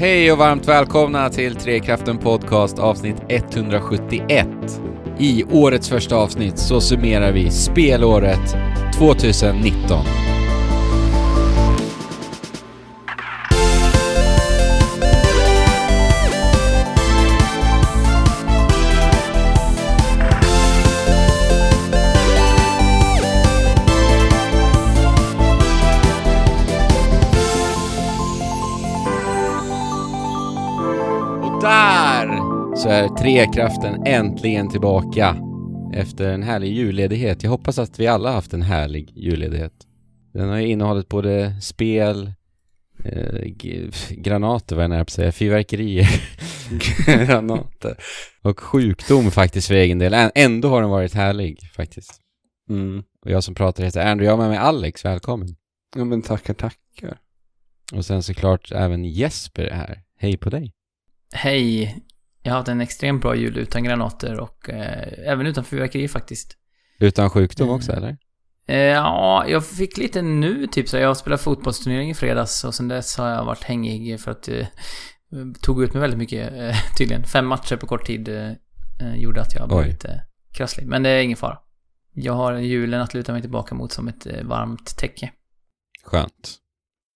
Hej och varmt välkomna till Trekraften Podcast avsnitt 171. I årets första avsnitt så summerar vi spelåret 2019. Så är Trekraften äntligen tillbaka efter en härlig julledighet. Jag hoppas att vi alla haft en härlig julledighet. Den har ju innehållit både spel, eh, granater vad jag nära på att säga, fyrverkerier, granater och sjukdom faktiskt för egen del. Ändå har den varit härlig faktiskt. Mm. Och jag som pratar heter Andrew, jag har med mig Alex, välkommen. Ja men tackar, tackar. Och sen såklart även Jesper är här. Hej på dig. Hej. Jag har haft en extremt bra jul utan granater och eh, även utan fyrverkeri faktiskt. Utan sjukdom Mm. också eller? Eh, ja, jag fick lite nu typ så. Jag spelade fotbollsturnering i fredags och sen dess har jag varit hängig för att eh, tog ut mig väldigt mycket eh, tydligen. Fem matcher på kort tid eh, eh, gjorde att jag blev lite krasslig. Men det är ingen fara. Jag har julen att luta mig tillbaka mot som ett eh, varmt täcke. Skönt.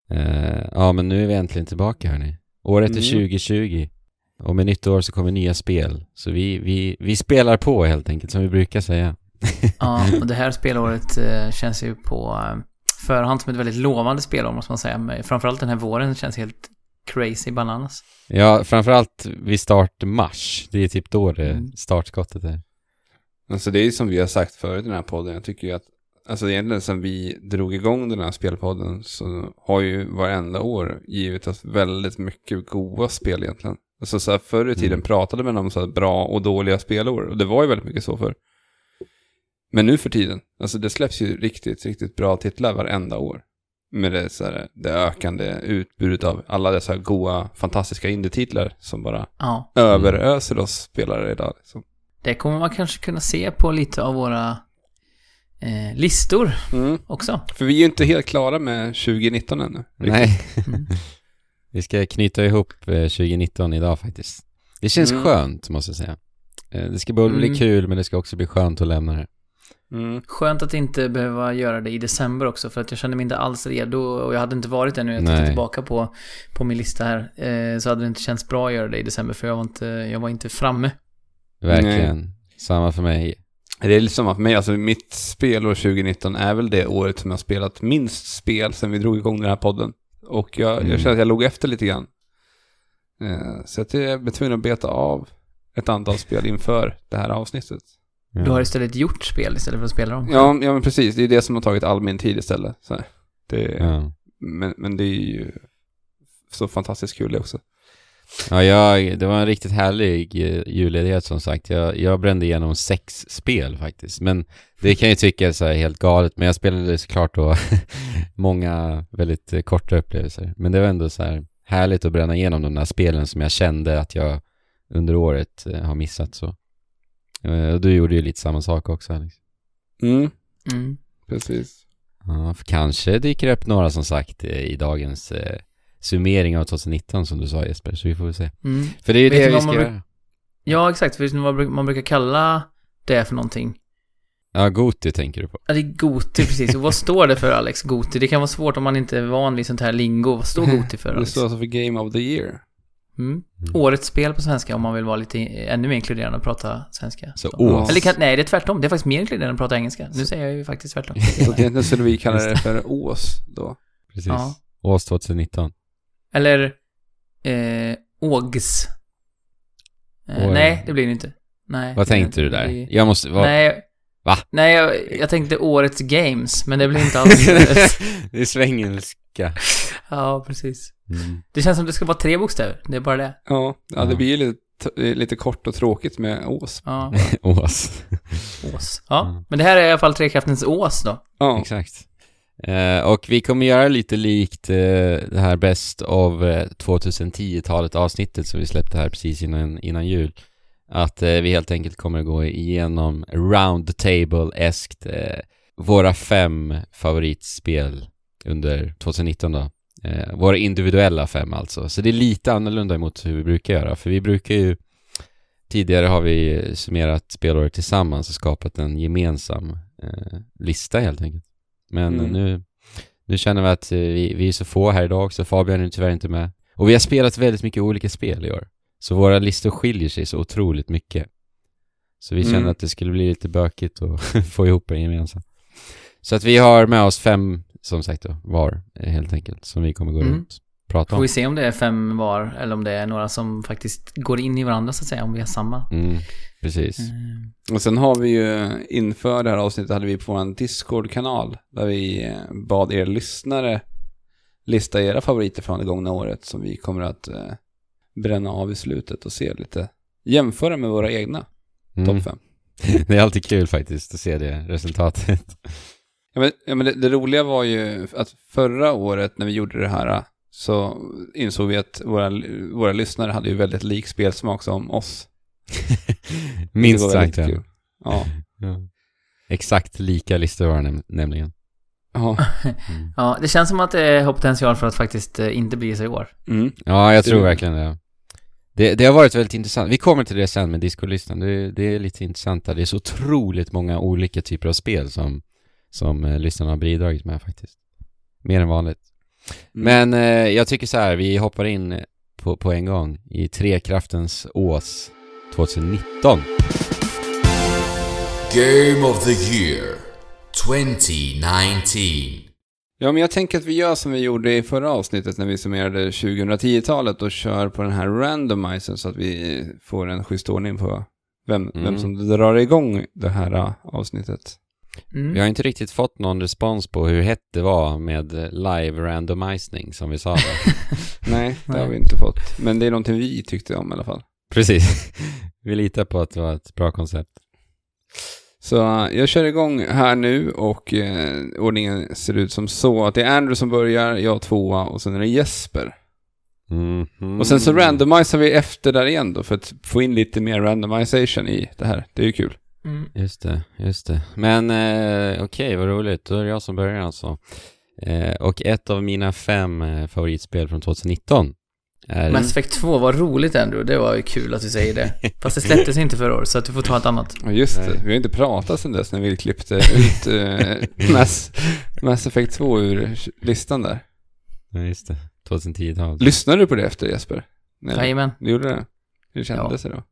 Eh, ja, men nu är vi äntligen tillbaka hörni. Året är Mm. 2020. Och med nytt år så kommer nya spel. Så vi, vi, vi spelar på helt enkelt, som vi brukar säga. Ja, och det här spelåret eh, känns ju på eh, förhand som ett väldigt lovande spelår måste man säga. Men framförallt den här våren känns helt crazy bananas. Ja, framförallt vid start mars. Det är typ då det Mm. startskottet är. Alltså det är som vi har sagt förut i den här podden. Jag tycker ju att, alltså egentligen sen vi drog igång den här spelpodden så har ju varenda år givit oss väldigt mycket goda spel egentligen. Alltså så här, förr i tiden Mm. pratade man om så här bra och dåliga spelår och det var ju väldigt mycket så för. Men nu för tiden, alltså det släpps ju riktigt, riktigt bra titlar varenda år. Med det, så här, det ökande utbudet av alla dessa goa, fantastiska indie-titlar som bara Ja, överöser oss spelare idag. Liksom. det kommer man kanske kunna se på lite av våra eh, listor Mm. också. För vi är ju inte helt klara med 2019 ännu. riktigt. Nej. Mm. Vi ska knyta ihop eh, 2019 idag faktiskt. Det känns Mm. skönt, måste jag säga. Eh, Det ska både bli Mm. kul, men det ska också bli skönt att lämna det. Mm. Skönt att inte behöva göra det i december också för att jag kände mig inte alls redo och jag hade inte varit det nu. Jag tittar Nej. tillbaka på, på min lista här. Eh, så hade det inte känts bra att göra det i december för jag var inte, jag var inte framme. Verkligen. Samma för mig. Det är lite samma för mig, alltså mitt spelår 2019 är väl det året som jag har spelat minst spel sen vi drog igång den här podden. Och jag, Mm. jag känner att jag låg efter lite grann. Eh, så att jag blev tvungen att beta av ett antal spel inför det här avsnittet. Ja. Du har istället gjort spel istället för att spela dem. Ja, ja men precis. Det är det som har tagit all min tid istället. Så det, Ja. men, men det är ju så fantastiskt kul det också. Ja, jag, det var en riktigt härlig eh, julledighet som sagt. Jag, jag brände igenom sex spel faktiskt. Men det kan ju tyckas så här helt galet. Men jag spelade såklart då många väldigt eh, korta upplevelser. Men det var ändå så här härligt att bränna igenom de där spelen som jag kände att jag under året eh, har missat så. Och du gjorde ju lite samma sak också Alex. Mm, Mm. precis. Ja, för kanske dyker det upp några som sagt i dagens eh, summering av 2019 som du sa Jesper. Så vi får väl se. Mm. För det är ju det vi ska göra. Ja, exakt. Vet du vad man bruk- man brukar kalla det för någonting? Ja, Goti tänker du på. Ja, det är Goti, precis. Och vad står det för, Alex? Goti? Det kan vara svårt om man inte är van vid sånt här lingo. Vad står Goti för, Det Alex? står alltså för Game of the Year. Mm. Årets spel på svenska, om man vill vara lite ännu mer inkluderande och prata svenska. Så Så. ås. Eller kan, nej, det är tvärtom. Det är faktiskt mer inkluderande att prata engelska. Nu säger jag ju faktiskt tvärtom. Så egentligen skulle vi kalla det för Ås då. Precis. Ja. Ås 2019. Eller eh, Ågs. Eh, nej, det blir det inte. Nej. Vad tänkte du det där? blir- Jag måste... Vad? Nej. Va? Nej, jag, jag tänkte årets games, men det blir inte alls... det är svengelska. ja, precis. Mm. Det känns som det ska vara tre bokstäver. Det är bara det. Ja, ja det blir ju lite, lite kort och tråkigt med Ås. Ja, Ås. ås. Ja, Mm. men det här är i alla fall Trekraftens ås då. Ja, Exakt. Eh, och vi kommer göra lite likt eh, det här Best av eh, 2010-talet avsnittet som vi släppte här precis innan, innan jul. Att eh, vi helt enkelt kommer gå igenom round table-eskt eh, våra fem favoritspel under 2019 då. Eh, våra individuella fem alltså. Så det är lite annorlunda mot hur vi brukar göra. För vi brukar ju Tidigare har vi summerat spelåret tillsammans och skapat en gemensam eh, lista helt enkelt. Men Mm. nu, nu känner vi att eh, vi, vi är så få här idag så Fabian är tyvärr inte med. Och vi har spelat väldigt mycket olika spel i år. Så våra listor skiljer sig så otroligt mycket. Så vi känner Mm. att det skulle bli lite bökigt att få ihop en gemensam. Så att vi har med oss fem, som sagt då, var eh, helt enkelt, som vi kommer gå Mm. runt och prata Får om. vi se om det är fem var eller om det är några som faktiskt går in i varandra så att säga, om vi har samma. Mm, precis. Eh, Och sen har vi ju inför det här avsnittet hade vi på vår Discord-kanal där vi eh, bad er lyssnare lista era favoriter från det gångna året som vi kommer att eh, bränna av i slutet och se lite, jämföra med våra egna Mm. topp fem. Det är alltid kul faktiskt att se det resultatet. Ja, men, ja, men det, det roliga var ju att förra året när vi gjorde det här så insåg vi att våra, våra lyssnare hade ju väldigt lik spelsmak som oss. Minst sagt ja. kul. Ja. Exakt lika listor var det näm- nämligen. Ja. Mm. Ja, det känns som att det har potential för att faktiskt eh, inte bli så i år. Mm. Ja, jag tror Det- verkligen det. det. Det har varit väldigt intressant. Vi kommer till det sen med Discord-listan. Det, det är lite intressant där. Det är så otroligt många olika typer av spel som, som eh, lyssnarna har bidragit med faktiskt. Mer än vanligt. Mm. Men eh, jag tycker så här, vi hoppar in på, på en gång i Trekraftens ås 2019. Game of the Year 2019. Ja, men jag tänker att vi gör som vi gjorde i förra avsnittet när vi summerade 2010-talet och kör på den här randomizern så att vi får en schysst ordning på vem, Mm. vem som drar igång det här äh, avsnittet. Mm. Vi har inte riktigt fått någon respons på hur hett det var med live randomizing som vi sa där. Nej, det har vi inte fått. Men det är någonting vi tyckte om i alla fall. Precis. Vi litar på att det var ett bra koncept. Så äh, jag kör igång här nu och eh, ordningen ser ut som så att det är Andrew som börjar, jag tvåa och sen är det Jesper. Mhm. Och sen så randomiserar vi efter där igen då för att få in lite mer randomization i det här. Det är ju kul. Mm. Just det, just det. Men eh, okej, vad roligt. Då är det jag som börjar alltså. Eh, och ett av mina fem eh, favoritspel från 2019 är... Mass Effect 2, vad roligt Andrew. Det var ju kul att du säger det. Fast det släpptes inte förra året, så att du får ta ett annat. Ja just Nej. det, vi har inte pratat sedan dess när vi klippte ut uh, Mass, Mass Effect 2 ur listan där. Ja, just det. 2010-talet. Lyssnade du på det efter Jesper? Nej, Jajamän. du gjorde det? Hur kändes det då?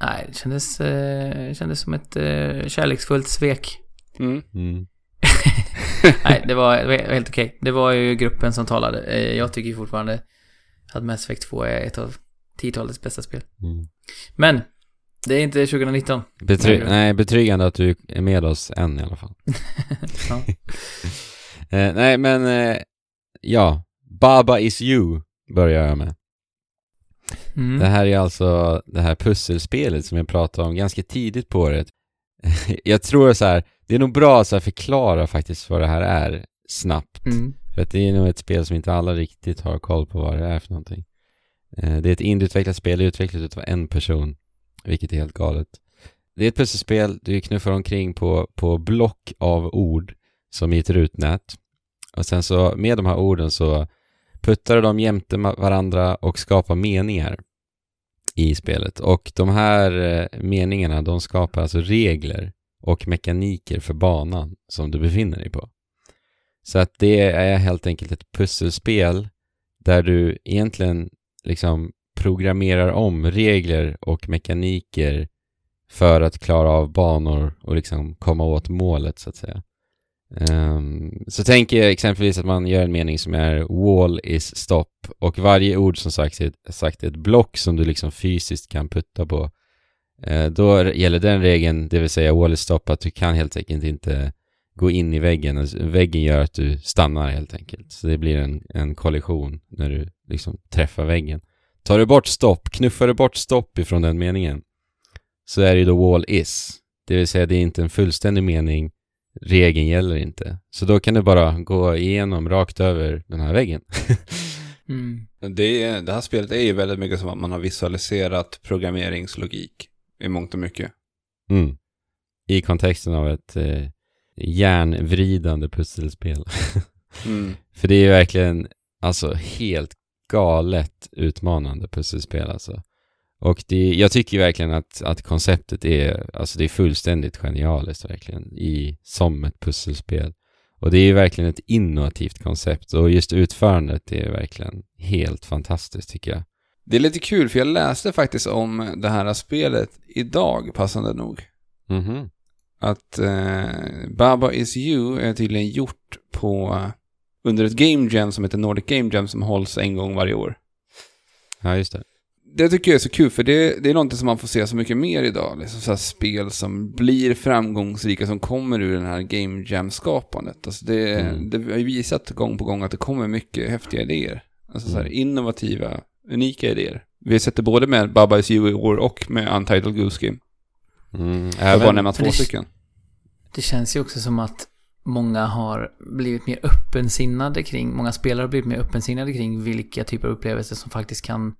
Nej, det kändes, eh, det kändes som ett eh, kärleksfullt svek. Mm. Mm. Nej, det var, det var helt okej. Det var ju gruppen som talade. Eh, Jag tycker fortfarande att Mass Effect 2 är ett av 10-talets bästa spel. Mm. Men, det är inte 2019. Betry- Nej. nej, betryggande att du är med oss än i alla fall. Eh, nej, men eh, ja. Baba is you börjar jag med. Mm. Det här är alltså det här pusselspelet som jag pratade om ganska tidigt på året. jag tror så här, det är nog bra att förklara faktiskt vad det här är snabbt. Mm. För att det är nog ett spel som inte alla riktigt har koll på vad det är för någonting. Eh, det är ett indieutvecklat spel utvecklat utav en person, vilket är helt galet. Det är ett pusselspel, du knuffar omkring på, på block av ord som i ett rutnät. Och sen så med de här orden så puttar du dem jämte varandra och skapar meningar i spelet. Och de här eh, meningarna, de skapar alltså regler och mekaniker för banan som du befinner dig på. Så att det är helt enkelt ett pusselspel där du egentligen liksom programmerar om regler och mekaniker för att klara av banor och liksom komma åt målet så att säga. Um, så tänk er exempelvis att man gör en mening som är wall is stop och varje ord som sagt är, sagt är ett block som du liksom fysiskt kan putta på. Uh, då gäller den regeln, det vill säga wall is stop, att du kan helt enkelt inte gå in i väggen. Väggen gör att du stannar helt enkelt. Så det blir en, en kollision när du liksom träffar väggen. Tar du bort stopp, knuffar du bort stopp ifrån den meningen så är det ju då wall is. Det vill säga det är inte en fullständig mening, regeln gäller inte. Så då kan du bara gå igenom rakt över den här väggen. Mm. Det, är, det här spelet är ju väldigt mycket som att man har visualiserat programmeringslogik i mångt och mycket. Mm. I kontexten av ett eh, järnvridande pusselspel. Mm. För det är ju verkligen Alltså helt galet utmanande pusselspel alltså. Och det, jag tycker verkligen att, att konceptet är, alltså det är fullständigt genialiskt verkligen i, som ett pusselspel. Och det är verkligen ett innovativt koncept och just utförandet är verkligen helt fantastiskt tycker jag. Det är lite kul för jag läste faktiskt om det här spelet idag, passande nog. Mhm. Att eh, Baba Is You är tydligen gjort på under ett Game Jam som heter Nordic Game Jam som hålls en gång varje år. Ja, just det. Det tycker jag är så kul för det, det är någonting som man får se så mycket mer idag. Liksom så spel som blir framgångsrika som kommer ur den här Game Jam-skapandet. Alltså det, Mm. det har ju visat gång på gång att det kommer mycket häftiga idéer. Alltså så här Mm. innovativa, unika idéer. Vi har sett det både med Baba Is You i år och med Untitled Goose Game. Mm, Jag bara även, nämna två det- stycken. Det känns ju också som att många har blivit mer öppensinnade kring, många spelare har blivit mer öppensinnade kring vilka typer av upplevelser som faktiskt kan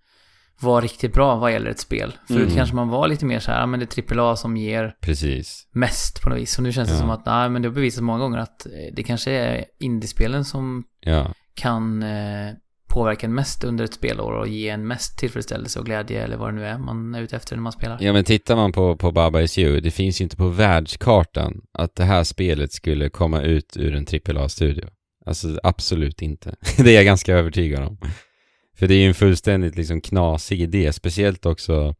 vara riktigt bra vad gäller ett spel. Förut Mm. kanske man var lite mer så här, ja men det är AAA som ger precis. mest på något vis. Och nu känns det Ja. som att, nej men det har bevisats många gånger att eh, det kanske är indiespelen som Ja, kan eh, påverka en mest under ett spelår och ge en mest tillfredsställelse och glädje eller vad det nu är man är ute efter när man spelar. Ja men tittar man på, på Baba Is You, det finns ju inte på världskartan att det här spelet skulle komma ut ur en AAA-studio. Alltså absolut inte. det är jag ganska övertygad om. För det är ju en fullständigt liksom knasig idé, speciellt också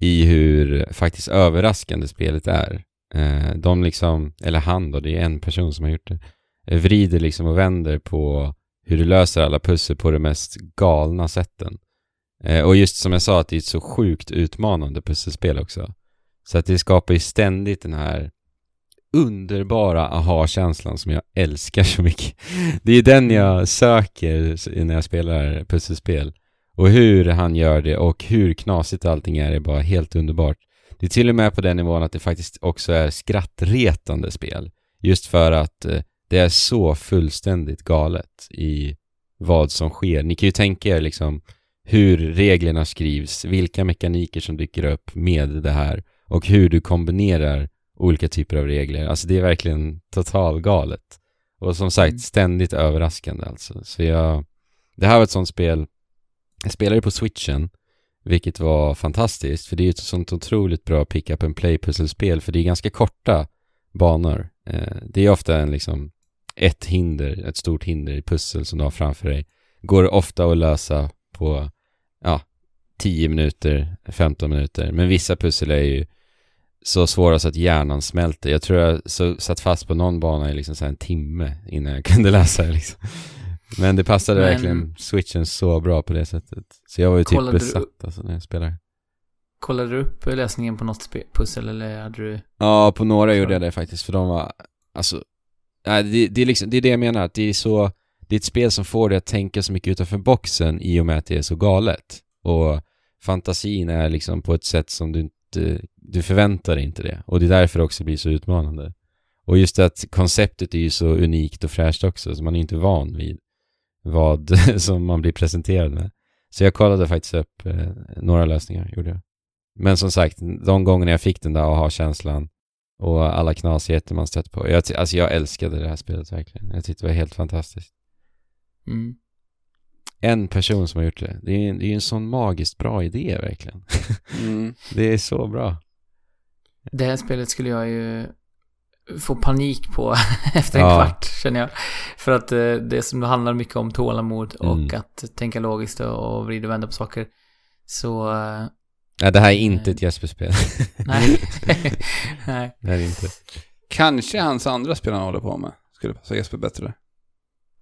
i hur faktiskt överraskande spelet är. Eh, de liksom, eller han då, det är en person som har gjort det, eh, vrider liksom och vänder på hur du löser alla pussel på de mest galna sätten. Eh, och just som jag sa, att det är ett så sjukt utmanande pusselspel också. Så att det skapar ju ständigt den här underbara aha-känslan som jag älskar så mycket. Det är den jag söker när jag spelar pusselspel. Och hur han gör det och hur knasigt allting är är bara helt underbart. Det är till och med på den nivån att det faktiskt också är skrattretande spel. Just för att eh, det är så fullständigt galet i vad som sker. Ni kan ju tänka er liksom hur reglerna skrivs, vilka mekaniker som dyker upp med det här och hur du kombinerar olika typer av regler. Alltså det är verkligen totalgalet. Och som sagt, Mm. ständigt överraskande alltså. Så jag, det här var ett sånt spel, jag spelade på switchen, vilket var fantastiskt, för det är ju ett sånt otroligt bra pick-up and play-pusselspel, för det är ganska korta banor. Eh, det är ofta en liksom ett hinder, ett stort hinder i pussel som du har framför dig. Går ofta att lösa på, ja, 10 minuter, 15 minuter. Men vissa pussel är ju så svåra så att hjärnan smälter. Jag tror jag så, satt fast på någon bana i liksom så en timme innan jag kunde läsa det liksom. Men det passade Men- verkligen switchen så bra på det sättet. Så jag var ju typ du besatt alltså när jag spelade. Kollade du upp lösningen på något pussel eller hade du... Ja, på några Så. gjorde jag det faktiskt, för de var, alltså, nej, det, det, är liksom, det är det jag menar, att det är så, det är ett spel som får dig att tänka så mycket utanför boxen i och med att det är så galet. Och fantasin är liksom på ett sätt som du inte, du förväntar dig inte det. Och det är därför det också blir så utmanande. Och just att konceptet är ju så unikt och fräscht också, så man är inte van vid vad som man blir presenterad med. Så jag kollade faktiskt upp eh, några lösningar, gjorde jag. Men som sagt, de gångerna jag fick den där aha-känslan och alla knasigheter man stött på. Jag, alltså jag älskade det här spelet verkligen. Jag tyckte det var helt fantastiskt. Mm. En person som har gjort det. Det är ju en, det är en sån magiskt bra idé verkligen. Mm. Det är så bra. Det här spelet skulle jag ju få panik på efter en Ja. kvart, känner jag. För att eh, det som handlar mycket om tålamod och Mm. att tänka logiskt och vrida och vända på saker. Så, eh, Nej, det här är inte ett Jesper-spel. nej. nej. det är inte. Kanske hans andra spel han håller på med skulle passa Jesper bättre.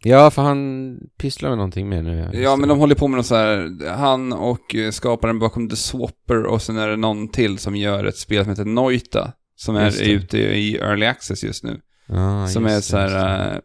Ja, för han pysslar med någonting mer nu. Ja, men de håller på med något så här, han och eh, skaparen bakom The Swapper och sen är det någon till som gör ett spel som heter Noita. Som är ute i Early Access just nu. ah, som just är så här, eh,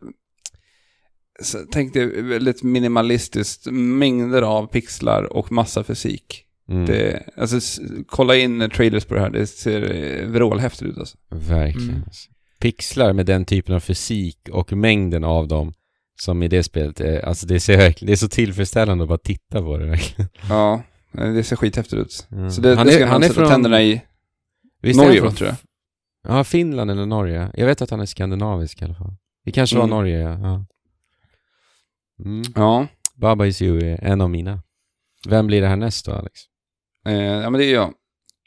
så, tänk dig väldigt minimalistiskt, mängder av pixlar och massa fysik. Mm, Det, alltså, kolla in trailers på det här, det ser eh, vrålhäftigt ut alltså. Verkligen. Mm. alltså. Pixlar med den typen av fysik och mängden av dem som i det spelet är, alltså det ser verkligen, det är så tillfredsställande att bara titta på det verkligen. Ja, eh, det ser skithäftigt ut. Mm. Så det, Han det är- ska han man är från- tänderna i. Visst Norge, han från- tror jag. Ja, Finland eller Norge. Jag vet att han är skandinavisk i alla fall. Det kanske var Mm. Norge, ja. ja. Mm. Ja, Baba Is You är en av mina. Vem blir det här näst då, Alex? Eh, ja, men det är jag.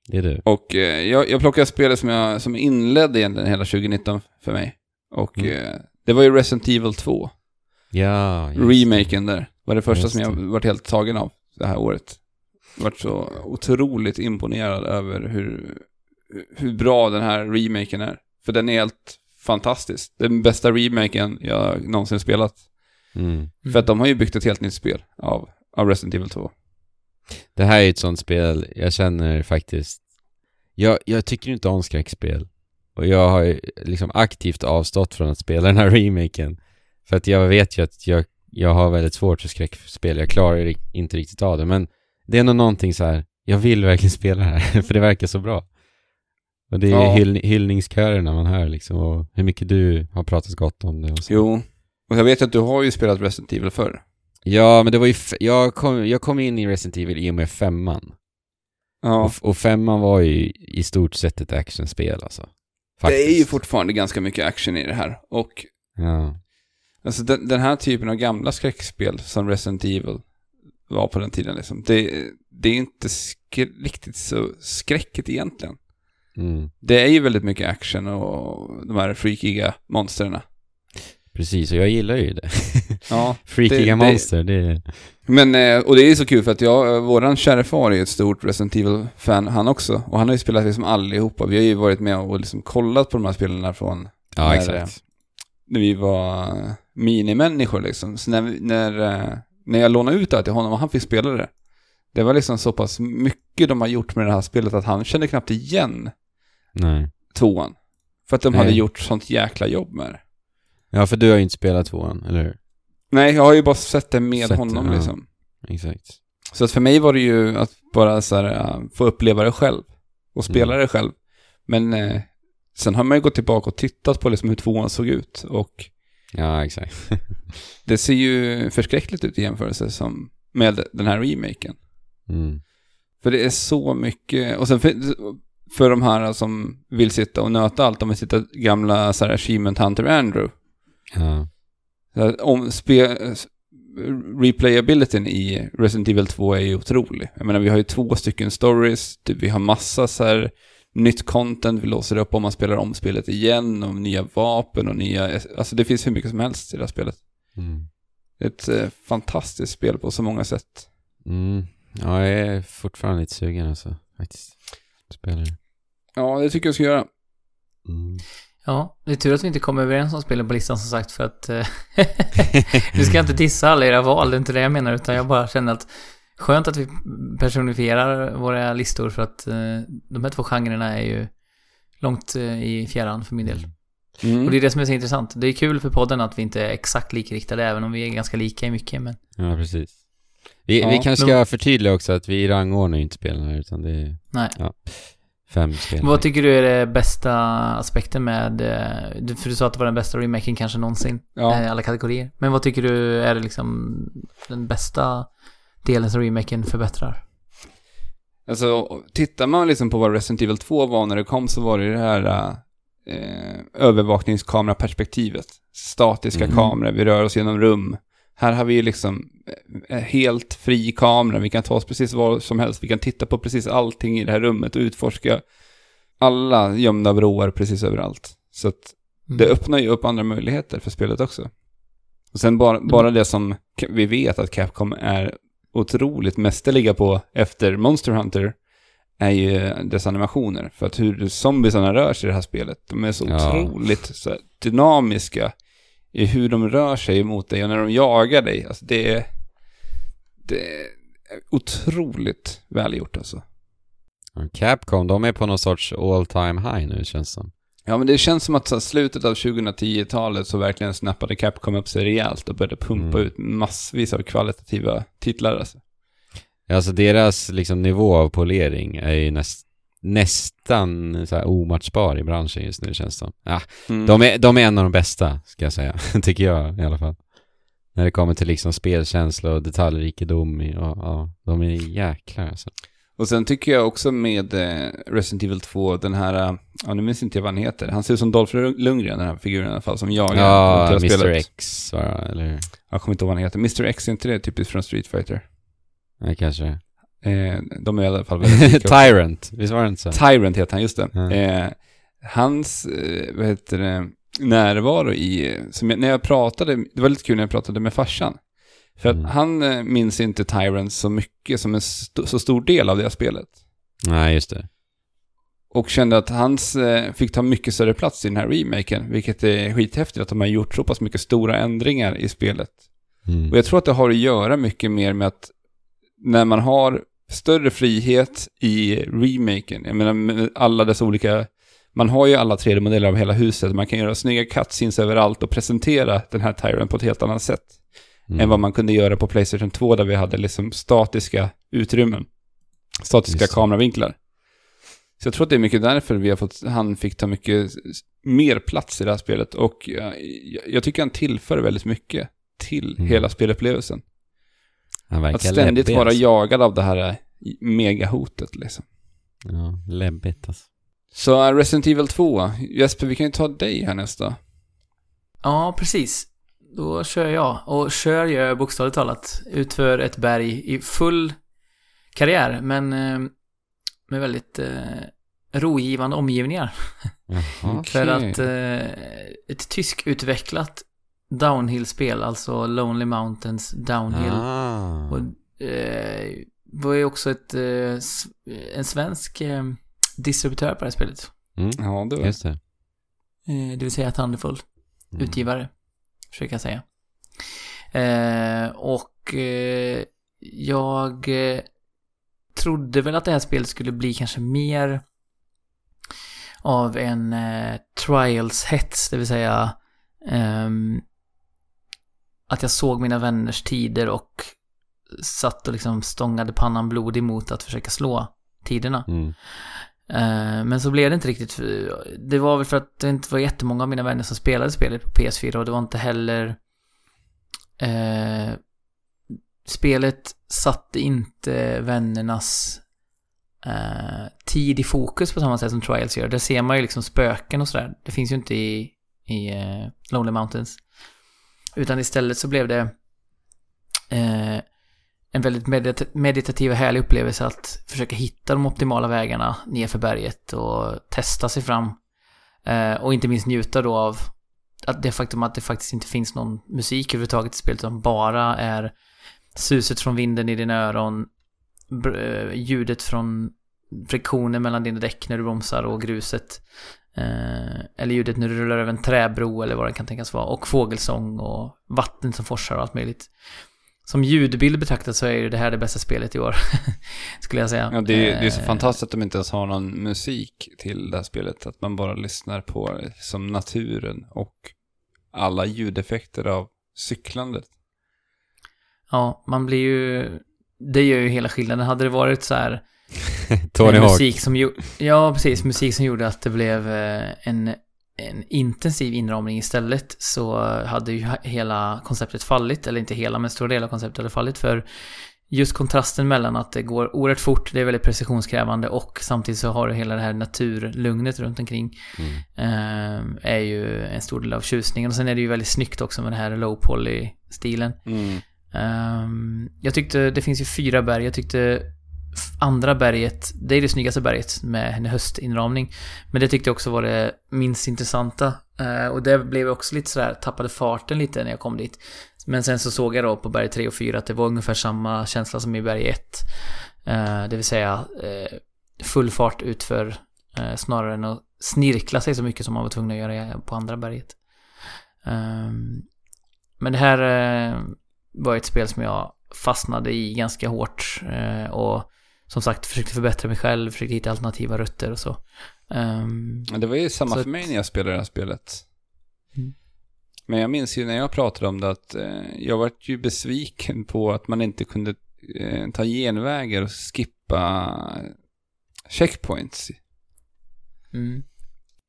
Det är du. Och eh, jag, jag plockade spelet som, jag, som inledde egentligen hela 2019 för mig. Och Mm. eh, det var ju Resident Evil 2. Ja. Remaken där. var det första Just som jag varit helt tagen av det här året. Varit så otroligt imponerad över hur, hur bra den här remaken är. För den är helt fantastisk. Den bästa remaken jag någonsin spelat. Mm. För att de har ju byggt ett helt nytt spel av, av Resident Evil 2. Det här är ett sånt spel, jag känner faktiskt... Jag, jag tycker inte om skräckspel. Och jag har liksom aktivt avstått från att spela den här remaken. För att jag vet ju att jag, jag har väldigt svårt för skräckspel, jag klarar inte riktigt av det. Men det är nog någonting så här. jag vill verkligen spela det här, för det verkar så bra. Och det är Ja. hyll, hyllningskörerna man hör liksom, och hur mycket du har pratat gott om det och så. Jo. Och jag vet att du har ju spelat Resident Evil förr. Ja, men det var ju, jag kom, jag kom in i Resident Evil i och med femman. Ja. Och, och femman var ju i stort sett ett actionspel alltså. Det är ju fortfarande ganska mycket action i det här. Och Ja. Alltså den, den här typen av gamla skräckspel som Resident Evil var på den tiden liksom. Det, det är inte riktigt så skräckigt egentligen. Mm. Det är ju väldigt mycket action och de här freakiga monstren. Precis, och jag gillar ju det. Ja. Freakiga Det- det- monster, det är... Men, eh, och det är så kul för att jag, våran kära far är ju ett stort Resident Evil-fan han också. Och han har ju spelat liksom allihopa. Vi har ju varit med och liksom kollat på de här spelarna från Ja, När exakt. när vi var minimänniskor liksom. Så när, när, eh, när jag lånade ut det till honom och han fick spela det. Det var liksom så pass mycket de har gjort med det här spelet att han kände knappt igen Nej. tvåan. För att de Nej. hade gjort sånt jäkla jobb med det. Ja, för du har ju inte spelat tvåan, eller hur? Nej, jag har ju bara sett det med Sett det, honom ja. liksom. Exakt. Så att för mig var det ju att bara så här, äh, få uppleva det själv. Och spela Mm. det själv. Men eh, sen har man ju gått tillbaka och tittat på liksom hur tvåan såg ut. Och Ja, exakt. det ser ju förskräckligt ut i jämförelse som med den här remaken. Mm. För det är så mycket, och sen för, för de här som vill sitta och nöta allt, de vill sitta gamla så här Achievement Hunter Andrew. Ja. Om spe, replayabilityn i Resident Evil 2 är ju otrolig. Jag menar, vi har ju två stycken stories, typ, vi har massa så här nytt content, vi låser upp om man spelar om spelet igen, och nya vapen och nya, alltså det finns hur mycket som helst i det här spelet. Mm. Ett eh, fantastiskt spel på så många sätt. Mm. Ja, jag är fortfarande lite sugen alltså, faktiskt. Spelar. Ja, det tycker jag ska göra. Mm. Ja, det är tur att vi inte kom överens om spelen på listan som sagt för att... eh, nu ska jag inte dissa alla era val, det är inte det jag menar utan jag bara känner att skönt att vi personifierar våra listor för att eh, de här två genrerna är ju långt eh, i fjärran för min del. Mm. Och det är det som är så intressant. Det är kul för podden att vi inte är exakt likriktade även om vi är ganska lika i mycket men... Ja, precis. Vi, Ja, vi kanske men- ska förtydliga också att vi rangordnar ju inte här, utan det är Nej. Fem spel. Vad tycker du är det bästa aspekten med... eh, du- För du sa att det var den bästa remaken kanske någonsin. Ja. eh, alla kategorier. Men vad tycker du är det liksom den bästa delen som remaken förbättrar? Alltså, tittar man liksom på vad Resident Evil 2 var när det kom så var det det här eh, övervakningskameraperspektivet. Statiska Mm. kameror, vi rör oss genom rum. Här har vi ju liksom eh, helt fri kamera, vi kan ta oss precis vad som helst, vi kan titta på precis allting i det här rummet och utforska alla gömda vrår precis överallt. Så att Mm. det öppnar ju upp andra möjligheter för spelet också. Och sen bara, bara det som vi vet att Capcom är otroligt mästerliga på efter Monster Hunter är ju dess animationer. För att hur zombiesarna rör sig i det här spelet, de är så Ja. otroligt så här, dynamiska i hur de rör sig mot dig och när de jagar dig. Alltså det är, det är otroligt välgjort alltså. Capcom, de är på någon sorts all time high nu känns det som. Ja, men det känns som att så här, slutet av 2010-talet så verkligen snappade Capcom upp sig rejält och började pumpa Mm. ut massvis av kvalitativa titlar. Alltså. Alltså deras liksom nivå av polering är ju näst, nästan så här omatchbar i branschen just nu känns det. Ja, Mm. de, är, de är en av de bästa, ska jag säga. Tycker jag i alla fall. När det kommer till liksom spelkänsla och detaljrikedom och, ja, de är jäklar alltså. Och sen tycker jag också med eh, Resident Evil 2, den här, ja nu minns inte jag vad han heter. Han ser ut som Dolph Lundgren, den här figuren i alla fall, som jagar Ja, Mr spelet. X det, eller? Jag kommer inte ihåg vad han heter. Mr X, är inte det typiskt från Street Fighter? Nej, kanske. Eh, de är i alla fall väldigt lika. Tyrant, visst var det inte så? Tyrant heter han, just det. Ja. Eh, hans, eh, vad heter det, närvaro i, som jag, när jag pratade, det var lite kul när jag pratade med farsan. För att Mm. han eh, minns inte Tyrant så mycket som en st- så stor del av det här spelet. Nej, just det. Och kände att hans eh, fick ta mycket större plats i den här remaken, vilket är skithäftigt att de har gjort så pass mycket stora ändringar i spelet. Mm. Och jag tror att det har att göra mycket mer med att när man har större frihet i remaken, jag menar med alla dessa olika, man har ju alla 3D-modeller av hela huset, man kan göra snygga cutscenes överallt och presentera den här Tyron på ett helt annat sätt Mm. än vad man kunde göra på Playstation 2 där vi hade liksom statiska utrymmen, statiska kameravinklar. Så jag tror att det är mycket därför vi har fått, han fick ta mycket mer plats i det här spelet och jag, jag tycker han tillför väldigt mycket till Mm. hela spelupplevelsen. Han verkar Att ständigt läbbig, vara alltså. jagad av det här eh, megahotet liksom. Ja, läbbigt alltså. Så eh, Resident Evil 2, Jesper vi kan ju ta dig här nästa. Ja, precis. Då kör jag. Och kör gör jag bokstavligt talat utför ett berg i full karriär, men eh, med väldigt eh, rogivande omgivningar. Jaha. Okej. För att eh, ett tyskutvecklat downhill-spel, alltså Lonely Mountains Downhill, Ah. och, eh, var ju också ett, eh, s- en svensk eh, distributör på det här spelet. Mm. Ja, det var Just det. Eh, det vill säga Thunderful. Mm. utgivare, försöker jag säga. Eh, och eh, jag eh, trodde väl att det här spelet skulle bli kanske mer av en eh, trials-hets, det vill säga ehm, att jag såg mina vänners tider och satt och liksom stångade pannan blodig mot att försöka slå tiderna. Mm. Eh, Men så blev det inte riktigt. Det var väl för att det inte var jättemånga av mina vänner som spelade spelet på PS4 och det var inte heller... Eh, spelet satte inte vännernas eh, tid i fokus på samma sätt som Trials gör. Där ser man ju liksom spöken och sådär. Det finns ju inte i, i eh, Lonely Mountains. Utan istället så blev det eh, en väldigt medit meditativ och härlig upplevelse att försöka hitta de optimala vägarna nerför berget och testa sig fram. Eh, och inte minst njuta då av att det faktum att det faktiskt inte finns någon musik överhuvudtaget i spelet utan bara är suset från vinden i dina öron, eh, ljudet från friktionen mellan dina däck när du bromsar och gruset. Eh, eller ljudet när du rullar över en träbro eller vad det kan tänkas vara. Och fågelsång och vatten som forsar och allt möjligt. Som ljudbild betraktat så är ju det här det bästa spelet i år. Skulle jag säga. Ja, det, är, det är så Eh, fantastiskt att de inte ens har någon musik till det här spelet. Att man bara lyssnar på som naturen och alla ljudeffekter av cyklandet. Ja, man blir ju... Det gör ju hela skillnaden. Hade det varit så här... Tony Hawk. musik som Ja, precis. Musik som gjorde att det blev eh, en, en intensiv inramning istället så hade ju hela konceptet fallit. Eller inte hela, men stor del av konceptet hade fallit. För just kontrasten mellan att det går oerhört fort, det är väldigt precisionskrävande och samtidigt så har du hela det här naturlugnet runt omkring. Mm. eh, är ju en stor del av tjusningen. Och sen är det ju väldigt snyggt också med den här low poly-stilen. Mm. Ehm, jag tyckte, det finns ju fyra berg, jag tyckte andra berget, det är det snyggaste berget med en höstinramning. Men det tyckte jag också var det minst intressanta. Eh, och det blev också lite sådär, tappade farten lite när jag kom dit. Men sen så såg jag då på berg 3 och 4 att det var ungefär samma känsla som i berg 1. Eh, det vill säga eh, full fart utför snarare än att snirkla sig så mycket som man var tvungen att göra på andra berget. Ehm, men det här var ett spel som jag fastnade i ganska hårt och som sagt försökte förbättra mig själv, försökte hitta alternativa rutter och så. Ja, Det var ju samma för att- mig när jag spelade det här spelet. Mm. Men jag minns ju när jag pratade om det att eh, jag var ju besviken på att man inte kunde eh, ta genvägar och skippa checkpoints. mm,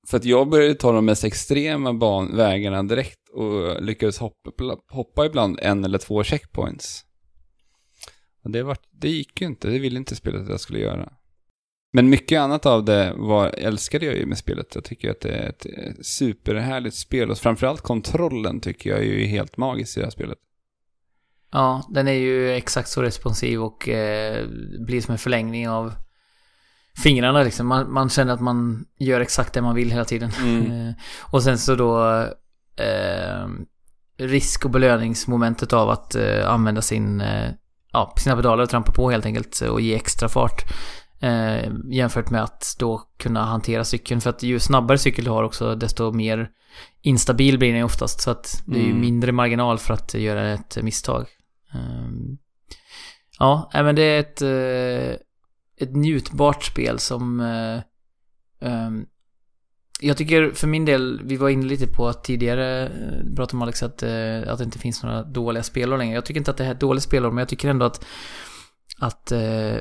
För att jag började ta de mest extrema ban- vägarna direkt och lyckades hoppa, hoppa ibland en eller två checkpoints. Och det, var, det gick ju inte, det ville inte spelet att jag skulle göra. Men mycket annat av det var, älskade jag ju med spelet. Jag tycker att det är ett superhärligt spel och framförallt kontrollen tycker jag är ju helt magisk i det här spelet. Ja, den är ju exakt så responsiv och eh, blir som en förlängning av fingrarna liksom. Man, man känner att man gör exakt det man vill hela tiden. Mm. Eh, och sen så då eh, risk och belöningsmomentet av att eh, använda sin, eh, ja, sina pedaler och trampa på helt enkelt och ge extra fart. Eh, jämfört med att då kunna hantera cykeln. För att ju snabbare cykel du har också, desto mer instabil blir den oftast. Så att det är ju Mm. mindre marginal för att göra ett misstag. Ehm, ja, men det är ett, eh, ett njutbart spel som... eh, ehm, jag tycker för min del, vi var inne lite på att tidigare, eh, pratade om Alex, att, eh, att det inte finns några dåliga spelår längre. Jag tycker inte att det här är ett dåligt spelår, men jag tycker ändå att, att eh,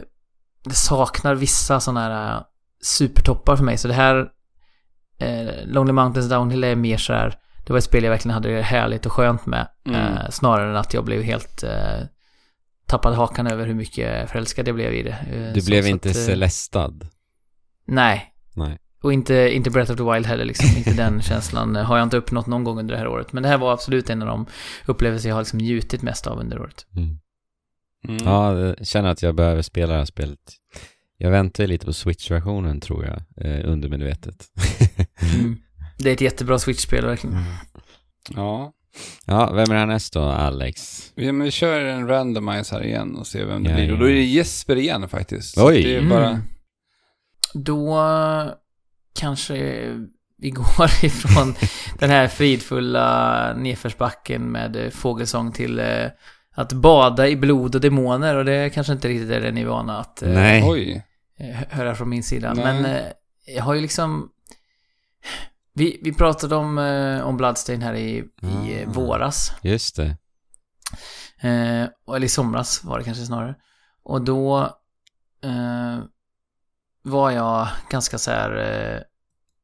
det saknar vissa sådana här supertoppar för mig. Så det här, eh, Lonely Mountains Downhill är mer så här, det var ett spel jag verkligen hade det härligt och skönt med. Mm. Eh, snarare än att jag blev helt eh, tappad hakan över hur mycket förälskad jag blev i det. Eh, Du blev inte att, celestad. Nej. Nej. Och inte, inte Breath of the Wild heller liksom. inte den känslan har jag inte uppnått någon gång under det här året. Men det här var absolut en av de upplevelser jag har liksom njutit mest av under året. Mm. Mm. Ja, jag känner att jag behöver spela det här spelet. Jag väntar ju lite på Switch-versionen tror jag, eh, undermedvetet. Mm. Det är ett jättebra Switch-spel verkligen. Ja. ja, vem är härnäst då, Alex? Vi, men vi kör en randomize här igen och ser vem det Ja, blir. ja. Och då är det Jesper igen faktiskt. Oj. Det är bara... Mm. Då kanske vi går ifrån den här fridfulla nedförsbacken med eh, fågelsång till eh, att bada i blod och demoner och det kanske inte riktigt är det ni är vana att eh, Nej. Höra från min sida. Nej. Men jag har ju liksom... Vi, vi pratade om, om Bloodstain här i, i eh, Ah. våras. Just det. Eh, och- eller i somras var det kanske snarare. Och då eh, var jag ganska så här... Eh,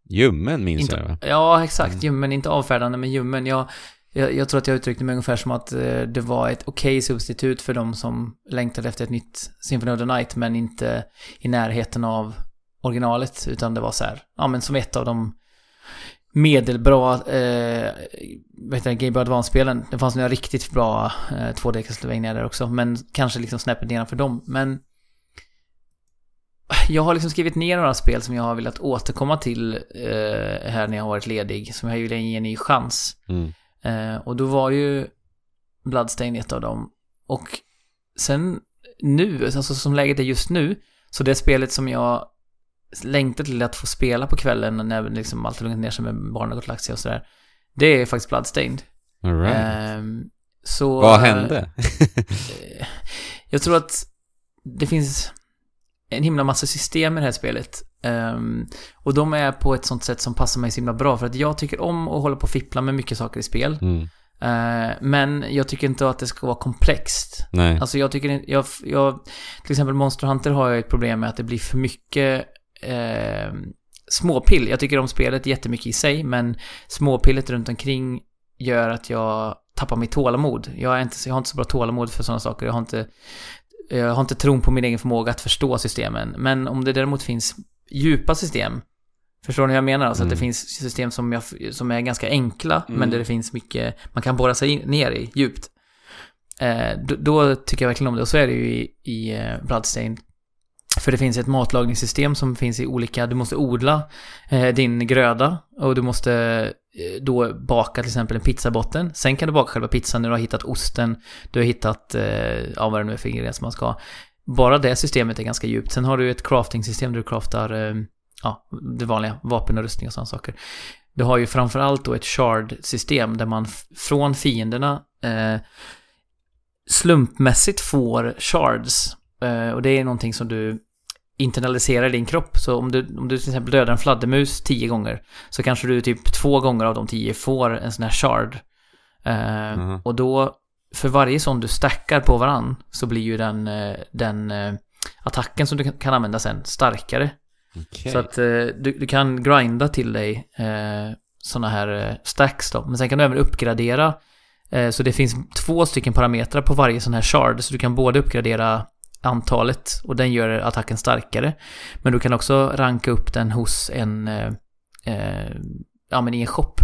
Ljummen minns inte, jag va? Ja, exakt. Mm. Ljummen, inte avfärdande, men ljummen. Jag, jag, jag tror att jag uttryckte mig ungefär som att eh, det var ett okej substitut för de som längtade efter ett nytt Symphony of the Night, men inte i närheten av originalet, utan det var så här, ja men som ett av de medelbra, eh, heter det, Game Boy Advance-spelen. Det fanns några riktigt bra eh, 2D Castlevania där också, men kanske liksom snäppet nedanför dem. Men jag har liksom skrivit ner några spel som jag har velat återkomma till eh, här när jag har varit ledig, som jag vill ge en ny chans. Mm. Eh, och då var ju Bloodstain ett av dem. Och sen nu, alltså som läget är just nu, så det spelet som jag längtar till att få spela på kvällen när liksom allt har lugnat ner sig med barnen har gått och lagt sig och sådär. Det är faktiskt Bloodstained. All right. Ehm, så... Vad hände? Eh, Jag tror att det finns en himla massa system i det här spelet. Ehm, och de är på ett sånt sätt som passar mig så himla bra. För att jag tycker om att hålla på och fippla med mycket saker i spel. Mm. Eh, men jag tycker inte att det ska vara komplext. Nej. Alltså jag tycker jag, jag, till exempel Monster Hunter har jag ett problem med att det blir för mycket eh, småpill. Jag tycker om spelet jättemycket i sig, men småpillet runt omkring gör att jag tappar mitt tålamod. Jag, är inte, jag har inte så bra tålamod för sådana saker. Jag har inte, jag har inte tron på min egen förmåga att förstå systemen. Men om det däremot finns djupa system, förstår ni vad jag menar? Alltså att Mm. det finns system som, jag, som är ganska enkla, Mm. men där det finns mycket man kan borra sig ner i djupt. Eh, då, då tycker jag verkligen om det. Och så är det ju i, i eh, Bloodstained. För det finns ett matlagningssystem som finns i olika, du måste odla eh, din gröda och du måste eh, då baka till exempel en pizzabotten. Sen kan du baka själva pizzan när du har hittat osten, du har hittat, eh, ja vad det nu är för ingredienser man ska ha. Bara det systemet är ganska djupt. Sen har du ett crafting-system där du craftar, eh, ja, det vanliga, vapen och rustning och sådana saker. Du har ju framförallt då ett shard-system där man från fienderna eh, slumpmässigt får shards. Eh, och det är någonting som du internaliserar i din kropp. Så om du, om du till exempel dödar en fladdermus tio gånger så kanske du typ två gånger av de tio får en sån här shard. Eh, Mhm. Och då, för varje sån du stackar på varann så blir ju den, eh, den eh, attacken som du kan- använda sen starkare. Okej. Så att eh, du, du kan grinda till dig eh, sådana här stacks då. Men sen kan du även uppgradera Eh, Så det finns två stycken parametrar på varje sån här shard, så du kan både uppgradera antalet och den gör attacken starkare. Men du kan också ranka upp den hos en, eh, eh, ja men i en shop.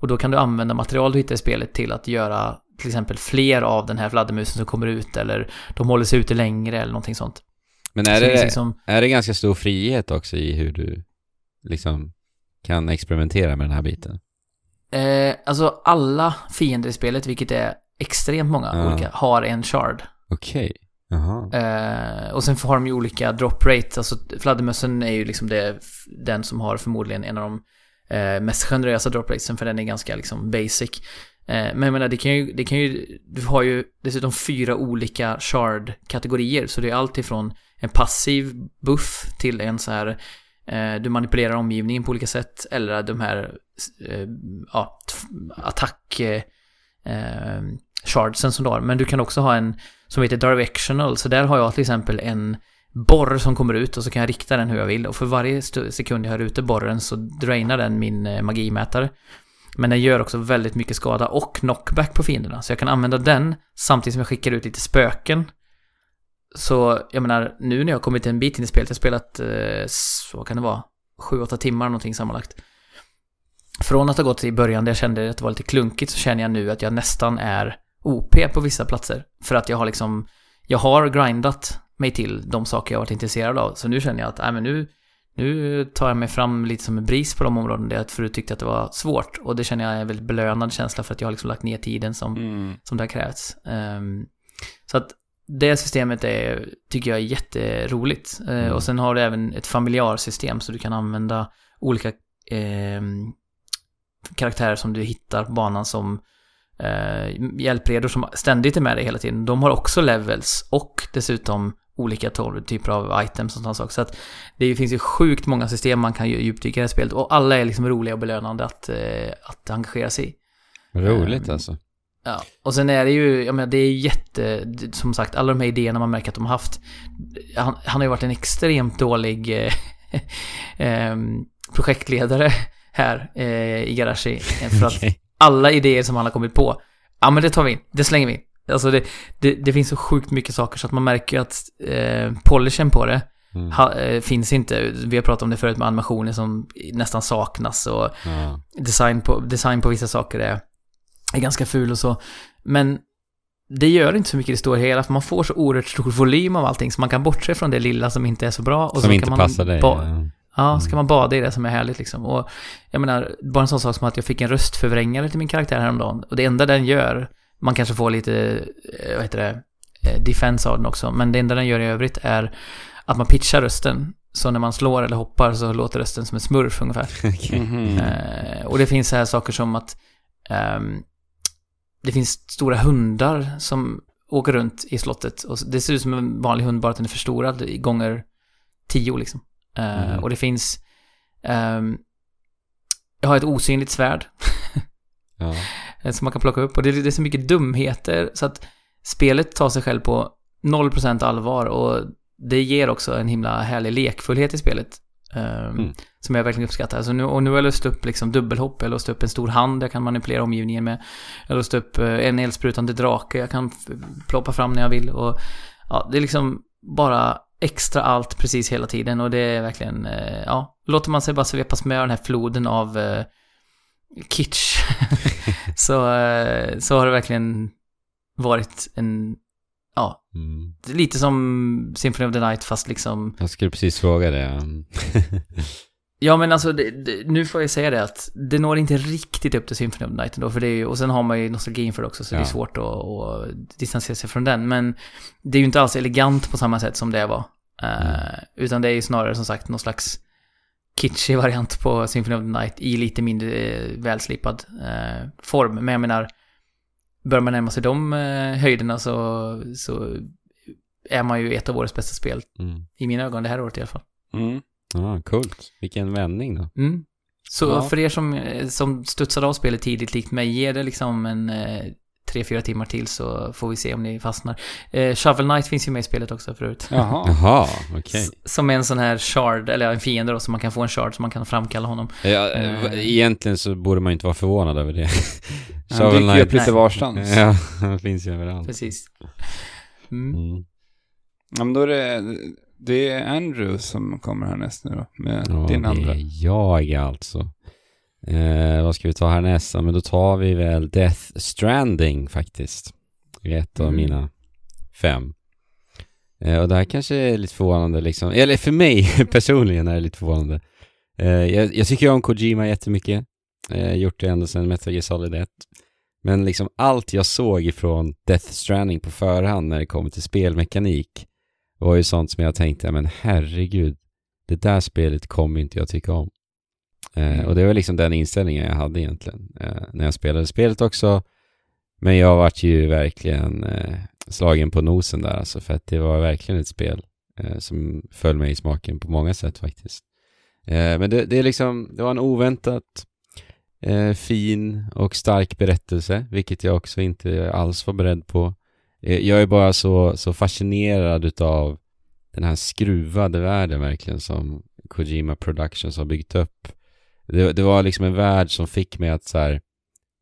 Och då kan du använda material du hittar i spelet till att göra till exempel fler av den här fladdermusen som kommer ut eller de håller sig ute längre eller någonting sånt. Men Så är det finns det, liksom, är det ganska stor frihet också i hur du liksom kan experimentera med den här biten? eh, alltså alla fiender i spelet, vilket är extremt många Ja. olika, har en shard. Okej. Jaha. Eh, och sen har de ju olika drop rate, alltså fladdermössen är ju liksom det, den som har förmodligen en av de eh, mest generösa drop ratesen för den är ganska liksom basic. Eh, men jag menar, det kan, ju, det kan ju, du har ju dessutom fyra olika shard-kategorier, så det är allt ifrån en passiv buff till en så här, eh, du manipulerar omgivningen på olika sätt, eller de här, eh, ja, attack, eh, eh, shardsen som du har. Men du kan också ha en som heter directional, så där har jag till exempel en borr som kommer ut och så kan jag rikta den hur jag vill och för varje sekund jag har ute borren så drainar den min eh, magimätare. Men den gör också väldigt mycket skada och knockback på fienderna, så jag kan använda den samtidigt som jag skickar ut lite spöken. Så jag menar, nu när jag har kommit en bit in i spelet, jag har spelat, eh, vad kan det vara, 7-8 timmar någonting sammanlagt. Från att ha gått i början där jag kände att det var lite klunkigt så känner jag nu att jag nästan är OP på vissa platser. För att jag har liksom, jag har grindat mig till de saker jag varit intresserad av. Så nu känner jag att, nej men nu, nu tar jag mig fram lite som en bris på de områden där jag förut tyckte att det var svårt. Och det känner jag är en väldigt belönad känsla för att jag har liksom lagt ner tiden som, Mm. som det har krävts. Ehm, så att det systemet är, tycker jag är jätteroligt. Eh, Mm. Och sen har det även ett familjarsystem så du kan använda olika ehm, karaktärer som du hittar på banan som eh, hjälpredor som ständigt är med dig hela tiden. De har också levels och dessutom olika typer av items och sådana saker. Så att det finns ju sjukt många system man kan ju djupdyka i det här spelet och alla är liksom roliga och belönande att, eh, att engagera sig i. Roligt Ehm, alltså. Ja, och sen är det ju, jag menar det är jätte, som sagt, alla de här idéerna man märker att de har haft. Han, han har ju varit en extremt dålig eh, ehm, projektledare här eh, i Garashi. eh, För att Okej. alla idéer som han har kommit på, ja men det tar vi in, det slänger vi in. Alltså det, det, det finns så sjukt mycket saker så att man märker ju att eh, polishen på det Mm. ha, eh, finns inte. Vi har pratat om det förut med animationer som nästan saknas och Ja. design på, design på vissa saker är, är ganska ful och så. Men det gör inte så mycket i det stora hela, för man får så oerhört stor volym av allting, så man kan bortse från det lilla som inte är så bra. Och Som så inte kan man passar dig. ja. Ja, så kan man bada i det som är härligt liksom. Och jag menar, bara en sån sak som att jag fick en röstförvrängare till min karaktär häromdagen. Och det enda den gör, man kanske får lite, eh, vad heter det, eh, defense av den också. Men det enda den gör i övrigt är att man pitchar rösten. Så när man slår eller hoppar så låter rösten som en smurf ungefär. Okej. Mhm. Eh, och det finns så här saker som att ehm, det finns stora hundar som åker runt i slottet. Och det ser ut som en vanlig hund, bara att den är förstorad i gånger tio liksom. Eh, Mm. Och det finns... ehm, jag har ett osynligt svärd Ja. eh, som man kan plocka upp. Och det, det är så mycket dumheter så att spelet tar sig själv på 0% allvar och det ger också en himla härlig lekfullhet i spelet. ehm, Mm. Som jag verkligen uppskattar. Alltså nu, och nu har jag lust upp liksom dubbelhopp, jag har lust upp en stor hand jag kan manipulera omgivningen med. Jag har lust upp eh, en eldsprutande drake jag kan ploppa fram när jag vill. Och ja, det är liksom bara extra allt precis hela tiden och det är verkligen, eh, ja, låter man sig bara svepas med den här floden av eh, kitsch så, eh, så har det verkligen varit en, ja, Mm. lite som Symphony of the Night fast liksom Jag skulle precis fråga det. Ja men alltså, det, det, nu får jag säga det att det når inte riktigt upp till Symphony of the Night ändå, för det är ju, och sen har man ju nostalgin för det också, så det Ja. är svårt att, att distansera sig från den. Men det är ju inte alls elegant på samma sätt som det var. Eh, utan det är ju snarare som sagt någon slags kitschig variant på Symphony of the Night i lite mindre eh, välslipad eh, form. Men jag menar, bör man närma sig de höjderna så, så är man ju ett av årets bästa spel, Mm. i mina ögon, det här året i alla fall. Mm. Ja, coolt. Vilken vändning då. Mm. Så Ja. för er som, eh, som studsade av spelet tidigt likt mig, ger det liksom en eh, tre, fyra timmar till så får vi se om ni fastnar. Eh, Shovel Knight finns ju med i spelet också förut. Jaha. Jaha, okej. S- Som är en sån här shard, eller en fiende då, så man kan få en shard så man kan framkalla honom. Ja, Eh. eh, egentligen så borde man ju inte vara förvånad över det. Han Shovel Knight. lite Nej. varstans. Ja, han finns ju överallt. Precis. Mm. Mm. Ja, men då är det, det är Andrew som kommer härnäst nu då, med Ja, din det andra. är jag alltså. Eh, vad ska vi ta härnäst? Ja, men då tar vi väl Death Stranding faktiskt. Det är ett av Mm. mina fem. Eh, och det här kanske är lite förvånande liksom. Eller för mig personligen är det lite förvånande. Eh, jag, jag tycker om Kojima jättemycket. Eh, gjort det ända sedan Metal Gear Solid 1. Men liksom allt jag såg ifrån Death Stranding på förhand när det kommer till spelmekanik var ju sånt som jag tänkte, men herregud, det där spelet kommer inte jag tycka om. Eh, och det var liksom den inställningen jag hade egentligen eh, när jag spelade spelet också. Men jag vart ju verkligen eh, slagen på nosen där alltså, för att det var verkligen ett spel eh, som föll mig i smaken på många sätt faktiskt. Eh, men det, det är liksom, det var en oväntat eh, fin och stark berättelse, vilket jag också inte alls var beredd på. Eh, jag är bara så, så fascinerad utav den här skruvade världen verkligen som Kojima Productions har byggt upp. Det, det var liksom en värld som fick mig att så här,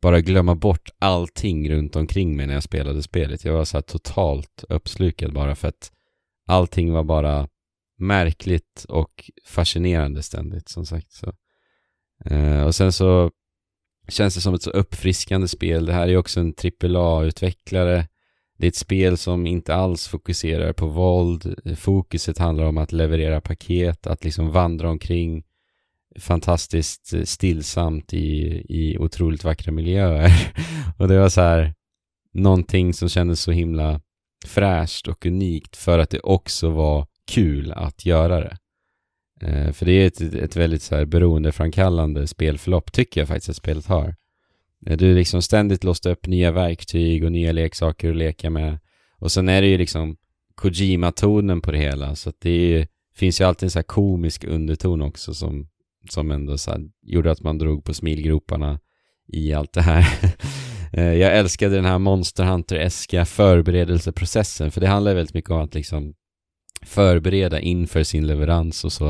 bara glömma bort allting runt omkring mig när jag spelade spelet. Jag var så här totalt uppslukad bara för att allting var bara märkligt och fascinerande ständigt som sagt. Så. Eh, och sen så känns det som ett så uppfriskande spel. Det här är ju också en AAA-utvecklare. Det är ett spel som inte alls fokuserar på våld. Fokuset handlar om att leverera paket, att liksom vandra omkring fantastiskt stillsamt i, i otroligt vackra miljöer. Och det var så här någonting som kändes så himla fräscht och unikt för att det också var kul att göra det. Eh, för det är ett, ett väldigt så här beroendeframkallande spelförlopp tycker jag faktiskt att spelet har. Eh, du liksom ständigt låste upp nya verktyg och nya leksaker att leka med. Och sen är det ju liksom Kojima-tonen på det hela. Så att det ju, finns ju alltid en så här komisk underton också som, som ändå så här gjorde att man drog på smilgroparna i allt det här. Eh, jag älskade den här Monster Hunter-eska förberedelseprocessen. För det handlar väldigt mycket om att liksom förbereda inför sin leverans och så.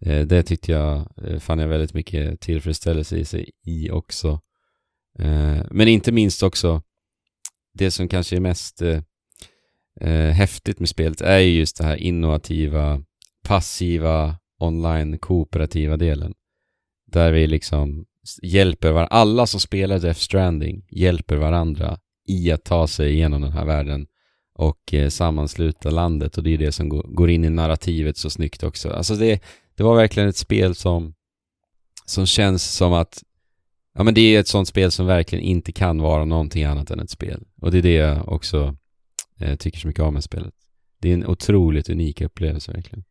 Eh, det tyckte jag, fann jag väldigt mycket tillfredsställelse i sig i också. Eh, men inte minst också det som kanske är mest eh, eh, häftigt med spelet är ju just det här innovativa, passiva, online kooperativa delen. Där vi liksom hjälper varandra, alla som spelar Death Stranding hjälper varandra i att ta sig igenom den här världen och eh, sammansluta landet och det är det som går, går in i narrativet så snyggt också. Alltså det, det var verkligen ett spel som, som känns som att ja men det är ett sånt spel som verkligen inte kan vara någonting annat än ett spel. Och det är det jag också eh, tycker så mycket om med spelet. Det är en otroligt unik upplevelse verkligen.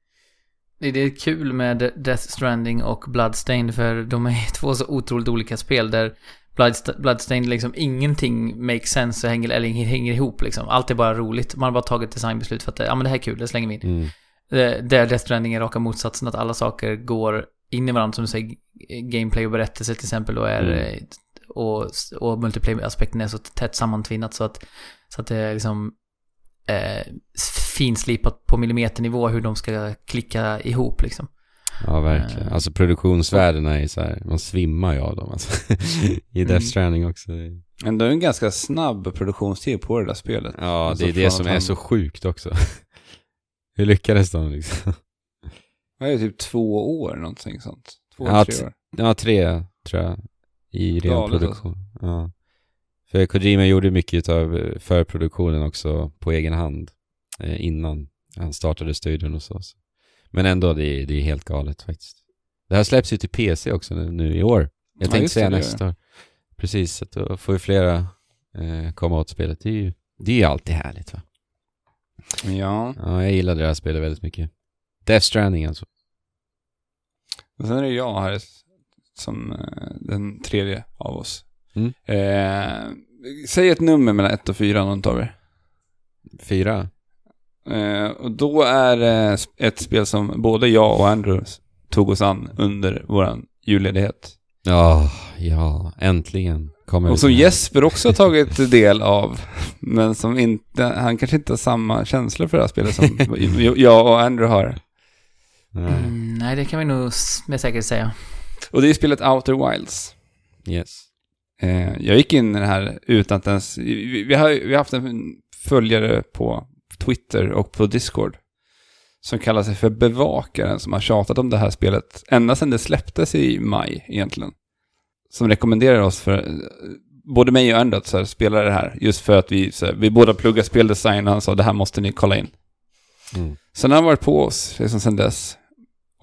Det är kul med Death Stranding och Bloodstained för de är två så otroligt olika spel där Bloodst- Bloodstained liksom ingenting makes sense och hänger, eller hänger ihop liksom. Allt är bara roligt. Man har bara tagit designbeslut för att ja men det här är kul, det slänger vi in. Mm. Eh, Där Death Stranding är raka motsatsen, att alla saker går in i varandra, som du säger, gameplay och berättelse till exempel, och, är, Mm. och, och multiplayer-aspekten är så tätt sammantvinnat så att, så att det är liksom eh, finslipat på millimeternivå hur de ska klicka ihop liksom. Ja, verkligen. Eh. Alltså produktionsvärdena är så här, man svimmar ju av dem alltså. I Death Mm. Stranding också. Men det är en ganska snabb produktionstid på det där spelet. Ja, Alltså det är det som är så sjukt också. Hur lyckades de liksom? Det är typ två år, någonting sånt. Två, Ja, tre år. Ja, tre tror jag. I ren Galet produktion. Ja. För Kojima gjorde mycket av förproduktionen också på egen hand. Eh, innan han startade studion och så. Men ändå, det är, det är helt galet faktiskt. Det här släpps ju till PC också nu, nu i år. Jag Ja, tänkte det, säga det nästa år. Precis, så att då får ju flera eh, komma åt spelet. Det är ju det är ju alltid härligt va? Ja. Ja, jag gillade det här spelet väldigt mycket. Death Stranding alltså. Och sen är det jag här som eh, den tredje av oss. Mm. Eh, säg ett nummer mellan ett och fyra, någon av er. Fyra. Eh, och då är det ett spel som både jag och Andrew tog oss an under våran julledighet. Ja, ja, äntligen kommer Och som Jesper också har tagit del av. Men som inte, han kanske inte har samma känslor för det här spelet som jag och Andrew har. Nej, Mm, nej, det kan vi nog med säkerhet säga. Och det är spelet Outer Wilds. yes. Eh, jag gick in i det här utan att ens... Vi, vi, har, vi har haft en följare på Twitter och på Discord. Som kallar sig för Bevakaren, som har tjatat om det här spelet ända sedan det släpptes i maj egentligen. Som rekommenderar oss för, eh, både mig och Andrew att så här, spela det här. Just för att vi, så här, vi båda pluggar speldesign och han sa det här måste ni kolla in. Mm. Sen har han varit på oss liksom sen dess.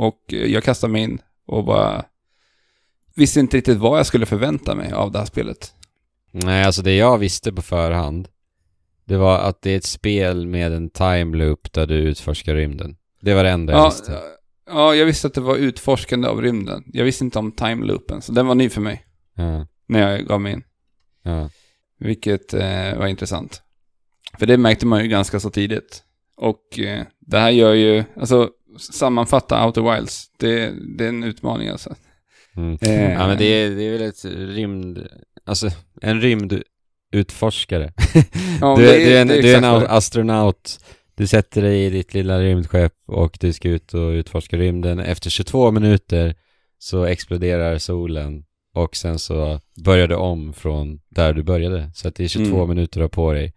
Och jag kastade mig in och bara visste inte riktigt vad jag skulle förvänta mig av det här spelet. Nej, alltså det jag visste på förhand, det var att det är ett spel med en time loop där du utforskar rymden. Det var det enda jag Ja, visste. ja, jag visste att det var utforskande av rymden. Jag visste inte om timeloopen, så den var ny för mig Ja, när jag gav mig in. ja. Vilket eh, var intressant. För det märkte man ju ganska så tidigt. Och eh, det här gör ju, alltså sammanfatta Outer Wilds, det, det är en utmaning alltså. Mm. Eh, Ja men det är, det är väl ett rymd... Alltså, en rymdutforskare. ja, du, det du är en, du är en astronaut. Du sätter dig i ditt lilla rymdskepp och du ska ut och utforska rymden. Efter 22 minuter så exploderar solen och sen så börjar du om från där du började. Så att det är 22 Mm. minuter på dig.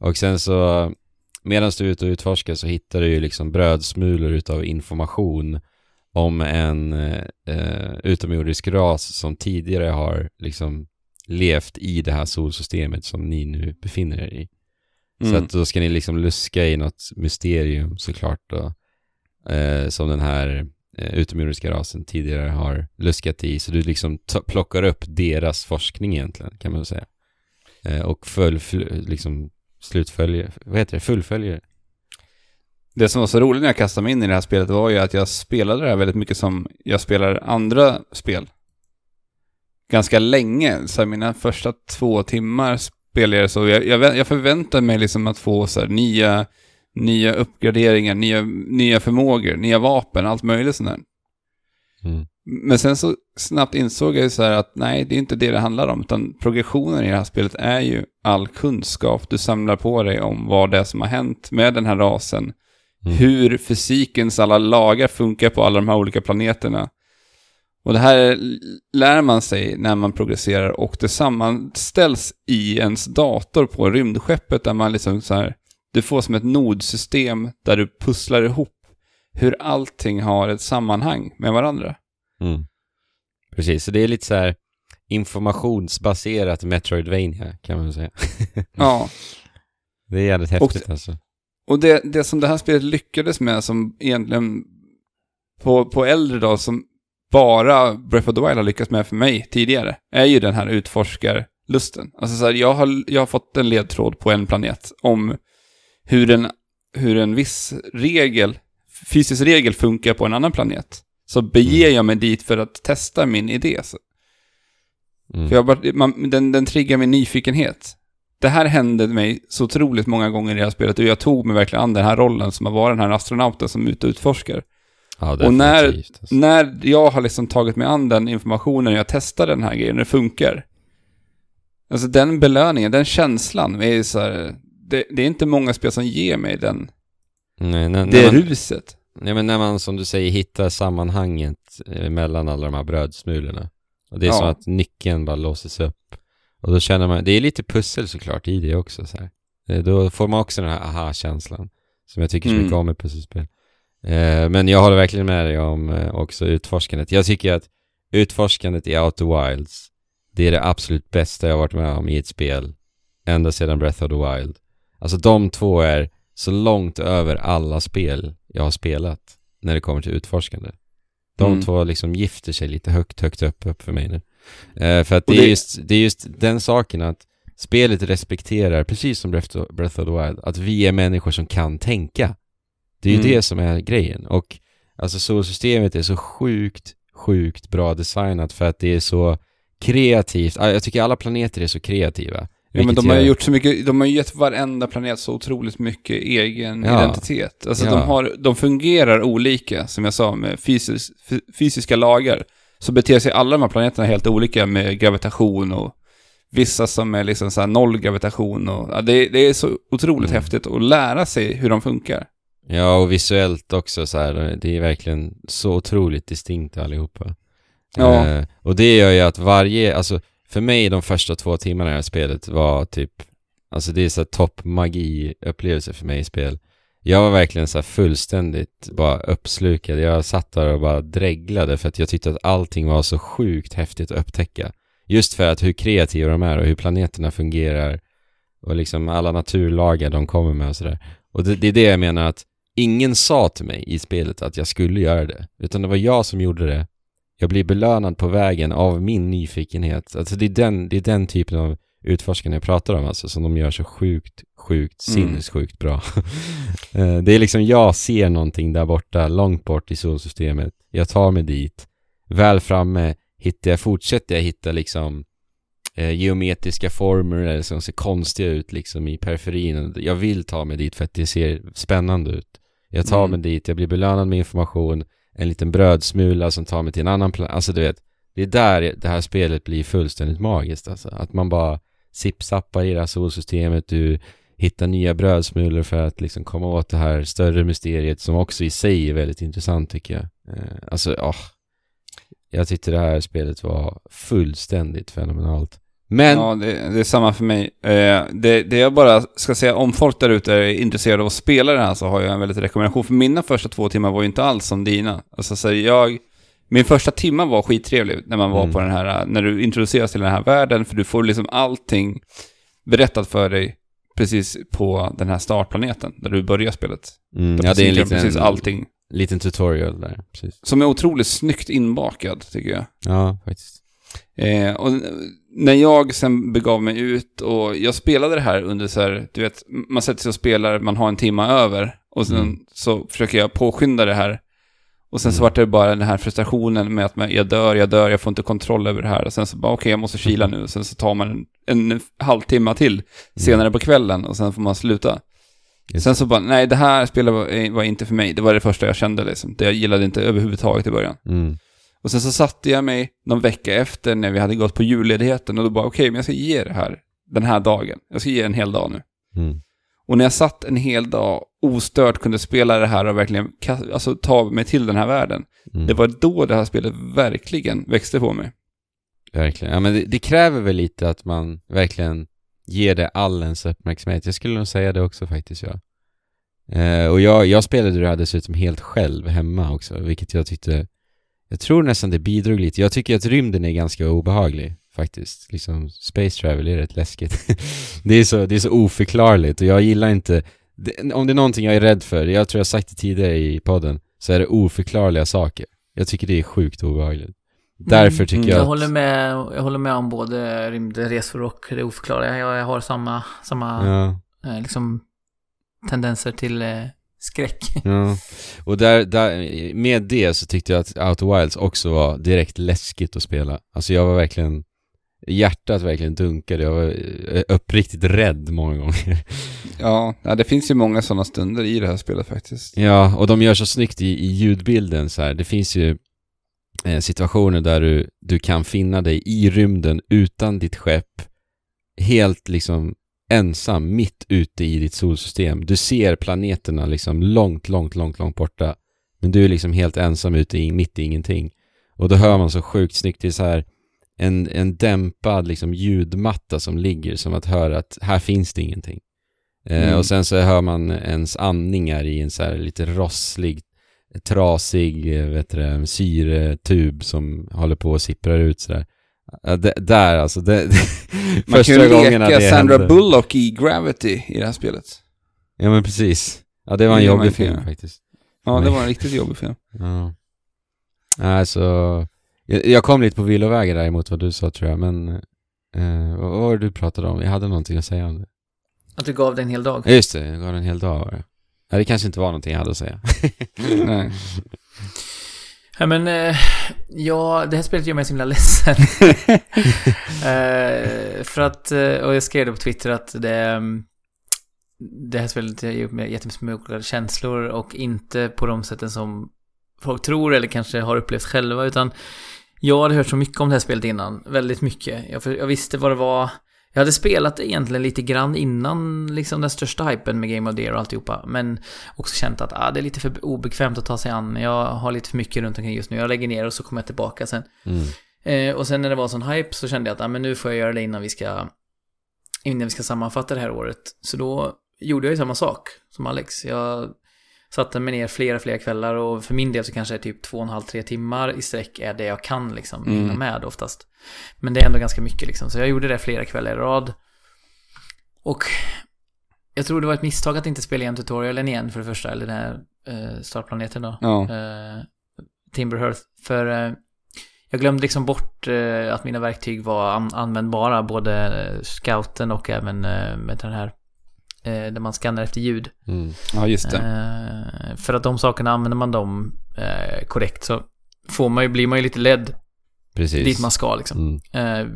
Och sen så medan du är ute och utforskar så hittar du ju liksom brödsmulor utav information om en eh, utomjordisk ras som tidigare har liksom levt i det här solsystemet som ni nu befinner er i. Så Mm. att då ska ni liksom luska i något mysterium såklart då. Eh, som den här eh, utomjordiska rasen tidigare har luskat i. Så du liksom plockar upp deras forskning egentligen kan man säga. Eh, och fl- liksom slutföljer, vad heter det, fullföljer. Det som var så roligt när jag kastade mig in i det här spelet var ju att jag spelade det här väldigt mycket som jag spelar andra spel. Ganska länge, så mina första två timmar spelade jag så. Jag, jag, jag förväntade mig liksom att få så nya, nya uppgraderingar, nya, nya förmågor, nya vapen, allt möjligt sånt där. Mm. Men sen så snabbt insåg jag ju så här att nej, det är inte det det handlar om, utan progressionen i det här spelet är ju all kunskap du samlar på dig om vad det är som har hänt med den här rasen. Mm. Hur fysikens alla lagar funkar på alla de här olika planeterna. Och det här lär man sig när man progresserar och det sammanställs i ens dator på rymdskeppet där man liksom så här, du får som ett nodsystem där du pusslar ihop hur allting har ett sammanhang med varandra. Mm. Precis, så det är lite så här informationsbaserat Metroidvania kan man säga. Ja, Det är jävligt häftigt alltså. och det, det som det här spelet lyckades med som egentligen på, på äldre dag som bara Breath of the Wild har lyckats med för mig tidigare, är ju den här utforskarlusten. Alltså så här, jag har, jag har fått en ledtråd på en planet om hur en, hur en viss regel, fysisk regel funkar på en annan planet. Så beger jag mig dit för att testa min idé. Mm. För jag bara, man, den, den triggar min nyfikenhet. Det här hände mig så otroligt många gånger i det här spelet och jag tog mig verkligen an den här rollen som att vara den här astronauten som är ute och utforskar. Ja, och när- alltså. När jag har liksom tagit mig an den informationen och jag testar den här grejen det funkar. Alltså den belöningen, den känslan är så här, det, det är inte många spel som ger mig den, Nej, när, det när, man, ruset. Nej, men när man som du säger hittar sammanhanget eh, mellan alla de här brödsmulorna. Och det är Ja. som att nyckeln bara låses upp. Och då känner man, det är lite pussel såklart i det också så här. Eh, Då får man också den här aha-känslan. Som jag tycker så Mm. mycket om i pusselspel. Eh, men jag håller verkligen med dig om eh, också utforskandet. Jag tycker att utforskandet i Outer Wilds, det är det absolut bästa jag har varit med om i ett spel. Ända sedan Breath of the Wild. Alltså de två är så långt över alla spel jag har spelat när det kommer till utforskande. De Mm. två liksom gifter sig lite högt, högt upp, upp för mig nu. Eh, för att Och det, är det- just, det är just den saken att spelet respekterar, precis som Breath of, Breath of the Wild, att vi är människor som kan tänka. Det är ju Mm. det som är grejen. Och alltså solsystemet är så sjukt, sjukt bra designat för att det är så kreativt. Ah, Jag tycker alla planeter är så kreativa. Ja, men de har ju gjort så mycket, de har gett varenda planet så otroligt mycket egen Ja. identitet. Alltså Ja. de, har, de fungerar olika, som jag sa, med fysis, fy- fysiska lagar. så beter sig alla de här planeterna helt olika med gravitation och vissa som är liksom så noll gravitation och ja, det, det är så otroligt Mm. häftigt att lära sig hur de funkar. Ja, och visuellt också så här. Det är verkligen så otroligt distinkt allihopa. Ja. Eh, och det gör ju att varje, alltså för mig de första två timmarna i det här spelet var typ, alltså det är så topp magi upplevelse för mig i spel. Jag var verkligen så fullständigt bara uppslukad. Jag satt där och bara dreglade för att jag tyckte att allting var så sjukt häftigt att upptäcka. Just för att hur kreativa de är och hur planeterna fungerar och liksom alla naturlagar de kommer med och sådär. Och det, det är det jag menar att ingen sa till mig i spelet att jag skulle göra det, utan det var jag som gjorde det. Jag blir belönad på vägen av min nyfikenhet. Alltså det är den, det är den typen av utforskande jag pratar om alltså, som de gör så sjukt, sjukt, Mm. sinnessjukt bra. Eh, det är liksom, jag ser någonting där borta, långt bort i solsystemet. Jag tar mig dit. Väl framme hittar jag, fortsätter jag hitta liksom eh, geometriska former eller som ser konstiga ut liksom i periferin. Jag vill ta mig dit för att det ser spännande ut. Jag tar Mm. mig dit, jag blir belönad med information, en liten brödsmula som tar mig till en annan plats. Alltså du vet, det är där det här spelet blir fullständigt magiskt alltså. Att man bara sippsappar i det här solsystemet, du hittar nya brödsmulor för att liksom komma åt det här större mysteriet som också i sig är väldigt intressant tycker jag. Eh, alltså, åh. Jag tyckte det här spelet var fullständigt fenomenalt. Men, Ja, det, det är samma för mig. Eh, det, det jag bara ska säga, om folk där ute är intresserade av att spela det här så har jag en väldigt rekommendation. För mina första två timmar var ju inte alls som dina. Alltså så jag... Min första timma var skittrevlig när man var Mm. på den här, när du introduceras till den här världen, för du får liksom allting berättat för dig precis på den här startplaneten, där du börjar spelet. mm, ja det är en presenterar precis liten, allting. liten tutorial där, precis. Som är otroligt snyggt inbakad, tycker jag. Ja, faktiskt. Eh, och när jag sen begav mig ut och jag spelade det här under så här, du vet, man sätter sig och spelar, man har en timma över och sen Mm. så försöker jag påskynda det här. Och sen så Mm. vart det bara den här frustrationen med att man, jag dör, jag dör, jag får inte kontroll över det här. Och sen så bara, okej, jag måste kila nu. Och sen så tar man en, en halvtimme till senare på kvällen och sen får man sluta. Just Sen så bara, nej, det här spelet var, var inte för mig. Det var det första jag kände liksom. Det jag gillade inte överhuvudtaget i början. Mm. Och sen så satte jag mig någon vecka efter när vi hade gått på julledigheten och då bara okej, men jag ska ge det här den här dagen. Jag ska ge en hel dag nu. Mm. Och när jag satt en hel dag ostört kunde spela det här och verkligen alltså, ta mig till den här världen. Mm. Det var då det här spelet verkligen växte på mig. Verkligen. Ja, men det, det kräver väl lite att man verkligen ger det all ens uppmärksamhet. Jag skulle nog säga det också faktiskt, ja. Eh, och jag, jag spelade det här dessutom helt själv hemma också, vilket jag tyckte... Jag tror nästan det bidrog lite. Jag tycker att rymden är ganska obehaglig, faktiskt. Liksom, space travel är rätt läskigt. det, är så, det är så oförklarligt och jag gillar inte... Det, om det är någonting jag är rädd för, jag tror jag sagt det tidigare i podden, så är det oförklarliga saker. Jag tycker det är sjukt obehagligt. Därför tycker Mm, jag Jag att... håller med, jag håller med om både rymdresor och det oförklarliga. Jag, jag har samma, samma Ja. eh, liksom tendenser till eh, skräck. Ja, och där, där, med det så tyckte jag att Outer Wilds också var direkt läskigt att spela. Alltså jag var verkligen, hjärtat verkligen dunkade, jag var eh, uppriktigt rädd många gånger. Ja, ja det finns ju många sådana stunder i det här spelet faktiskt. Ja, och de gör så snyggt i, i ljudbilden så här. Det finns ju eh, situationer där du, du kan finna dig i rymden utan ditt skepp, helt liksom ensam mitt ute i ditt solsystem. Du ser planeterna liksom långt, långt, långt, långt borta. Men du är liksom helt ensam ute i, mitt i ingenting. Och då hör man så sjukt snyggt, det är så här en, en dämpad liksom ljudmatta som ligger som att höra att här finns det ingenting. Eh, Mm. och sen så hör man ens andningar i en så här lite rosslig, trasig, eh, vet du syretub som håller på och sipprar ut sådär. Ja, det, där alltså, det, Man kan ju gångerna leka det Sandra hände. Bullock i Gravity i det här spelet. Ja men precis. Ja det var en Det jobbig film faktiskt. Ja, det var en riktigt jobbig film. Ja. Alltså, jag, jag kom lite på villovägar där emot vad du sa tror jag, men eh, vad var det du pratade om? Jag hade någonting att säga om det. Att du gav dig en hel dag. Just det, jag gav en hel dag var det. Ja, det kanske inte var någonting jag hade att säga. Nej. Ja, men, eh, ja, det här spelet gör mig så himla ledsen. eh, för att, eh, och jag skrev det på Twitter att det, mm, det här spelet ger mig jättemycket känslor och inte på de sätten som folk tror eller kanske har upplevt själva, utan Jag hade hört så mycket om det här spelet innan, väldigt mycket. Jag, jag visste vad det var. Jag hade spelat det egentligen lite grann innan liksom den största hypen med Game of the Year och alltihopa. Men också känt att ah, det är lite för obekvämt att ta sig an. Jag har lite för mycket runt omkring just nu. Jag lägger ner och så kommer jag tillbaka sen. Mm. Eh, och sen när det var sån hype så kände jag att ah, men nu får jag göra det innan vi ska innan vi ska sammanfatta det här året. Så då gjorde jag ju samma sak som Alex. Jag satte mig ner flera, flera kvällar och för min del så kanske det är typ två och en halv, tre timmar i sträck är det jag kan liksom Mm. hinna med oftast. Men det är ändå ganska mycket liksom. Så jag gjorde det flera kvällar i rad. Och jag tror det var ett misstag att inte spela igen tutorialen igen för det första, eller den här eh, startplaneten då. Ja. Eh, Timber Hearth. För eh, jag glömde liksom bort eh, att mina verktyg var an- användbara, både eh, scouten och även eh, med den här, där man skannar efter ljud. Mm. ja, just det. Eh, för att de sakerna, använder man dem eh, korrekt så får man ju, blir man ju lite ledd Precis. dit man ska liksom. Mm. Eh,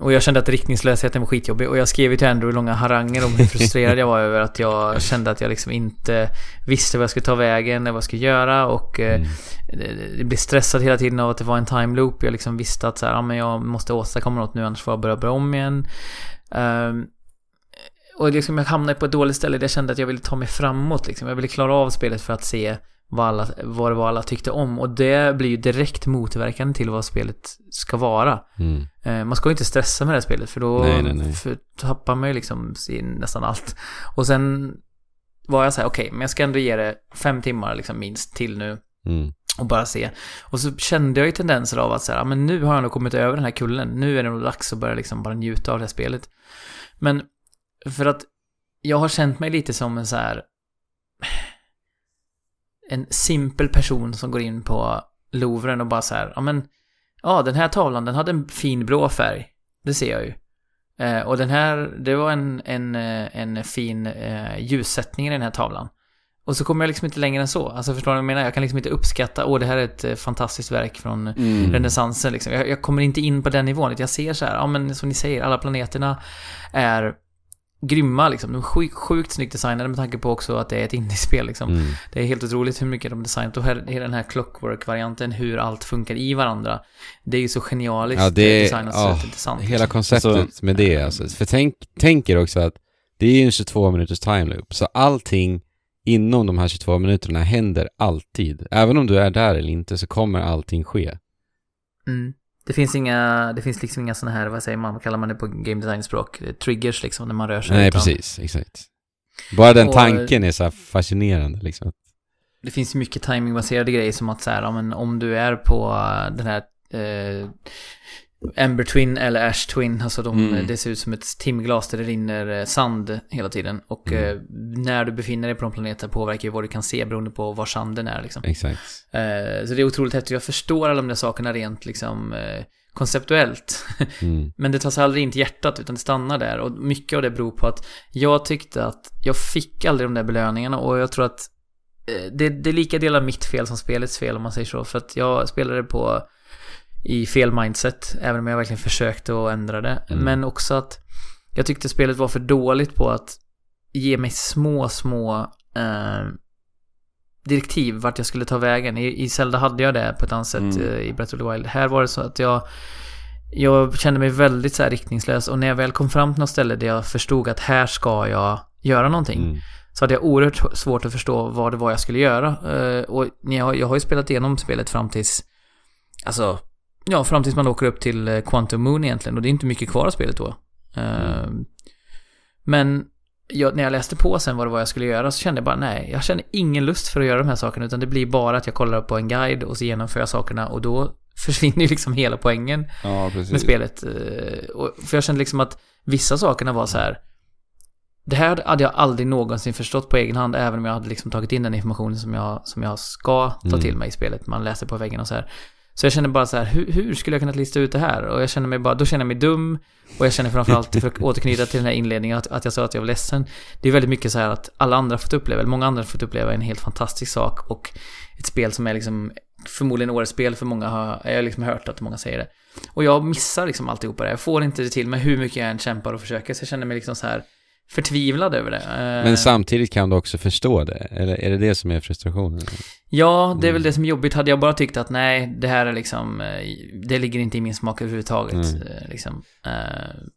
och jag kände att riktningslösheten var skitjobbig. Och jag skrev ju till Andrew långa haranger om hur frustrerad jag var över att jag kände att jag liksom inte visste vad jag skulle ta vägen, eller vad jag skulle göra. Och eh, Mm. det- det blev stressad hela tiden av att det var en time loop. Jag liksom visste att så här, ja, men jag måste åstadkomma något nu, annars får jag börja börja om igen. Och liksom jag hamnade på ett dåligt ställe där jag kände att jag ville ta mig framåt. Liksom. Jag ville klara av spelet för att se vad, alla, vad det var alla tyckte om. Och det blir ju direkt motverkande till vad spelet ska vara. Mm. Eh, man ska ju inte stressa med det här spelet för då Nej, nej, nej. För, tappar man ju liksom sin, nästan allt. Och sen var jag så här, okej, men jag ska ändå ge det fem timmar liksom minst till nu Mm. och bara se. Och så kände jag ju tendenser av att så här, men nu har jag nog kommit över den här kullen. Nu är det nog dags att börja liksom bara njuta av det här spelet. Men för att jag har känt mig lite som en så här en simpel person som går in på Louvren och bara så här, ja men ja den här tavlan den hade en fin blå färg. Det ser jag ju. Eh, och den här, det var en, en, eh, en fin eh, ljussättning i den här tavlan. Och så kommer jag liksom inte längre än så. Alltså förstår du vad jag menar? Jag kan liksom inte uppskatta, åh det här är ett eh, fantastiskt verk från Mm. renässansen liksom. Jag, jag kommer inte in på den nivån. Jag ser så här, ja men som ni säger, alla planeterna är grymma liksom. De är sjukt, sjukt snyggt designade med tanke på också att det är ett indiespel liksom. Mm. Det är helt otroligt hur mycket de har designat och här, hela den här clockwork-varianten, hur allt funkar i varandra. Det är ju så genialiskt Ja, det är- designat så ja, att det är intressant. Hela liksom. konceptet Alltså- med det alltså. För tänk, tänker också att det är ju en 22 minuters time loop. Så allting inom de här 22 minuterna händer alltid. Även om du är där eller inte så kommer allting ske. Mm. Det finns inga, det finns liksom inga sådana här, vad säger man, vad kallar man det på game design-språk? Triggers liksom, när man rör sig. Nej, utan- precis. Exakt. Bara den Och- tanken är så fascinerande liksom. Det finns mycket timingbaserade grejer som att så här, men om du är på den här eh, Ember Twin eller Ash Twin, alltså de, Mm. det ser ut som ett timglas där det rinner eh, sand hela tiden. Och Mm. eh, när du befinner dig på de planeter påverkar ju vad du kan se beroende på var sanden är liksom. Exakt. Eh, så det är otroligt häftigt. Jag förstår alla de där sakerna rent liksom eh, konceptuellt. Mm. Men det tas aldrig in till hjärtat utan det stannar där. Och mycket av det beror på att jag tyckte att jag fick aldrig de där belöningarna och jag tror att eh, det, det är lika delar mitt fel som spelets fel om man säger så. För att jag spelade på i fel mindset, även om jag verkligen försökte att ändra det. Mm. Men också att jag tyckte spelet var för dåligt på att ge mig små, små eh, direktiv vart jag skulle ta vägen. I, I Zelda hade jag det på ett annat sätt Mm. eh, i Breath of the Wild. Här var det så att jag jag kände mig väldigt så här riktningslös och när jag väl kom fram till något ställe där jag förstod att här ska jag göra någonting Mm. så hade jag oerhört svårt att förstå vad det var jag skulle göra. Eh, och jag har ju spelat igenom spelet fram tills, alltså, ja, fram tills man åker upp till eh, Quantum Moon egentligen och det är inte mycket kvar av spelet då. Eh, Men jag, när jag läste på sen vad det var jag skulle göra så kände jag bara nej, jag känner ingen lust för att göra de här sakerna utan det blir bara att jag kollar på en guide och så genomför jag sakerna och då försvinner ju liksom hela poängen Ja, med spelet. eh, Och för jag kände liksom att vissa sakerna var så här. Det här hade jag aldrig någonsin förstått på egen hand, även om jag hade liksom tagit in den informationen som jag, som jag ska ta Mm. till mig i spelet. Man läser på väggen och så här. Så jag känner bara så här, hur, hur skulle jag kunna lista ut det här? Och jag känner mig bara, då känner jag mig dum. Och jag känner framförallt, för att återknyta till den här inledningen, att, att jag sa att jag var ledsen. Det är väldigt mycket så här att alla andra har fått uppleva, eller många andra har fått uppleva en helt fantastisk sak. Och ett spel som är liksom förmodligen årets spel för många har, jag har liksom hört att många säger det. Och jag missar liksom alltihopa det. Jag får inte det till mig hur mycket jag än kämpar och försöker. Så jag känner mig liksom så här förtvivlad över det. Eh, Men samtidigt kan du också förstå det, eller är det det som är frustrationen? Ja, det är väl Mm. det som är jobbigt. Hade jag bara tyckt att nej, det här är liksom, eh, det ligger inte i min smak överhuvudtaget. Mm. eh, Liksom. Eh,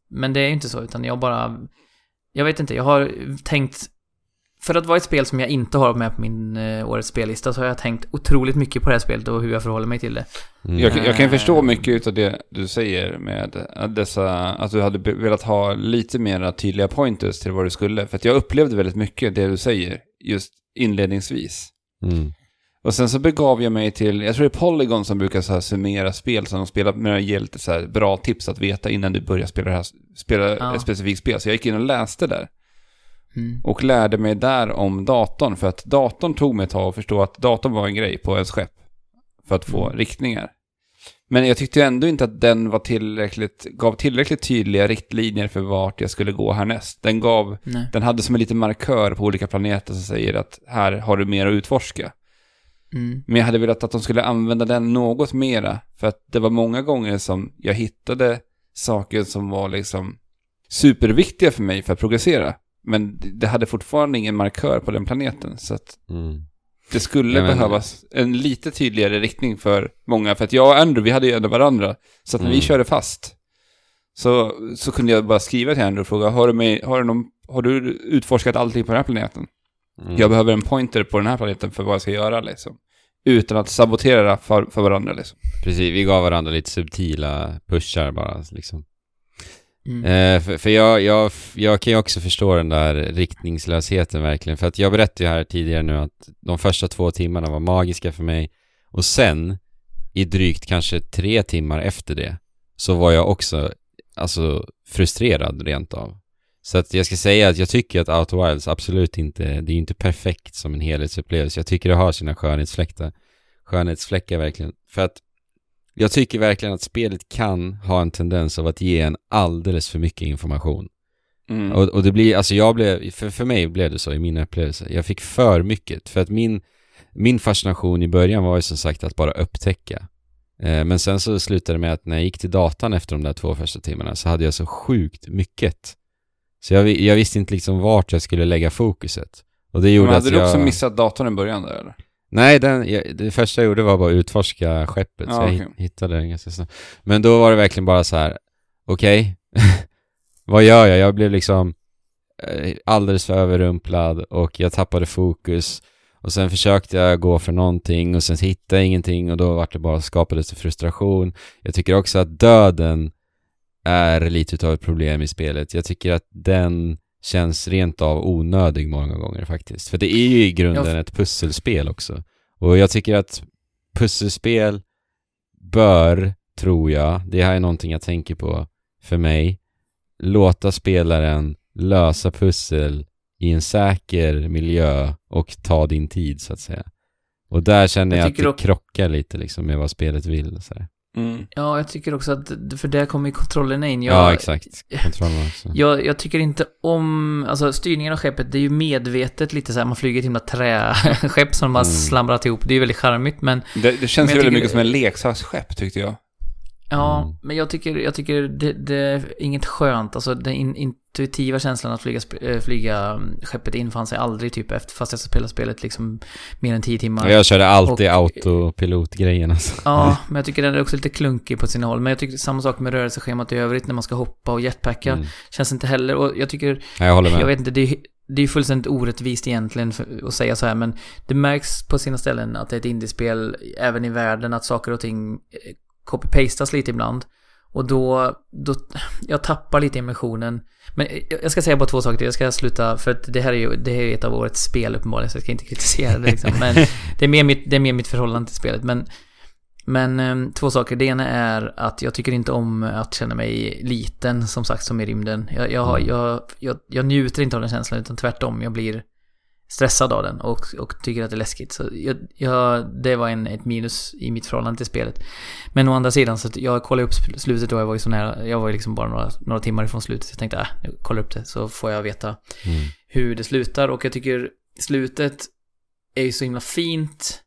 Men det är ju inte så, utan jag bara, jag vet inte, jag har tänkt, för att vara ett spel som jag inte har med på min eh, årets spellista så har jag tänkt otroligt mycket på det här spelet och hur jag förhåller mig till det. Mm. Jag, jag kan Eh. förstå mycket av det du säger med att dessa, att du hade velat ha lite mera tydliga pointers till vad du skulle. För att jag upplevde väldigt mycket det du säger, just inledningsvis. Mm. Och sen så begav jag mig till, jag tror det är Polygon som brukar så här summera spel som de spelar, men det ger lite så här bra tips att veta innan du börjar spela, det här, spela Ja. ett specifikt spel. Så jag gick in och läste där. Mm. Och lärde mig där om datorn, för att datorn tog mig ett tag att förstå att datorn var en grej på ens skepp. För att få Mm. riktningar. Men jag tyckte ändå inte att den var tillräckligt, gav tillräckligt tydliga riktlinjer för vart jag skulle gå härnäst. Den gav, Nej. den hade som en liten markör på olika planeter som säger att här har du mer att utforska. Mm. Men jag hade velat att de skulle använda den något mera. För att det var många gånger som jag hittade saker som var liksom superviktiga för mig för att progressera. Men det hade fortfarande ingen markör på den planeten. Så att Mm. det skulle men- behövas en lite tydligare riktning för många. För att jag och Andrew, vi hade ju ändå varandra. Så att när vi Mm. körde fast så, så kunde jag bara skriva till Andrew och fråga, har du, mig, har, du någon, har du utforskat allting på den här planeten? Mm. Jag behöver en pointer på den här planeten för vad jag ska göra liksom. Utan att sabotera för, för varandra liksom. Precis, vi gav varandra lite subtila pushar bara liksom. Mm. Eh, för för jag, jag, jag kan ju också förstå den där riktningslösheten verkligen. För att jag berättade ju här tidigare nu att de första två timmarna var magiska för mig. Och sen, i drygt kanske tre timmar efter det, så var jag också, alltså, frustrerad rent av. Så att jag ska säga att jag tycker att Outer Wilds absolut inte, det är inte perfekt som en helhetsupplevelse. Jag tycker det har sina skönhetsfläckar. Skönhetsfläckar verkligen. För att jag tycker verkligen att spelet kan ha en tendens av att ge en alldeles för mycket information. Mm. Och, och det blir, alltså jag blev, för, för mig blev det så i min upplevelse. Jag fick för mycket. För att min, min fascination i början var ju som sagt att bara upptäcka. Eh, men sen så slutade det med att när jag gick till datan efter de där två första timmarna så hade jag så sjukt mycket. Så jag, jag visste inte liksom vart jag skulle lägga fokuset. Och det gjorde Men att hade du jag... också missat datorn i början där eller? Nej, den, jag, det första jag gjorde var bara att utforska skeppet, så Ja, jag okej. hit- hittade den ganska snabbt. Men då var det verkligen bara så här: okej, vad gör jag? Jag blev liksom eh, alldeles för överrumplad och jag tappade fokus. Och sen försökte jag gå för någonting och sen hittade jag ingenting och då var det bara skapades det frustration. Jag tycker också att döden är lite utav ett problem i spelet. Jag tycker att den känns rent av onödig många gånger faktiskt. För det är ju i grunden ett pusselspel också. Och jag tycker att pusselspel bör, tror jag, det här är någonting jag tänker på för mig, låta spelaren lösa pussel i en säker miljö och ta din tid så att säga. Och där känner Jag jag, att det krockar lite liksom med vad spelet vill. Så här. Mm. Ja, jag tycker också att, för där kommer ju kontrollerna in. Jag, Ja, exakt. Kontrollen också. Jag, jag tycker inte om, alltså styrningen av skeppet, det är ju medvetet lite så här, man flyger ett himla träskepp som man Mm. slamrat ihop. Det är ju väldigt charmigt, men Det, det känns ju väldigt tycker- mycket som en leksaksskepp tyckte jag. Ja, Mm. men jag tycker, jag tycker det, det är inget skönt, alltså den in, intuitiva känslan att flyga, äh, flyga mm, skeppet infann sig aldrig typ efter, fast jag spelade spelet liksom mer än tio timmar. Jag körde alltid Och- autopilotgrejen alltså. Ja, men jag tycker den är också lite klunkig på sina håll. Men jag tycker samma sak med rörelseschemat i övrigt när man ska hoppa och jetpacka. Mm. Känns inte heller, och jag tycker Ja, jag håller med. Jag vet inte, det är, det är ju fullständigt orättvist egentligen för, att säga så här, men det märks på sina ställen att det är ett indiespel, även i världen, att saker och ting eh, copy-pastas lite ibland. Och då, då, jag tappar lite immersionen. Men jag- ska säga bara två saker till, jag ska sluta, för att det här är ju, det här är ett av årets spel uppenbarligen, så jag ska inte kritisera det liksom. Men det är mer mitt, det är mer mitt förhållande till spelet. Men, men eh, två saker. Det ena är att jag tycker inte om att känna mig liten, som sagt, som i rymden. Jag, jag, Mm. jag, jag, jag njuter inte av den känslan, utan tvärtom. Jag blir stressad av den och, och tycker att det är läskigt. Så jag, jag, det var en, ett minus i mitt förhållande till spelet. Men å andra sidan, så att jag kollade upp slutet då jag var ju så nära, jag var ju liksom bara några, några timmar ifrån slutet. Jag tänkte, äh, jag kollar upp det så får jag veta Mm. hur det slutar och jag tycker slutet är ju så himla fint.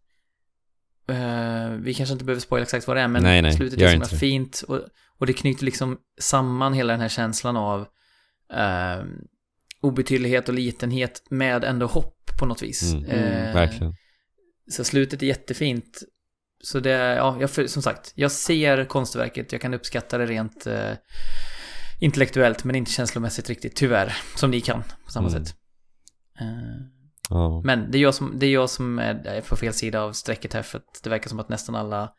Eh, vi kanske inte behöver spoila exakt vad det är, men Nej, nej, slutet är så himla fint och, och det knyter liksom samman hela den här känslan av eh, obetydlighet och litenhet med ändå hopp på något vis. Mm, Eh, Verkligen. Så slutet är jättefint. Så det, ja, jag, som sagt, jag ser konstverket, jag kan uppskatta det rent eh, intellektuellt, men inte känslomässigt riktigt, tyvärr. Som ni kan, på samma Mm. sätt. Eh, Ja. men det är jag som, det är, jag som är, på fel sida av strecket här, för att det verkar som att nästan alla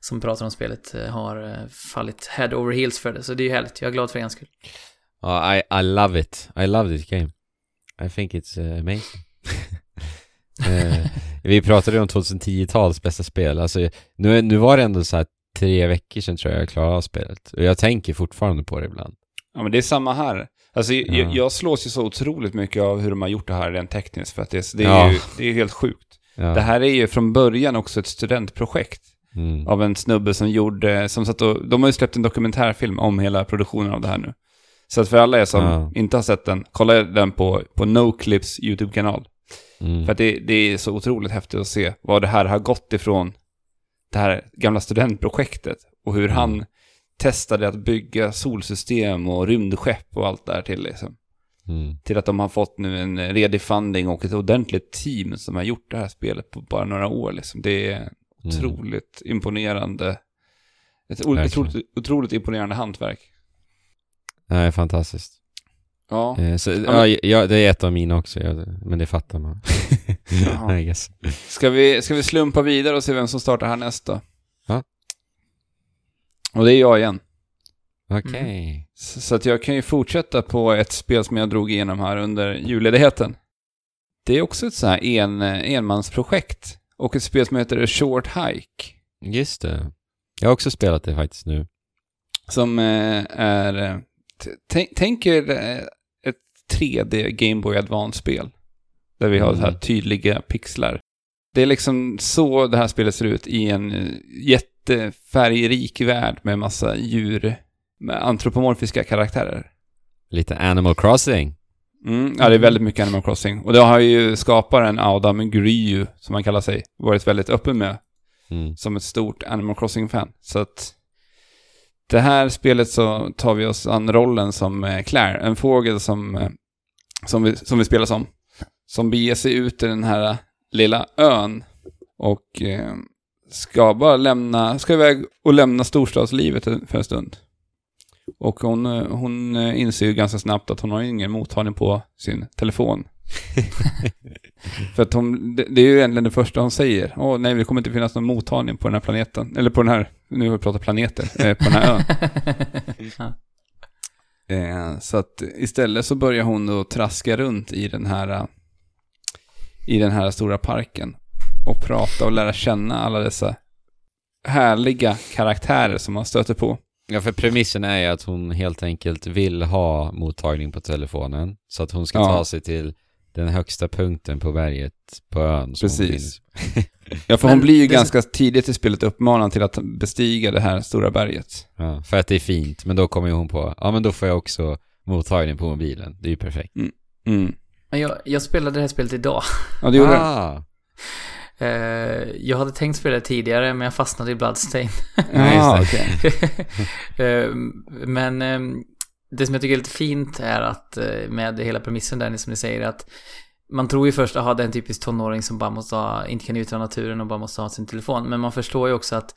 som pratar om spelet eh, har eh, fallit head over heels för det, så det är ju härligt. Jag är glad för en skull. Ja, I, I love it. I love this game. I think it's uh, amazing. eh, vi pratade ju om 2010-tals bästa spel. Alltså, nu, nu var det ändå så här tre veckor sedan tror jag jag klarade av spelet. Och jag tänker fortfarande på det ibland. Ja, men det är samma här. Alltså, Ja. jag, jag slås ju så otroligt mycket av hur de har gjort det här rent tekniskt, för att det, det är Ja. ju det är helt sjukt. Ja. Det här är ju från början också ett studentprojekt Mm. av en snubbe som gjorde, som satt och, de har ju släppt en dokumentärfilm om hela produktionen av det här nu. Så att för alla er som Ja. inte har sett den, kolla den på, på NoClips YouTube-kanal. Mm. För att det, det är så otroligt häftigt att se vad det här har gått ifrån det här gamla studentprojektet och hur Mm. han testade att bygga solsystem och rymdskepp och allt där till liksom. Mm. Till att de har fått nu en redig funding och ett ordentligt team som har gjort det här spelet på bara några år liksom. Det är Mm. otroligt imponerande. Ett otroligt, otroligt imponerande hantverk. Det är fantastiskt. Ja. Eh, så, ja, ja, det är ett av mina också, men det fattar man. I guess. Ska vi, ska vi slumpa vidare och se vem som startar här nästa? Ja. Och det är jag igen. Okej. Så, så att jag kan ju fortsätta på ett spel som jag drog igenom här under julledigheten. Det är också ett så här en, enmansprojekt. Och ett spel som heter A Short Hike. Just det. Jag har också spelat det faktiskt nu. Som eh, är... Tänk, er eh, ett 3D Game Boy Advance-spel. Där vi har Mm. så här tydliga pixlar. Det är liksom så det här spelet ser ut i en eh, jättefärgrik värld med massa djur. Med antropomorfiska karaktärer. Lite Animal Crossing. Mm, ja, det är väldigt mycket Animal Crossing. Och det har ju skaparen Adam Gryu, som han kallar sig, varit väldigt öppen med. Mm. som ett stort Animal Crossing-fan. Så att det här spelet så tar vi oss an rollen som eh, Claire, en fågel som, eh, som, vi, som vi spelar som. Som beger sig ut i den här eh, lilla ön och ska bara lämna, ska iväg och lämna storstadslivet för en stund. Och hon, hon inser ju ganska snabbt att hon har ingen mottagning på sin telefon. För att hon, det, är ju egentligen det första hon säger. Åh nej, det kommer inte finnas någon mottagning på den här planeten. Eller på den här, nu har vi pratat planeter, eh, på den här ön. Eh, så att istället så börjar hon då traska runt i den här, eh, i den här stora parken. Och prata och lära känna alla dessa härliga karaktärer som man stöter på. Ja, för premissen är ju att hon helt enkelt vill ha mottagning på telefonen. Så att hon ska Ja. ta sig till den högsta punkten på berget på ön. Precis. finns. Ja, för Men hon blir ju ganska tidigt i spelet uppmanad till att bestiga det här stora berget. Ja, för att det är fint. Men då kommer ju hon på, ja men då får jag också mottagning på mobilen. Det är ju perfekt. Mm. Men jag, jag spelade det här spelet idag. Ja, det gjorde ah, Eh, jag hade tänkt spela det tidigare, men jag fastnade i Bloodstain. Ja. Eh, men eh, det som jag tycker är lite fint är att eh, med hela premissen där, som ni säger, att man tror ju först att det är en typisk tonåring som bara måste ha, inte kan utöva naturen och bara måste ha sin telefon. Men man förstår ju också att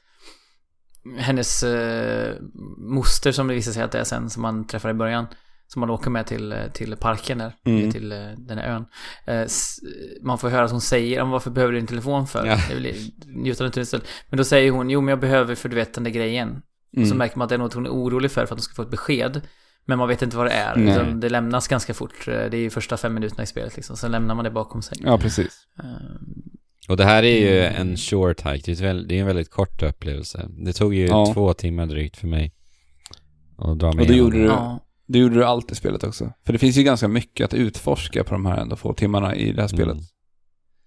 hennes eh, moster, som det visar sig att det är sen, som man träffar i början, som man åker med till, eh, till parken där, Mm. till eh, den här ön. Man får höra att hon säger, "Ja, men varför behöver du en telefon för? Ja. Jag vill njuta av istället. Men då säger hon, jo men jag behöver för du vet den där grejen. Mm. Så märker man att det är något hon är orolig för, för att hon ska få ett besked. Men man vet inte vad det är, Nej. utan det lämnas ganska fort. Det är ju första fem minuterna i spelet liksom, sen lämnar man det bakom sig. Ja, precis. Eh, och det här är ju Mm. en short hike. Det är, en väldigt kort upplevelse. Det tog ju Ja. två timmar drygt för mig. Att dra mig Och det gjorde du- Ja. Det gjorde du allt i spelet också. För det finns ju ganska mycket att utforska på de här ändå få timmarna i det här spelet. Mm.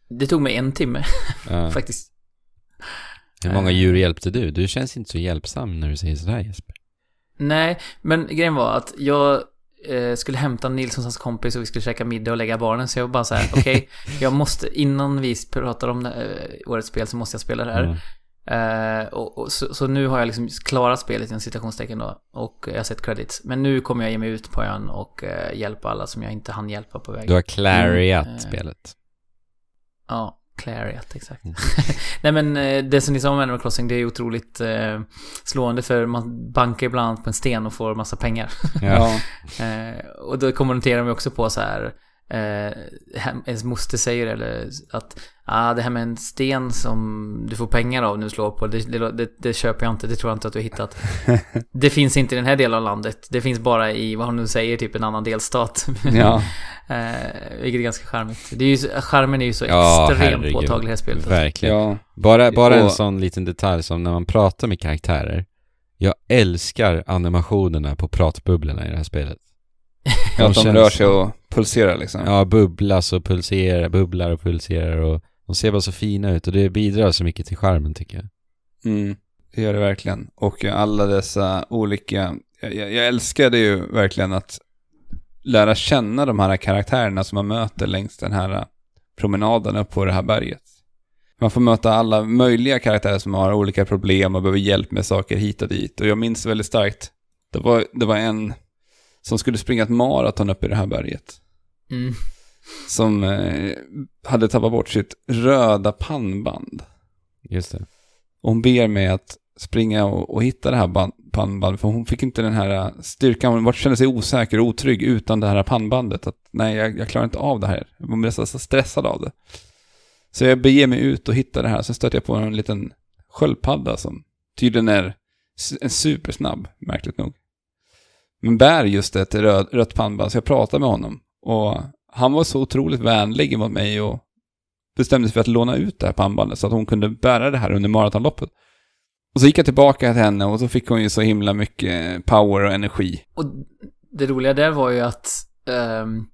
Det tog mig en timme, Ja. faktiskt. Hur många Eh. djur hjälpte du? Du känns inte så hjälpsam när du säger sådär Jesper. Nej, men grejen var att jag eh, skulle hämta Nilsson hans kompis och vi skulle käka middag och lägga barnen. Så jag var bara så här, okej, jag måste, innan vi pratar om eh, årets spel så måste jag spela det här. Mm. Eh, och, och, så, så nu har jag liksom klarat spelet inom citationstecken då. Och jag har sett credits. Men nu kommer jag ge mig ut på ön och eh, hjälpa alla som jag inte hann hjälpa på vägen. Du har clariat Mm. spelet. Ja, Clariat, exakt. Mm. Nej men eh, det som ni sa om Animal Crossing, det är otroligt eh, slående för man bankar ibland på en sten och får massa pengar. Ja. Eh, och då kommenterar de också på så här, eh, ens moster säger eller att ah, det här med en sten som du får pengar av när du slår på, det, det, det, det köper jag inte, det tror jag inte att du har hittat. det finns inte i den här delen av landet, det finns bara i, vad hon nu säger, typ en annan delstat. ja. eh, vilket är ganska charmigt. Det är ju, charmen är ju så Ja, extremt herregud. påtaglig i det här spelet. Verkligen. ja. Bara, bara en Och- sån liten detalj som när man pratar med karaktärer. Jag älskar animationerna på pratbubblorna i det här spelet. Ja, att de känns- rör sig och pulserar liksom. Ja, bubblas och pulserar, bubblar och pulserar och de ser bara så fina ut och det bidrar så mycket till charmen tycker jag. Mm, det gör det verkligen. Och alla dessa olika... Jag, jag, jag älskade ju verkligen att lära känna de här karaktärerna som man möter längs den här promenaden upp på det här berget. Man får möta alla möjliga karaktärer som har olika problem och behöver hjälp med saker hit och dit. Och jag minns väldigt starkt, det var, det var en som skulle springa ett maraton upp i det här berget. Mm. Som eh, hade tappat bort sitt röda pannband. Just det. Och hon ber mig att springa och, och hitta det här band, pannbandet, för hon fick inte den här äh, styrkan, hon kände sig osäker och otrygg utan det här pannbandet. Att nej, jag, jag klarar inte av det här. Jag var nästan stressad av det. Så jag beger mig ut och hittar det här, sen stöter jag på en liten sköldpadda som tydligen är en supersnabb, märkligt nog. Men bär just ett röd, rött pannband, så jag pratade med honom. Och han var så otroligt vänlig mot mig och bestämde sig för att låna ut det här pannbandet så att hon kunde bära det här under maratonloppet. Och så gick jag tillbaka till henne och så fick hon ju så himla mycket power och energi. Och det roliga där var ju att ehm,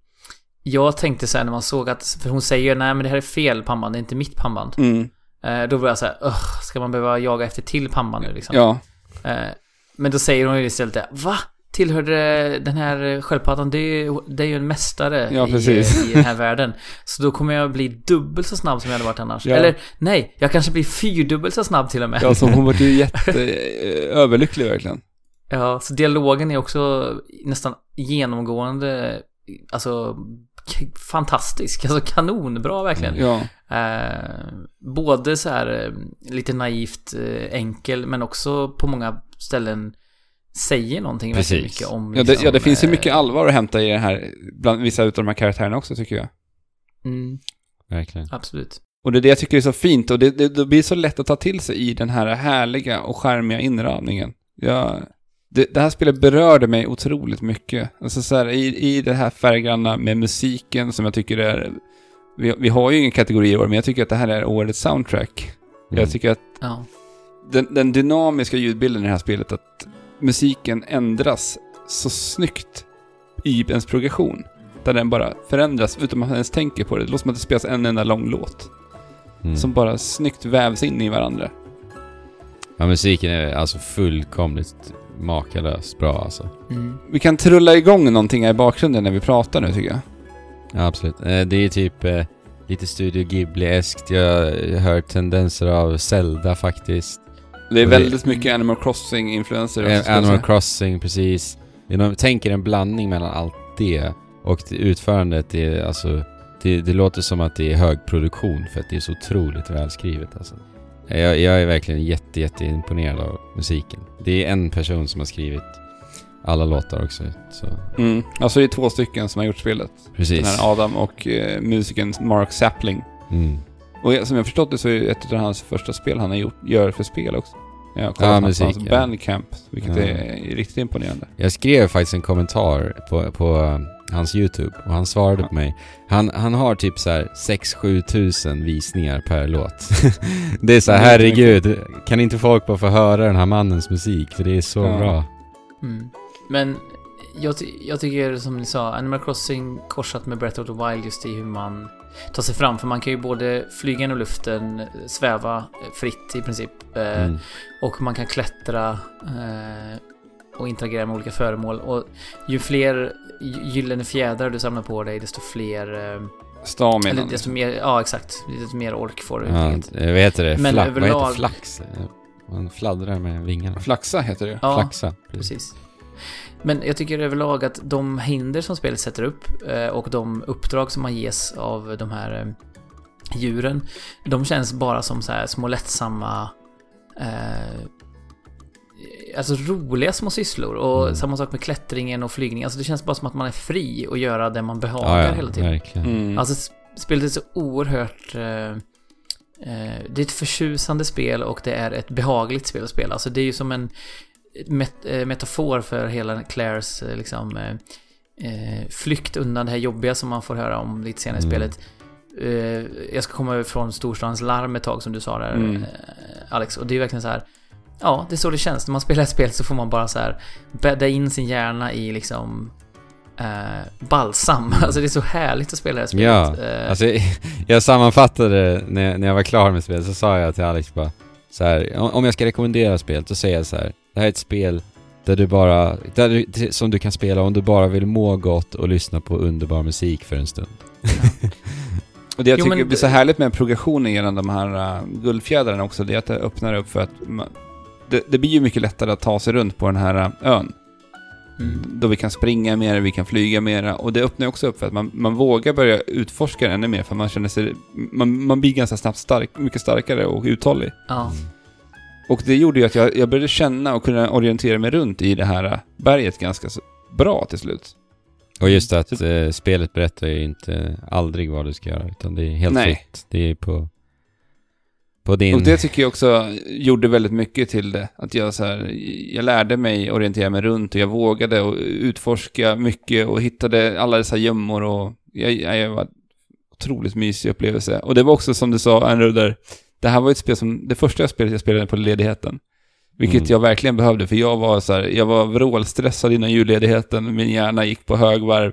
jag tänkte så här när man såg att, för hon säger nej men det här är fel pannband, det är inte mitt pannband. Mm. Eh, då var jag så här, "Ugh, ska man behöva jaga efter till pannband nu liksom? Ja, Eh, men då säger hon ju istället det, va? Tillhörde den här sköldpaddan, det är, ju- det är ju en mästare Ja, i, i den här världen. Så då kommer jag bli dubbelt så snabb som jag hade varit annars. Ja. Eller nej, jag kanske blir fyrdubbelt så snabb till och med. ja så hon var ju jätte eh, överlycklig verkligen. Ja, så dialogen är också nästan genomgående, alltså fantastisk, alltså kanonbra verkligen. Ja, Eh, både så här eh, lite naivt eh, enkel, men också på många ställen säger någonting väldigt Precis. mycket om ja, det, ja, det liksom, finns ju eh, mycket allvar att hämta i det här, bland vissa utav de här karaktärerna också tycker jag. Mm, Verkligen. absolut. Och det är det jag tycker är så fint och det, det, det blir så lätt att ta till sig i den här härliga och charmiga inramningen. Jag, det, det här spelet berörde mig otroligt mycket. Alltså så här, i, i det här färggranna med musiken som jag tycker är... Vi, vi har ju ingen kategori i år, men jag tycker att det här är årets soundtrack. Mm. Jag tycker att Ja. den, den dynamiska ljudbilden i det här spelet, att musiken ändras så snyggt i ens progression. Där den bara förändras utan att man ens tänker på det. Det låter som att det spelas en enda lång låt Mm. som bara snyggt vävs in i varandra. Ja, musiken är alltså fullkomligt makalöst bra alltså. Mm. Vi kan trulla igång någonting här i bakgrunden när vi pratar nu tycker jag. Ja, absolut. Eh, Det är typ eh, lite Studio Ghibli-eskt. Jag hör tendenser av Zelda faktiskt. Det är väldigt mycket Animal Crossing-influenser. Animal. Crossing, precis. Jag tänker en blandning mellan allt det och det utförandet är alltså... Det, det låter som att det är hög produktion för att det är så otroligt välskrivet alltså. Jag, jag är verkligen jätte, jätte imponerad av musiken. Det är en person som har skrivit alla låtar också. Så, Mm. Alltså det är två stycken som har gjort spelet. Den precis. här Adam och eh, musikern Mark Sapling. Mm. Och jag- som jag förstått det så är det ett av hans första spel han har gjort, gör för spel också. Jag har Ja, kollat musik, på hans ja. Bandcamp, vilket Ja. är riktigt imponerande. Jag skrev faktiskt en kommentar på, på eh, hans YouTube och han svarade på mig. Han, han har typ så här 6-7 tusen visningar per låt. det är så här, herregud, kan inte folk bara få höra den här mannens musik? För det är så Ja. bra. Mm. Men jag, ty- jag tycker som ni sa, Animal Crossing korsat med Breath of the Wild just i hur man tar sig fram. För man kan ju både flyga genom luften, sväva fritt i princip. eh, Mm. Och man kan klättra eh, och interagera med olika föremål. Och ju fler gy- gyllene fjädrar du samlar på dig, desto fler eh, Stamina. Eller desto mer, ja exakt. Desto mer ork får du Ja, jag vet det. Men Fla- Vad överlag- heter flax? Man fladdrar med vingarna. Flaxa heter det. Ja, Flaxa. precis. Men jag tycker överlag att de hinder som spelet sätter upp eh, och de uppdrag som man ges av de här eh, djuren, de känns bara som så här små lättsamma eh, Alltså roliga små sysslor och Mm. samma sak med klättringen och flygning. Alltså det känns bara som att man är fri att göra det man behagar Ja, ja, hela tiden. Mm. Alltså spelet är så oerhört... Eh, eh, det är ett förtjusande spel och det är ett behagligt spel att spela. Alltså det är ju som en met, eh, metafor för hela Claires eh, liksom, eh, eh, flykt undan det här jobbiga som man får höra om lite senare i Mm. spelet. Eh, jag ska komma från storstadens larm ett tag som du sa där, Mm. Alex. Och det är verkligen så här. Ja, det är så det känns. När man spelar ett spel så får man bara så här bädda in sin hjärna i liksom eh, balsam. Alltså det är så härligt att spela det här spelet. Ja, Alltså, jag sammanfattade när, jag- när jag var klar med spelet, så sa jag till Alex bara så här, om jag ska rekommendera spelet, så säger jag så här. Det här är ett spel där du bara, där du, som du kan spela om du bara vill må gott och lyssna på underbar musik för en stund. Och det jag Jo, tycker men- blir så härligt med progressionen genom de här uh, guldfjädrarna också, det är att det öppnar upp för att man, det, det blir ju mycket lättare att ta sig runt på den här uh, ön. Mm. Då vi kan springa mer, vi kan flyga mera. Och det öppnar också upp för att man, man vågar börja utforska den ännu mer, för man känner sig... Man, man blir ganska snabbt stark, mycket starkare och uthållig. Ja. Och det gjorde ju att jag, jag började känna och kunna orientera mig runt i det här berget ganska bra till slut. Och just att eh, spelet berättar ju inte aldrig vad du ska göra, utan det är helt Nej. fritt. Det är på, på din... Och det tycker jag också gjorde väldigt mycket till det. Att jag så här, jag lärde mig orientera mig runt och jag vågade och utforska mycket och hittade alla dessa gömmor och jag, jag, var otroligt mysig upplevelse. Och det var också som du sa, Andrew, där, det här var ett spel som, det första spelet jag spelade på ledigheten. Vilket Mm. jag verkligen behövde, för jag var så här, jag var vrålstressad innan julledigheten, min hjärna gick på högvarv.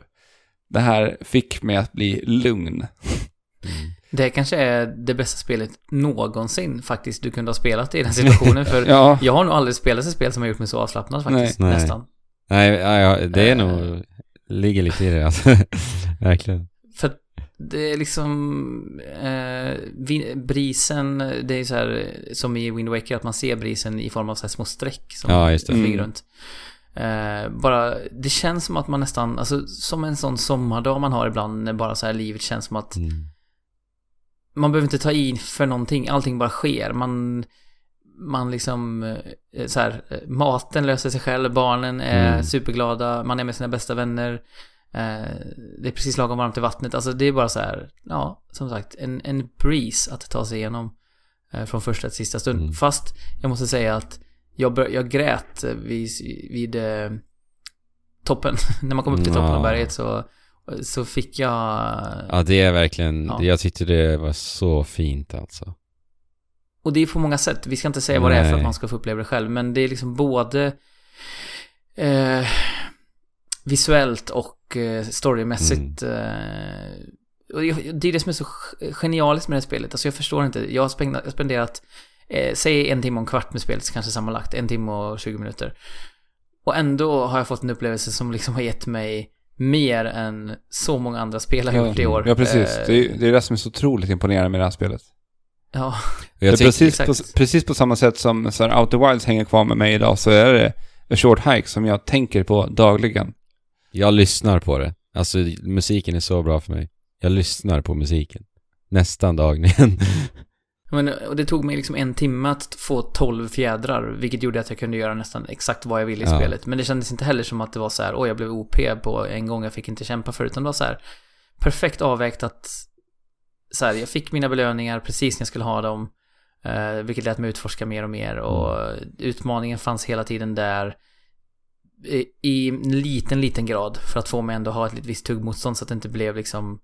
Det här fick mig att bli lugn. Mm. Det kanske är det bästa spelet någonsin faktiskt du kunde ha spelat i den situationen. För Ja, jag har nog aldrig spelat ett spel som har gjort mig så avslappnad faktiskt. Nej. Nästan. Nej, ja, det är Eh. nog... Ligger lite i det alltså. Verkligen. För det är liksom... Eh, brisen, det är så här som i Wind Waker, att man ser brisen i form av så här små streck som Ja, just det. flyger Mm. runt. Eh, bara, det känns som att man nästan, alltså som en sån sommardag man har ibland när bara så här livet känns som att Mm. Man behöver inte ta i för någonting, allting bara sker. Man, man liksom, eh, så här, eh, maten löser sig själv, barnen är Mm. superglada, man är med sina bästa vänner. Eh, det är precis lagom varmt i vattnet, alltså det är bara så här, ja, som sagt, en, en breeze att ta sig igenom från första till sista stund. Mm. Fast jag måste säga att jag, jag grät vid, vid toppen. När man kom upp till toppen Ja. av berget så, så fick jag... Ja, det är verkligen... Ja. Jag tyckte det var så fint alltså. Och det är på många sätt. Vi ska inte säga vad det är för att Nej. man ska få uppleva det själv. Men det är liksom både eh, visuellt och eh, storymässigt. Mm. Eh, och det är det som är så genialiskt med det här spelet. Alltså jag förstår inte. Jag har spenderat, jag har spenderat eh, säg en timme och en kvart med spelet, kanske sammanlagt. En timme och 20 minuter. Och ändå har jag fått en upplevelse som liksom har gett mig mer än så många andra spel har gjort i år. Ja, precis. Eh, Det är, det är det som är så otroligt imponerande med det här spelet. Ja, jag tänkte, precis, på, precis på samma sätt som så här, Outer Wilds hänger kvar med mig idag så är det A Short Hike som jag tänker på dagligen. jag lyssnar på det. Alltså musiken är så bra för mig. Jag lyssnar på musiken. Nästan dagligen. Men, och det tog mig liksom en timme att få 12 fjädrar, vilket gjorde att jag kunde göra nästan exakt vad jag ville i Ja. spelet. Men det kändes inte heller som att det var så här, oj jag blev OP på en gång, jag fick inte kämpa för utan det var så här perfekt avvägt att så här, jag fick mina belöningar precis när jag skulle ha dem, eh, vilket lät mig utforska mer och mer och utmaningen fanns hela tiden där i, i en liten, liten grad för att få mig ändå ha ett visst tuggmotstånd så att det inte blev liksom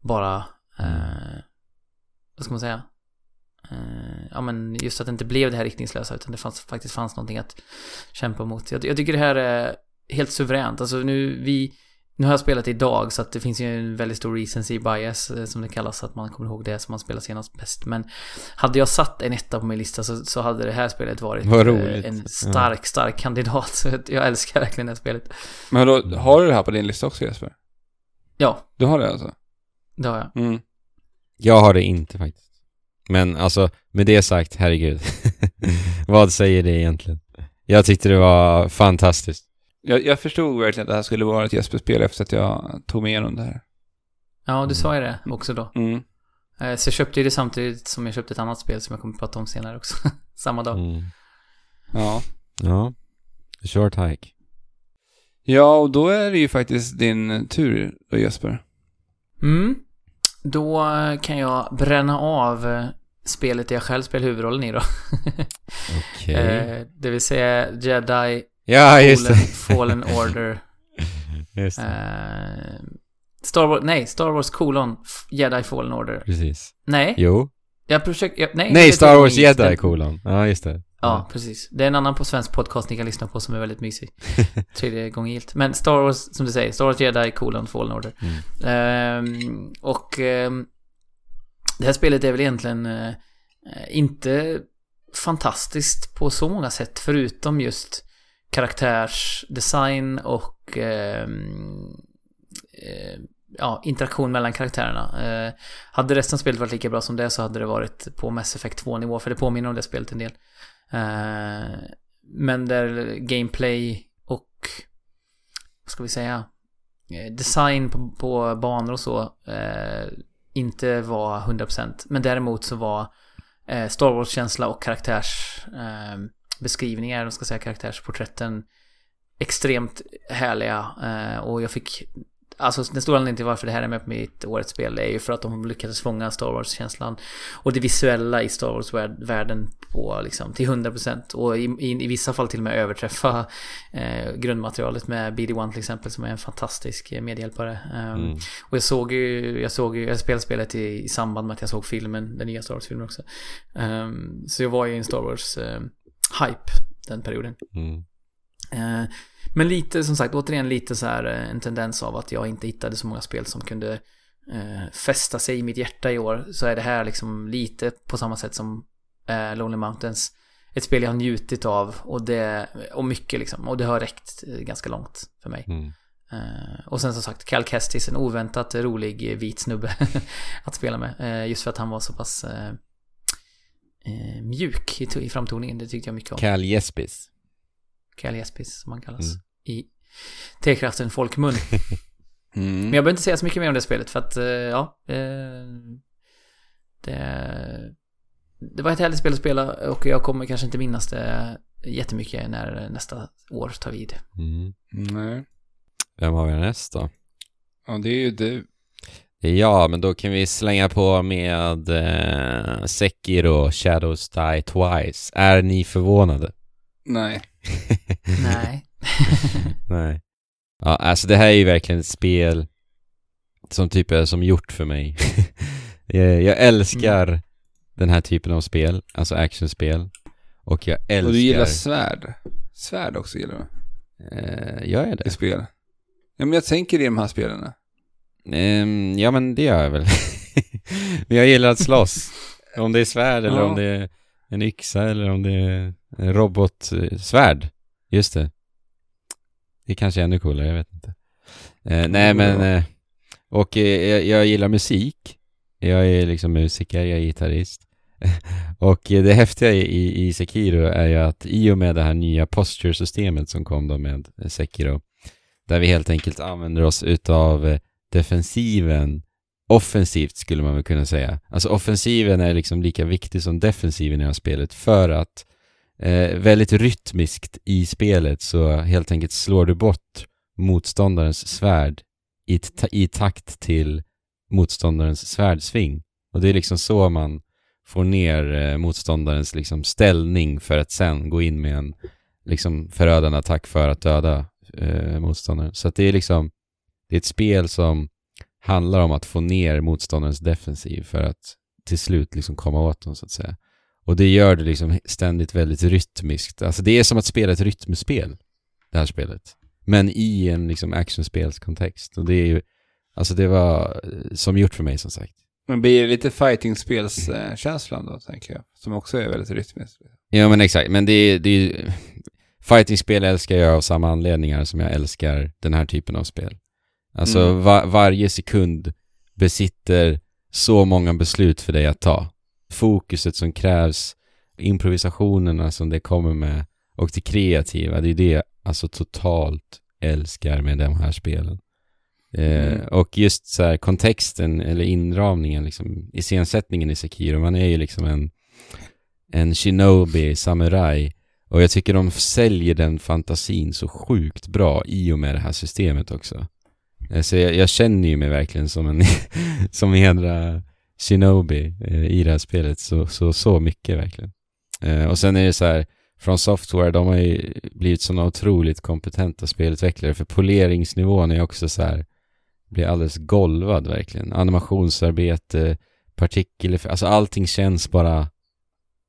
bara, eh, vad ska man säga? Eh, ja men just att det inte blev det här riktningslösa utan det fanns, faktiskt fanns någonting att kämpa mot. Jag, jag tycker det här är helt suveränt. Alltså nu, vi, nu har jag spelat idag så att det finns ju en väldigt stor recency bias eh, som det kallas, att man kommer ihåg det som man spelar senast bäst. Men hade jag satt en etta på min lista så, så hade det här spelet varit Vad eh, roligt. en stark, stark kandidat. Så jag älskar verkligen det här spelet. Men då, har du det här på din lista också Jesper? Ja, Du har det alltså? Det har jag. Mm. Jag har det inte faktiskt. Men alltså, med det sagt, herregud. Vad säger det egentligen? Jag tyckte det var fantastiskt. Jag, jag förstod verkligen att det här skulle vara ett Jesper-spel efter att jag tog med igenom det här. Ja, du sa ju det också då. Mm. Eh, Så jag köpte ju det samtidigt som jag köpte ett annat spel som jag kommer att prata om senare också. Samma dag. Mm. Ja. Ja. Short hike. Ja, och då är det ju faktiskt din tur då Jesper. Mm. Då kan jag bränna av eh, spelet jag själv spelar huvudrollen i då. Okej. Eh, det vill säga Jedi ja, just Fallen. Fallen Order. just det. Eh, Star Wars, nej, Star Wars kolon Jedi Fallen Order. Precis. Nej, Jo. jag försöker, nej. Nej, Star Wars Jedi kolon. Ja, just det. Ja, precis. Det är en annan på svensk podcast ni kan lyssna på som är väldigt mysig. Tredje gången gilt. Men Star Wars, som du säger, Star Wars Jedi kolon Fallen Order. Mm. Ehm, och ehm, det här spelet är väl egentligen eh, inte fantastiskt på så många sätt förutom just karaktärsdesign och ehm, eh, ja, interaktion mellan karaktärerna. Eh, hade resten av spelet varit lika bra som det så hade det varit på Mass Effect 2-nivå, för det påminner om det spelet en del. Eh, men där gameplay och, vad ska vi säga, eh, design på, på banor och så eh, inte var 100%. Men däremot så var eh, Star Wars-känsla och karaktärsbeskrivningar, eh, vad ska jag säga, karaktärsporträtten extremt härliga. Eh, och jag fick Alltså den stora anledningen till varför det här är med på mitt årets spel är ju för att de lyckades fånga Star Wars-känslan och det visuella i Star Wars-världen på liksom till 100% och i, i, i vissa fall till och med överträffa eh, grundmaterialet med BD-1 till exempel som är en fantastisk eh, medhjälpare. Um, Mm. och jag såg ju, jag såg ju, jag spelade spelet i, i samband med att jag såg filmen, den nya Star Wars-filmen också. Um, så jag var ju i en Star Wars-hype den perioden. Mm. Eh, men lite, som sagt, återigen lite så här eh, en tendens av att jag inte hittade så många spel som kunde eh, fästa sig i mitt hjärta i år. Så är det här liksom lite på samma sätt som eh, Lonely Mountains. Ett spel jag har njutit av och, det, och mycket liksom. Och det har räckt eh, ganska långt för mig. Mm. Eh, och sen som sagt, Cal Kestis, en oväntat rolig vit snubbe att spela med. Eh, just för att han var så pass eh, mjuk i, i framtoningen. Det tyckte jag mycket om. Cal Jespis. Cal Jespis, som han kallas. Mm. I T-kraften folkmun. Mm. Men jag behöver inte säga så mycket mer om det spelet för att, eh, ja. Eh, det, det var ett härligt spel att spela och jag kommer kanske inte minnas det jättemycket när nästa år tar vid. Mm. Nej. Vem har vi härnäst då? Ja, det är ju du. Ja, men då kan vi slänga på med eh, Sekiro Shadows Die Twice. Är ni förvånade? Nej. Nej. Nej. Ja, alltså det här är ju verkligen ett spel som typ är som gjort för mig. jag, älskar den här typen av spel, alltså actionspel. Och jag älskar... Och du gillar svärd. Svärd också gillar du. Eh, gör jag I det? spel. Ja, men jag tänker i de här spelen. Ehm, ja, men det gör jag väl. men jag gillar att slåss. om det är svärd eller Ja. om det är en yxa eller om det är en robotsvärd. Just det. Det kanske är ännu coolare, jag vet inte. Eh, nej, men... Eh, och eh, jag, jag gillar musik. Jag är liksom musiker, jag är gitarrist. och eh, det häftiga i, i, Sekiro är ju att i och med det här nya posture-systemet som kom då med eh, Sekiro, där vi helt enkelt använder oss utav eh, defensiven offensivt skulle man väl kunna säga. Alltså offensiven är liksom lika viktig som defensiven i det här spelet för att eh, väldigt rytmiskt i spelet så helt enkelt slår du bort motståndarens svärd i, ta- i takt till motståndarens svärdsving. Och det är liksom så man får ner eh, motståndarens liksom ställning för att sen gå in med en liksom förödande attack för att döda eh, motståndaren. Så att det är liksom, det är ett spel som handlar om att få ner motståndarens defensiv för att till slut liksom komma åt dem så att säga. Och det gör det liksom ständigt väldigt rytmiskt. Alltså det är som att spela ett rytmspel, det här spelet. Men i en liksom actionspelskontext. Och det är ju, alltså det var eh, som gjort för mig som sagt. Men blir det lite fighting-spelskänslan då, tänker jag. Som också är väldigt rytmiskt. Ja men exakt, men det är, det är ju- Fightingspel älskar jag av samma anledningar som jag älskar den här typen av spel. Alltså Mm. va, varje sekund besitter så många beslut för dig att ta. Fokuset som krävs, improvisationerna som det kommer med och det kreativa, det är det jag alltså totalt älskar med de här spelen. Eh, Mm. och just så här kontexten eller inramningen, liksom, iscensättningen i Sekiro, man är ju liksom en, en shinobi, samuraj. Och jag tycker de säljer den fantasin så sjukt bra i och med det här systemet också. Eh, så jag, jag känner ju mig verkligen som en som en jädra shinobi eh, i det här spelet så, så, så mycket verkligen. Eh, och sen är det så här, från Software, de har ju blivit sådana otroligt kompetenta spelutvecklare för poleringsnivån är också så här, blir alldeles golvad verkligen. Animationsarbete, partikel, alltså allting känns bara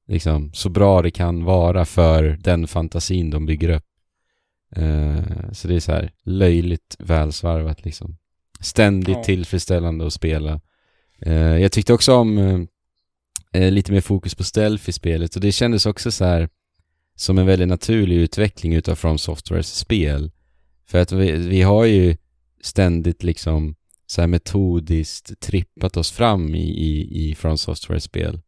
liksom så bra det kan vara för den fantasin de bygger upp. Eh, så det är så här löjligt välsvarvat liksom. Ständigt Ja. tillfredsställande att spela. Eh, jag tyckte också om eh, eh, lite mer fokus på stealth i spelet och det kändes också så här som en väldigt naturlig utveckling utav From Softwares spel. För att vi, vi har ju ständigt liksom så här metodiskt trippat oss fram i, i, i From Softwares spel.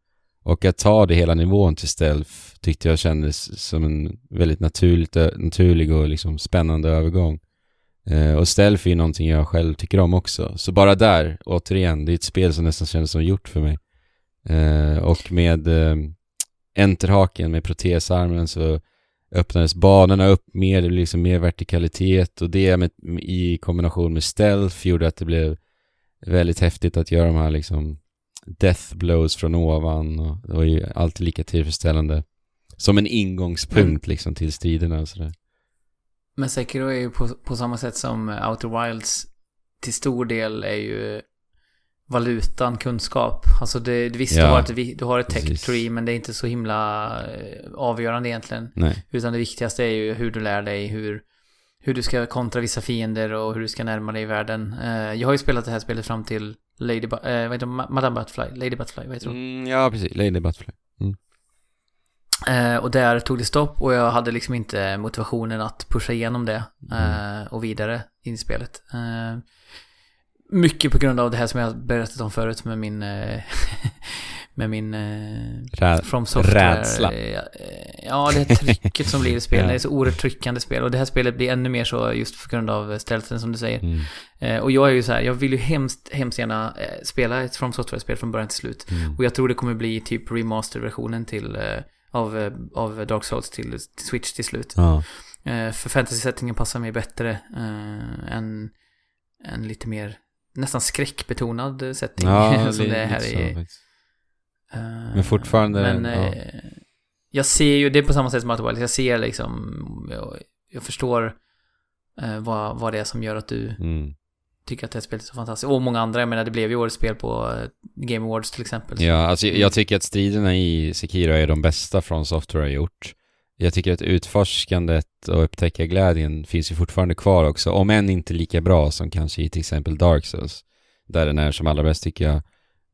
Och att ta det hela nivån till stealth tyckte jag kändes som en väldigt naturligt, naturlig och liksom spännande övergång. Eh, och stealth är ju någonting jag själv tycker om också. Så bara där, återigen, det är ett spel som nästan kändes som gjort för mig. Eh, och med eh, enterhaken med protesarmen så öppnades banorna upp mer, det blev liksom mer vertikalitet och det med, i kombination med stealth gjorde att det blev väldigt häftigt att göra de här liksom death blows från ovan och det var ju alltid lika tillfredsställande som en ingångspunkt liksom till striderna och sådär. Men Sekiro är ju på, på samma sätt som Outer Wilds till stor del är ju valutan kunskap. Alltså det, visst, Ja, du har ett, du har ett tech tree, men det är inte så himla eh, avgörande egentligen. Nej. Utan det viktigaste är ju hur du lär dig, hur, hur du ska kontra vissa fiender och hur du ska närma dig världen. Eh, jag har ju spelat det här spelet fram till Lady, Bu- eh, vad heter Madame Butterfly, Lady Butterfly, vad heter hon? Mm, ja, precis. Lady Butterfly. Eh, och där tog det stopp och jag hade liksom inte motivationen att pusha igenom det eh, och vidare in i spelet. Eh, mycket på grund av det här som jag berättat om förut med min eh, med min eh, From Software. rädsla. Eh, Ja, det här trycket som blir i spelet. Det är så oerhört tryckande spel och det här spelet blir ännu mer så just på grund av stealthen som du säger. Mm. Eh, och jag är ju så här, jag vill ju hemskt, hemskt gärna eh, spela ett From Software-spel från början till slut. Mm. Och jag tror det kommer bli typ remaster-versionen till, eh, av, eh, av Dark Souls till, till Switch till slut. Ja. Eh, för fantasy-settingen passar mig bättre än, än lite mer nästan skräckbetonad setting Ja, som det är här i... eh, Men fortfarande, Men ja. eh, jag ser ju, det är på samma sätt som Wilds, jag ser liksom, jag, jag förstår eh, vad, vad det är som gör att du Mm. tycker att det här spelet är så fantastiskt. Och många andra, jag menar det blev ju årets spel på Game Awards till exempel. Ja, alltså jag, tycker att striderna i Sekiro är de bästa från Software har gjort. Jag tycker att utforskandet och upptäcka glädjen finns ju fortfarande kvar också, om än inte lika bra som kanske i till exempel Dark Souls. Där den är som allra bäst tycker jag.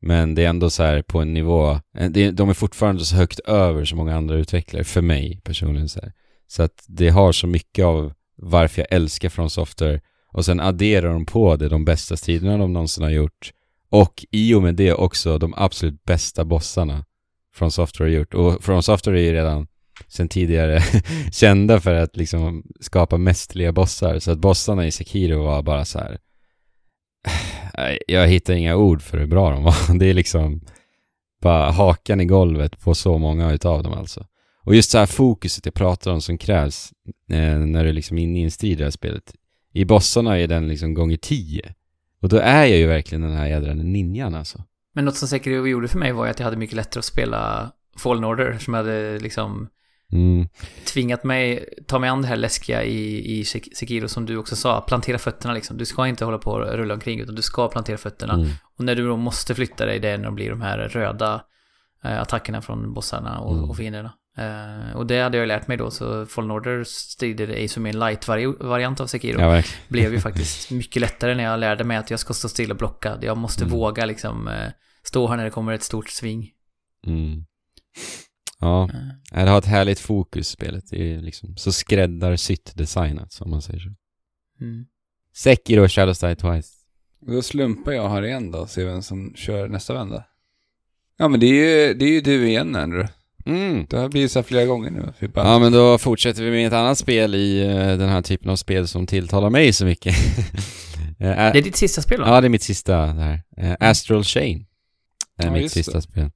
Men det är ändå så här på en nivå, eh, de är fortfarande så högt över så många andra utvecklare, för mig personligen så här. Så att det har så mycket av varför jag älskar från Software och sen adderar de på det de bästa striderna de någonsin har gjort och i och med det också de absolut bästa bossarna från Software har gjort. Och från Software är ju redan sen tidigare kända för att liksom skapa mästerliga bossar. Så att bossarna i Sekiro var bara så här. Jag hittar inga ord för hur bra de var. Det är liksom bara hakan i golvet på så många utav dem alltså. Och just så här fokuset jag pratar om som krävs eh, när du liksom är inne i en strid i det här spelet. I bossarna är den liksom gånger tio. Och då är jag ju verkligen den här jädra ninjan alltså. Men något som säkert gjorde för mig var ju att jag hade mycket lättare att spela Fallen Order som jag hade liksom Mm. tvingat mig ta mig an det här läskiga i, i Sek- Sekiro som du också sa, plantera fötterna liksom. Du ska inte hålla på och rulla omkring utan du ska plantera fötterna. Mm. Och när du då måste flytta dig, det är när de blir de här röda eh, attackerna från bossarna och, Mm. och fienderna. Eh, och det hade jag lärt mig då, så Fallen Order strider är som en light-variant av Sekiro. Ja, blev ju faktiskt mycket lättare när jag lärde mig att jag ska stå still och blocka. Jag måste Mm. våga liksom eh, stå här när det kommer ett stort sving. Mm. Ja, det har ett härligt fokus spelet. Det är liksom så skräddarsytt designat, som man säger så. Mm. Sekiro Shadows Die Twice. Då slumpar jag här igen då och ser vem som kör nästa vända. Ja men det är ju, det är ju du igen Andrew. Mm. Det har blivit så här flera gånger nu. Bara, Ja men då fortsätter vi med ett annat spel i eh, den här typen av spel som tilltalar mig så mycket. Ä- Det är ditt sista spel va? Ja, det är mitt sista där. Eh, Astral Chain. är Ja, mitt sista det. spel.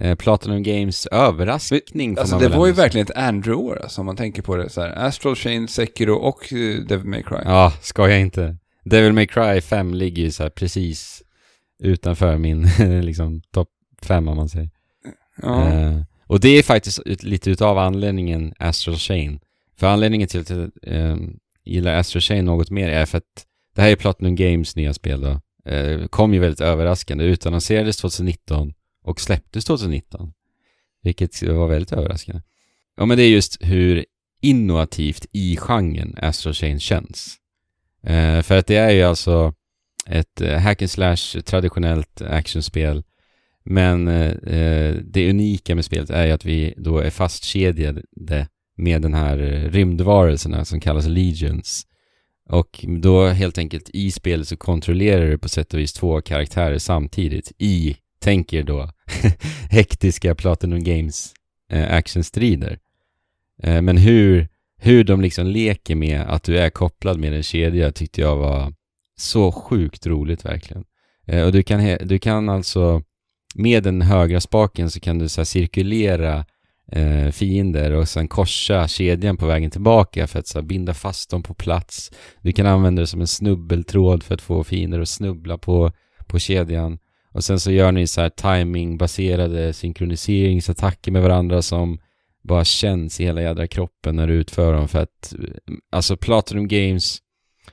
Eh, Platinum Games överraskning får alltså det var ju verkligen ett Andrew-år alltså, om man tänker på det så här. Astral Chain, Sekiro och uh, Devil May Cry. Ja, ska jag inte. Devil May Cry 5 ligger ju så här precis utanför min liksom topp 5 om man säger. Ja. Eh, och det är faktiskt ut, lite utav anledningen Astral Chain. För anledningen till att jag eh, gillar Astral Chain något mer är för att det här är Platinum Games nya spel då. Eh, kom ju väldigt överraskande. Utannonserades 2019 och släpptes 2019. Vilket var väldigt överraskande. Ja men det är just hur innovativt i genren Astral Chain känns. Eh, för att det är ju alltså ett eh, hack and slash traditionellt actionspel men eh, eh det unika med spelet är ju att vi då är fastkedjade med den här eh, rymdvarelserna som kallas Legions. Och då helt enkelt i spelet så kontrollerar du på sätt och vis två karaktärer samtidigt i, Tänk er då, hektiska Platinum Games eh, actionstrider. Eh, men hur, hur de liksom leker med att du är kopplad med en kedja tyckte jag var så sjukt roligt verkligen. Eh, och du kan, du kan alltså med den högra spaken så kan du så här cirkulera eh, fiender och sen korsa kedjan på vägen tillbaka för att så binda fast dem på plats. Du kan använda det som en snubbeltråd för att få fiender att snubbla på, på kedjan. Och sen så gör ni så här timingbaserade synkroniseringsattacker med varandra som bara känns i hela jädra kroppen när du utför dem för att alltså Platinum Games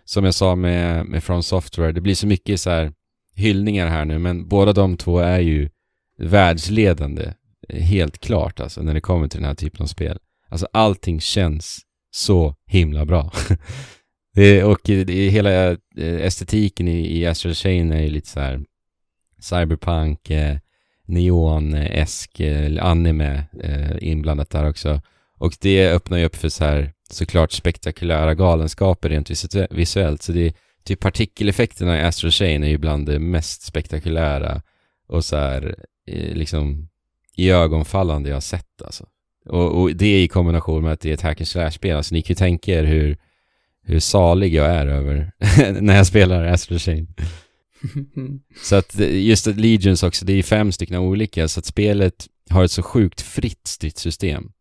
som jag sa med, med From Software, det blir så mycket så här hyllningar här nu, men båda de två är ju världsledande, helt klart alltså, när det kommer till den här typen av spel. Alltså allting känns så himla bra. det, och det, hela eh, estetiken i, i Astral Chain är ju lite så här cyberpunk, eh, neon-esk, eh, eh, anime eh, inblandat där också. Och det öppnar ju upp för så här såklart spektakulära galenskaper rent visuellt. Så det är typ partikeleffekterna i Astral Chain är ju bland det mest spektakulära och så här eh, liksom i ögonfallande jag har sett alltså. Och, och det i kombination med att det är ett hack and slash-spel. Alltså ni kan ju tänka er hur, hur salig jag är över när jag spelar Astral Chain. Så att just att Legions också, det är fem stycken olika, så att spelet har ett så sjukt fritt stridssystem.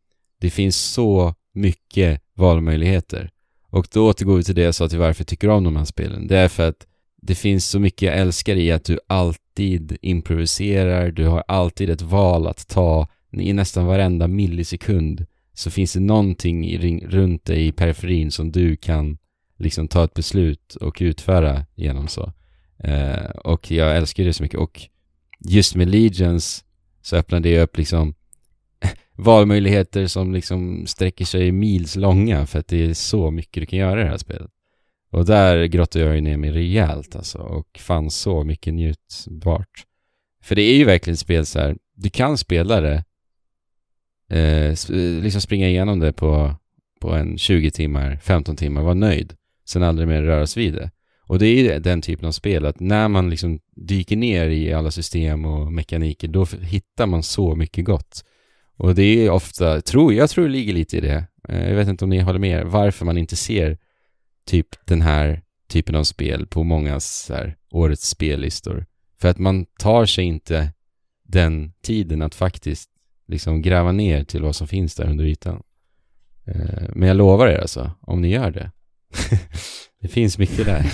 Det finns så mycket valmöjligheter. Och då återgår vi till det jag sa till varför jag tycker om de här spelen. Det är för att det finns så mycket jag älskar i att du alltid improviserar, du har alltid ett val att ta i nästan varenda millisekund så finns det någonting i, runt dig i periferin som du kan liksom ta ett beslut och utföra genom så. Eh, och jag älskar det så mycket. Och just med Legions så öppnar det upp liksom valmöjligheter som liksom sträcker sig mils långa för att det är så mycket du kan göra i det här spelet. Och där grottar jag ju ner mig rejält alltså och fann så mycket njutbart. För det är ju verkligen ett spel så här, du kan spela det, eh, sp- liksom springa igenom det på, på en 20 timmar, 15 timmar, vara nöjd. Sen aldrig mer röras vid det. Och det är ju den typen av spel att när man liksom dyker ner i alla system och mekaniker då hittar man så mycket gott. Och det är ofta, tror, jag tror det ligger lite i det. Eh, jag vet inte om ni håller med, varför man inte ser typ den här typen av spel på många så här, årets spellistor. För att man tar sig inte den tiden att faktiskt liksom gräva ner till vad som finns där under ytan. Eh, men jag lovar er alltså, om ni gör det. det finns mycket där.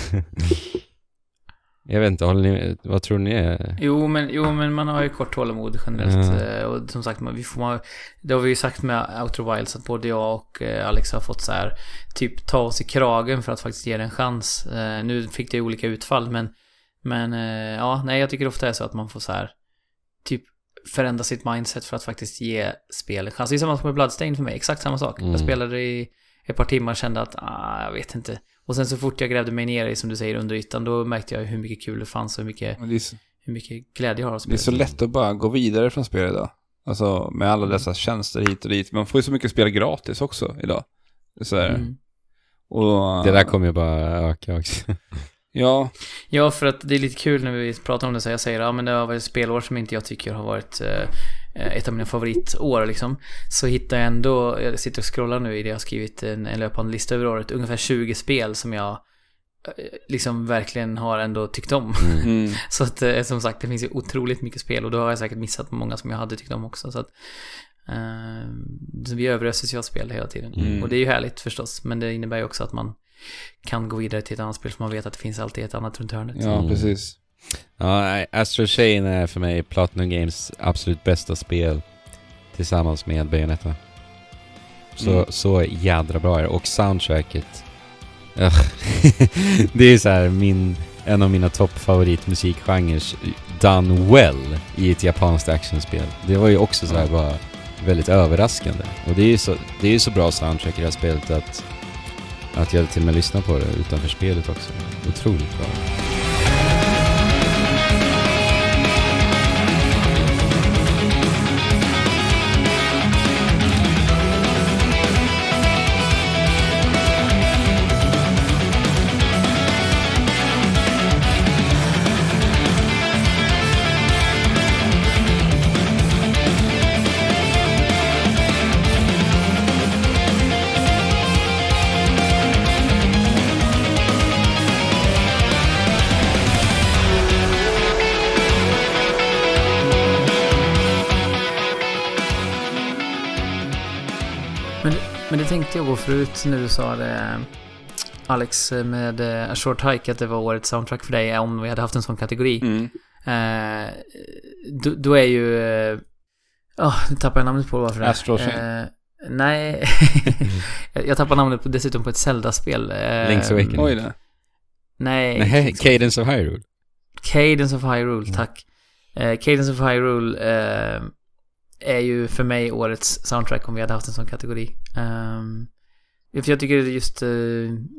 jag vet inte, håller ni, vad tror ni är? Jo men, jo, men man har ju kort tålamod generellt. Ja. eh, Och som sagt, man, vi får, man, det har vi ju sagt med Outer Wilds att både jag och eh, Alex har fått så här typ ta oss i kragen för att faktiskt ge det en chans. Eh, Nu fick det ju olika utfall men, men ja, nej jag tycker ofta är så att man får så här typ förändra sitt mindset för att faktiskt ge spel en chans. Det är samma sak med Bloodstained för mig, exakt samma sak. Mm. Jag spelade i ett par timmar och kände att, ah, jag vet inte. Och sen så fort jag grävde mig ner i, som du säger, under ytan, då märkte jag hur mycket kul det fanns och hur mycket så, hur mycket glädje jag har av det är spelet. så lätt att bara gå vidare från spel idag. Alltså med alla dessa tjänster hit och dit. Man får ju så mycket spel gratis också idag. Så här. Mm. Och, Det där kommer ju bara öka också. Ja, Ja, för att det är lite kul när vi pratar om det så jag säger ja men det har varit spelår som inte jag tycker har varit eh, ett av mina favoritår liksom. Så hittar jag ändå, jag sitter och scrollar nu i det jag har skrivit en, en löpande lista över året, ungefär 20 spel som jag eh, liksom verkligen har ändå tyckt om. mm. Så att eh, som sagt, det finns ju otroligt mycket spel och då har jag säkert missat många som jag hade tyckt om också. Så att eh, så vi överöses ju av spel hela tiden. Mm. Och det är ju härligt förstås, men det innebär ju också att man kan gå vidare till ett annat spel för man vet att det finns alltid ett annat runt hörnet. ja Mm. precis. Ja, Astral Chain är för mig Platinum Games absolut bästa spel tillsammans med Bayonetta. Så, Mm. så jädra bra är det. Och soundtracket. Det är så här min, en av mina toppfavoritmusikgenrer done well i ett japanskt actionspel. Det var ju också så här bara väldigt överraskande. Och det är ju så, det är ju så bra soundtrack i det här spelet att, att jag till och med lyssnar på det utanför spelet också. Otroligt bra. När du sa det, Alex, med eh, A Short Hike, att det var årets soundtrack för dig om vi hade haft en sån kategori. Mm. Eh, då, då är ju... eh, Ja, nu tappar jag namnet på varför det? Astral Chain. Eh, nej, jag tappar namnet på, dessutom på ett Zelda-spel. Eh, Link's Awakening. Oj då. Nej, Nej, Cadence of Hyrule. Cadence of Hyrule, Mm. tack. Eh, Cadence of Hyrule eh, är ju för mig årets soundtrack om vi hade haft en sån kategori. Um, jag tycker just eh,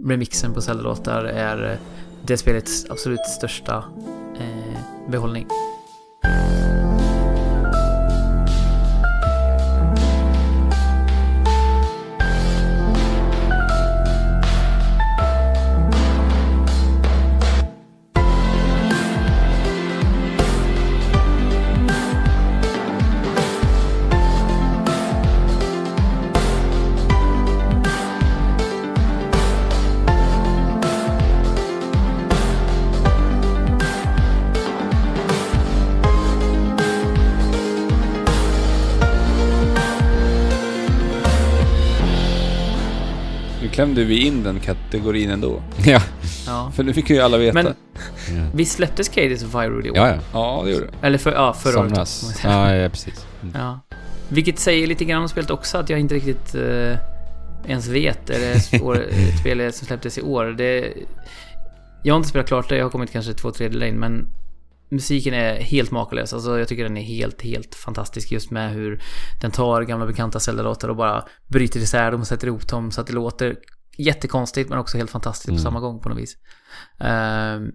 remixen på Zelda-låtar är eh, det spelets absolut största eh, behållning. Nu klämde vi in den kategorin ändå. ja. Ja. För nu fick ju alla veta. Men- Ja, Vi släpptes Cadence of Hyrule i år. ja. ja. Ja, det gjorde det. Eller för, ja, förra året. Somras. säga. Ja, ja, precis. Mm. Ja. Vilket säger lite grann om spelet också att jag inte riktigt eh, ens vet. Är det år- ett spel som släpptes i år? Det, jag har inte spelat klart det, jag har kommit kanske två tredjedelar in, men musiken är helt makalös. Alltså jag tycker den är helt, helt fantastisk just med hur den tar gamla bekanta Zelda-låtar och bara bryter isär dem och sätter ihop dem så att det låter jättekonstigt men också helt fantastiskt Mm. på samma gång på något vis. Ehm,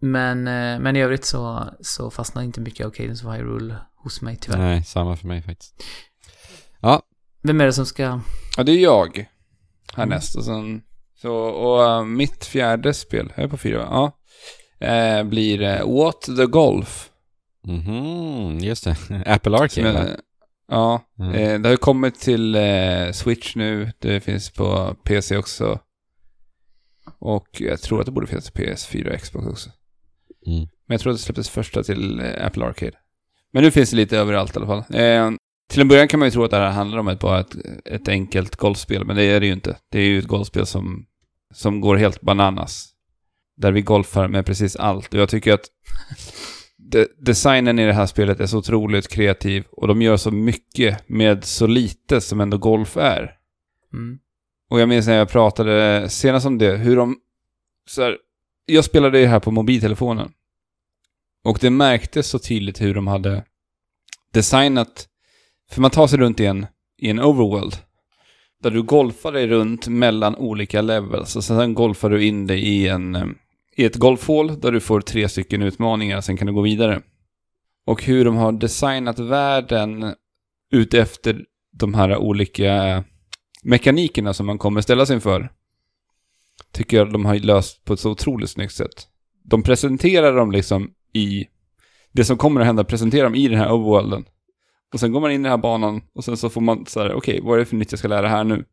men, eh, men i övrigt så, så fastnar inte mycket av Cadence of Hyrule hos mig tyvärr. Nej, samma för mig faktiskt. Ja, Vem är det som ska... Ja, det är jag. Härnäst. Mm. Och sen... Så, och äh, mitt fjärde spel, jag är på fyra? Ja. Eh, blir eh, What the Golf. mhm, just det. Apple Som Arcade, va? Ja, Mm. eh, det har ju kommit till eh, Switch nu. Det finns på PC också. Och jag tror att det borde finnas på PS4 och Xbox också. Mm. Men jag tror att det släpptes första till eh, Apple Arcade. Men nu finns det lite överallt i alla fall. Eh, till en början kan man ju tro att det här handlar om ett, bara ett, ett enkelt golfspel, men det är det ju inte. Det är ju ett golfspel som, som går helt bananas. Där vi golfar med precis allt. Och jag tycker att de, designen i det här spelet är så otroligt kreativ och de gör så mycket med så lite som ändå golf är. Mm. Och jag minns när jag pratade senast om det, hur de... Så här, jag spelade ju här på mobiltelefonen. Och det märktes så tydligt hur de hade designat... För man tar sig runt i en, i en overworld. Där du golfar dig runt mellan olika levels. Och sen golfar du in dig i, en, eh, i ett golfhål där du får tre stycken utmaningar. Sen kan du gå vidare. Och hur de har designat världen utefter de här olika eh, mekanikerna som man kommer ställas inför. tycker jag de har löst på ett så otroligt snyggt sätt. De presenterar dem liksom i, det som kommer att hända presenterar dem i den här overworlden. Och sen går man in i den här banan och sen så får man så här, okej, vad är det för nytt jag ska lära här nu?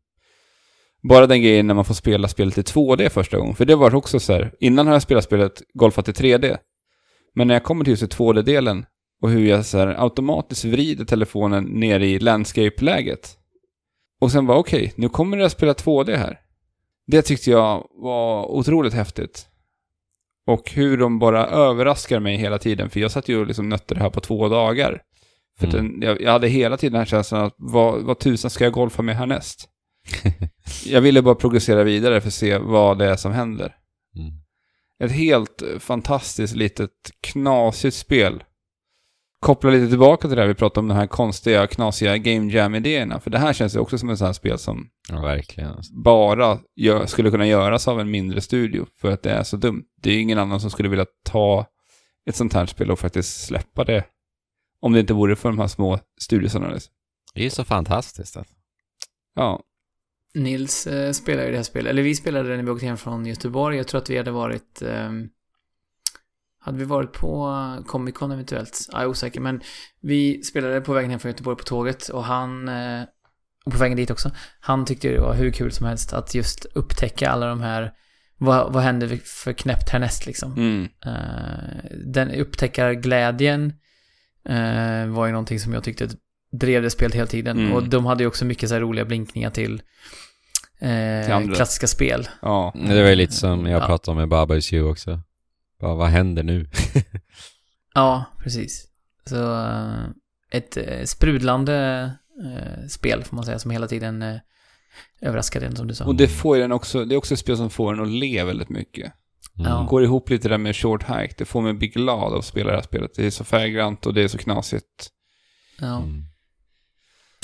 Bara den grejen när man får spela spelet i 2D första gången. För det var också så här, innan har jag spelat spelet golfat i 3D. Men när jag kommer till just 2D-delen och hur jag så här automatiskt vrider telefonen ner i landscape-läget. Och sen var okej, nu kommer jag spela 2D här. Det tyckte jag var otroligt häftigt. Och hur de bara överraskar mig hela tiden, för jag satt ju och liksom nötte det här på två dagar. För Mm. den, jag, jag hade hela tiden den här känslan att vad, vad tusan ska jag golfa med härnäst? jag ville bara progressera vidare för att se vad det är som händer. Mm. Ett helt eh, fantastiskt litet knasigt spel. Koppla lite tillbaka till det här vi pratade om, de här konstiga, knasiga game jam-idéerna. För det här känns ju också som ett sånt här spel som Ja, verkligen. Alltså. bara gör, skulle kunna göras av en mindre studio. För att det är så dumt. Det är ingen annan som skulle vilja ta ett sånt här spel och faktiskt släppa det. Om det inte vore för de här små studiosarna. Liksom. Det är ju så fantastiskt. Alltså. Ja, Nils eh, spelar ju det här spelet, eller vi spelade det när vi åkte hem från Göteborg. Jag tror att vi hade varit... ehm, hade vi varit på Comic Con eventuellt? Jag är osäker, men vi spelade på vägen hem från Göteborg på tåget och han... eh, och på vägen dit också. Han tyckte det var hur kul som helst att just upptäcka alla de här... Vad, vad händer för knäppt härnäst liksom? mm. Eh, den upptäckarglädjen eh, var ju någonting som jag tyckte drev det spelet hela tiden. Mm. Och de hade ju också mycket så här roliga blinkningar till, eh, Till klassiska spel. ja. Det var ju lite som jag Ja. pratade om med Baba Is You också. Bara, vad händer nu? Ja, precis. Så eh, ett eh, sprudlande eh, spel får man säga som hela tiden eh, överraskade en som du sa. Och det får ju den också, det är också ett spel som får den att le väldigt mycket. Mm. Ja. Går ihop lite där med short hike. Det får mig bli glad av att spela det här spelet. Det är så färggrant och det är så knasigt. ja. Mm.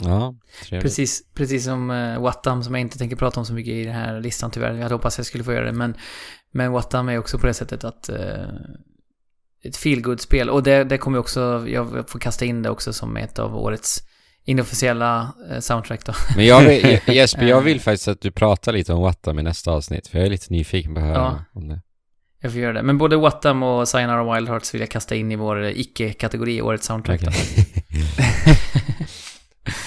Ja, trevligt. Precis, precis som uh, Wattam som jag inte tänker prata om så mycket i den här listan tyvärr. Jag hade hoppats jag skulle få göra det. Men, men Wattam är också på det sättet att eh, ett feel spel Och det, det kommer också, jag får kasta in det också som ett av årets inofficiella eh, soundtrack då. Men jag vill, Jesper, jag vill faktiskt att du pratar lite om Wattam i nästa avsnitt, för jag är lite nyfiken på att höra Ja. om det. Jag får göra det. Men både Wattam och Sayonara Wild Hearts vill jag kasta in i vår icke-kategori, årets soundtrack. då.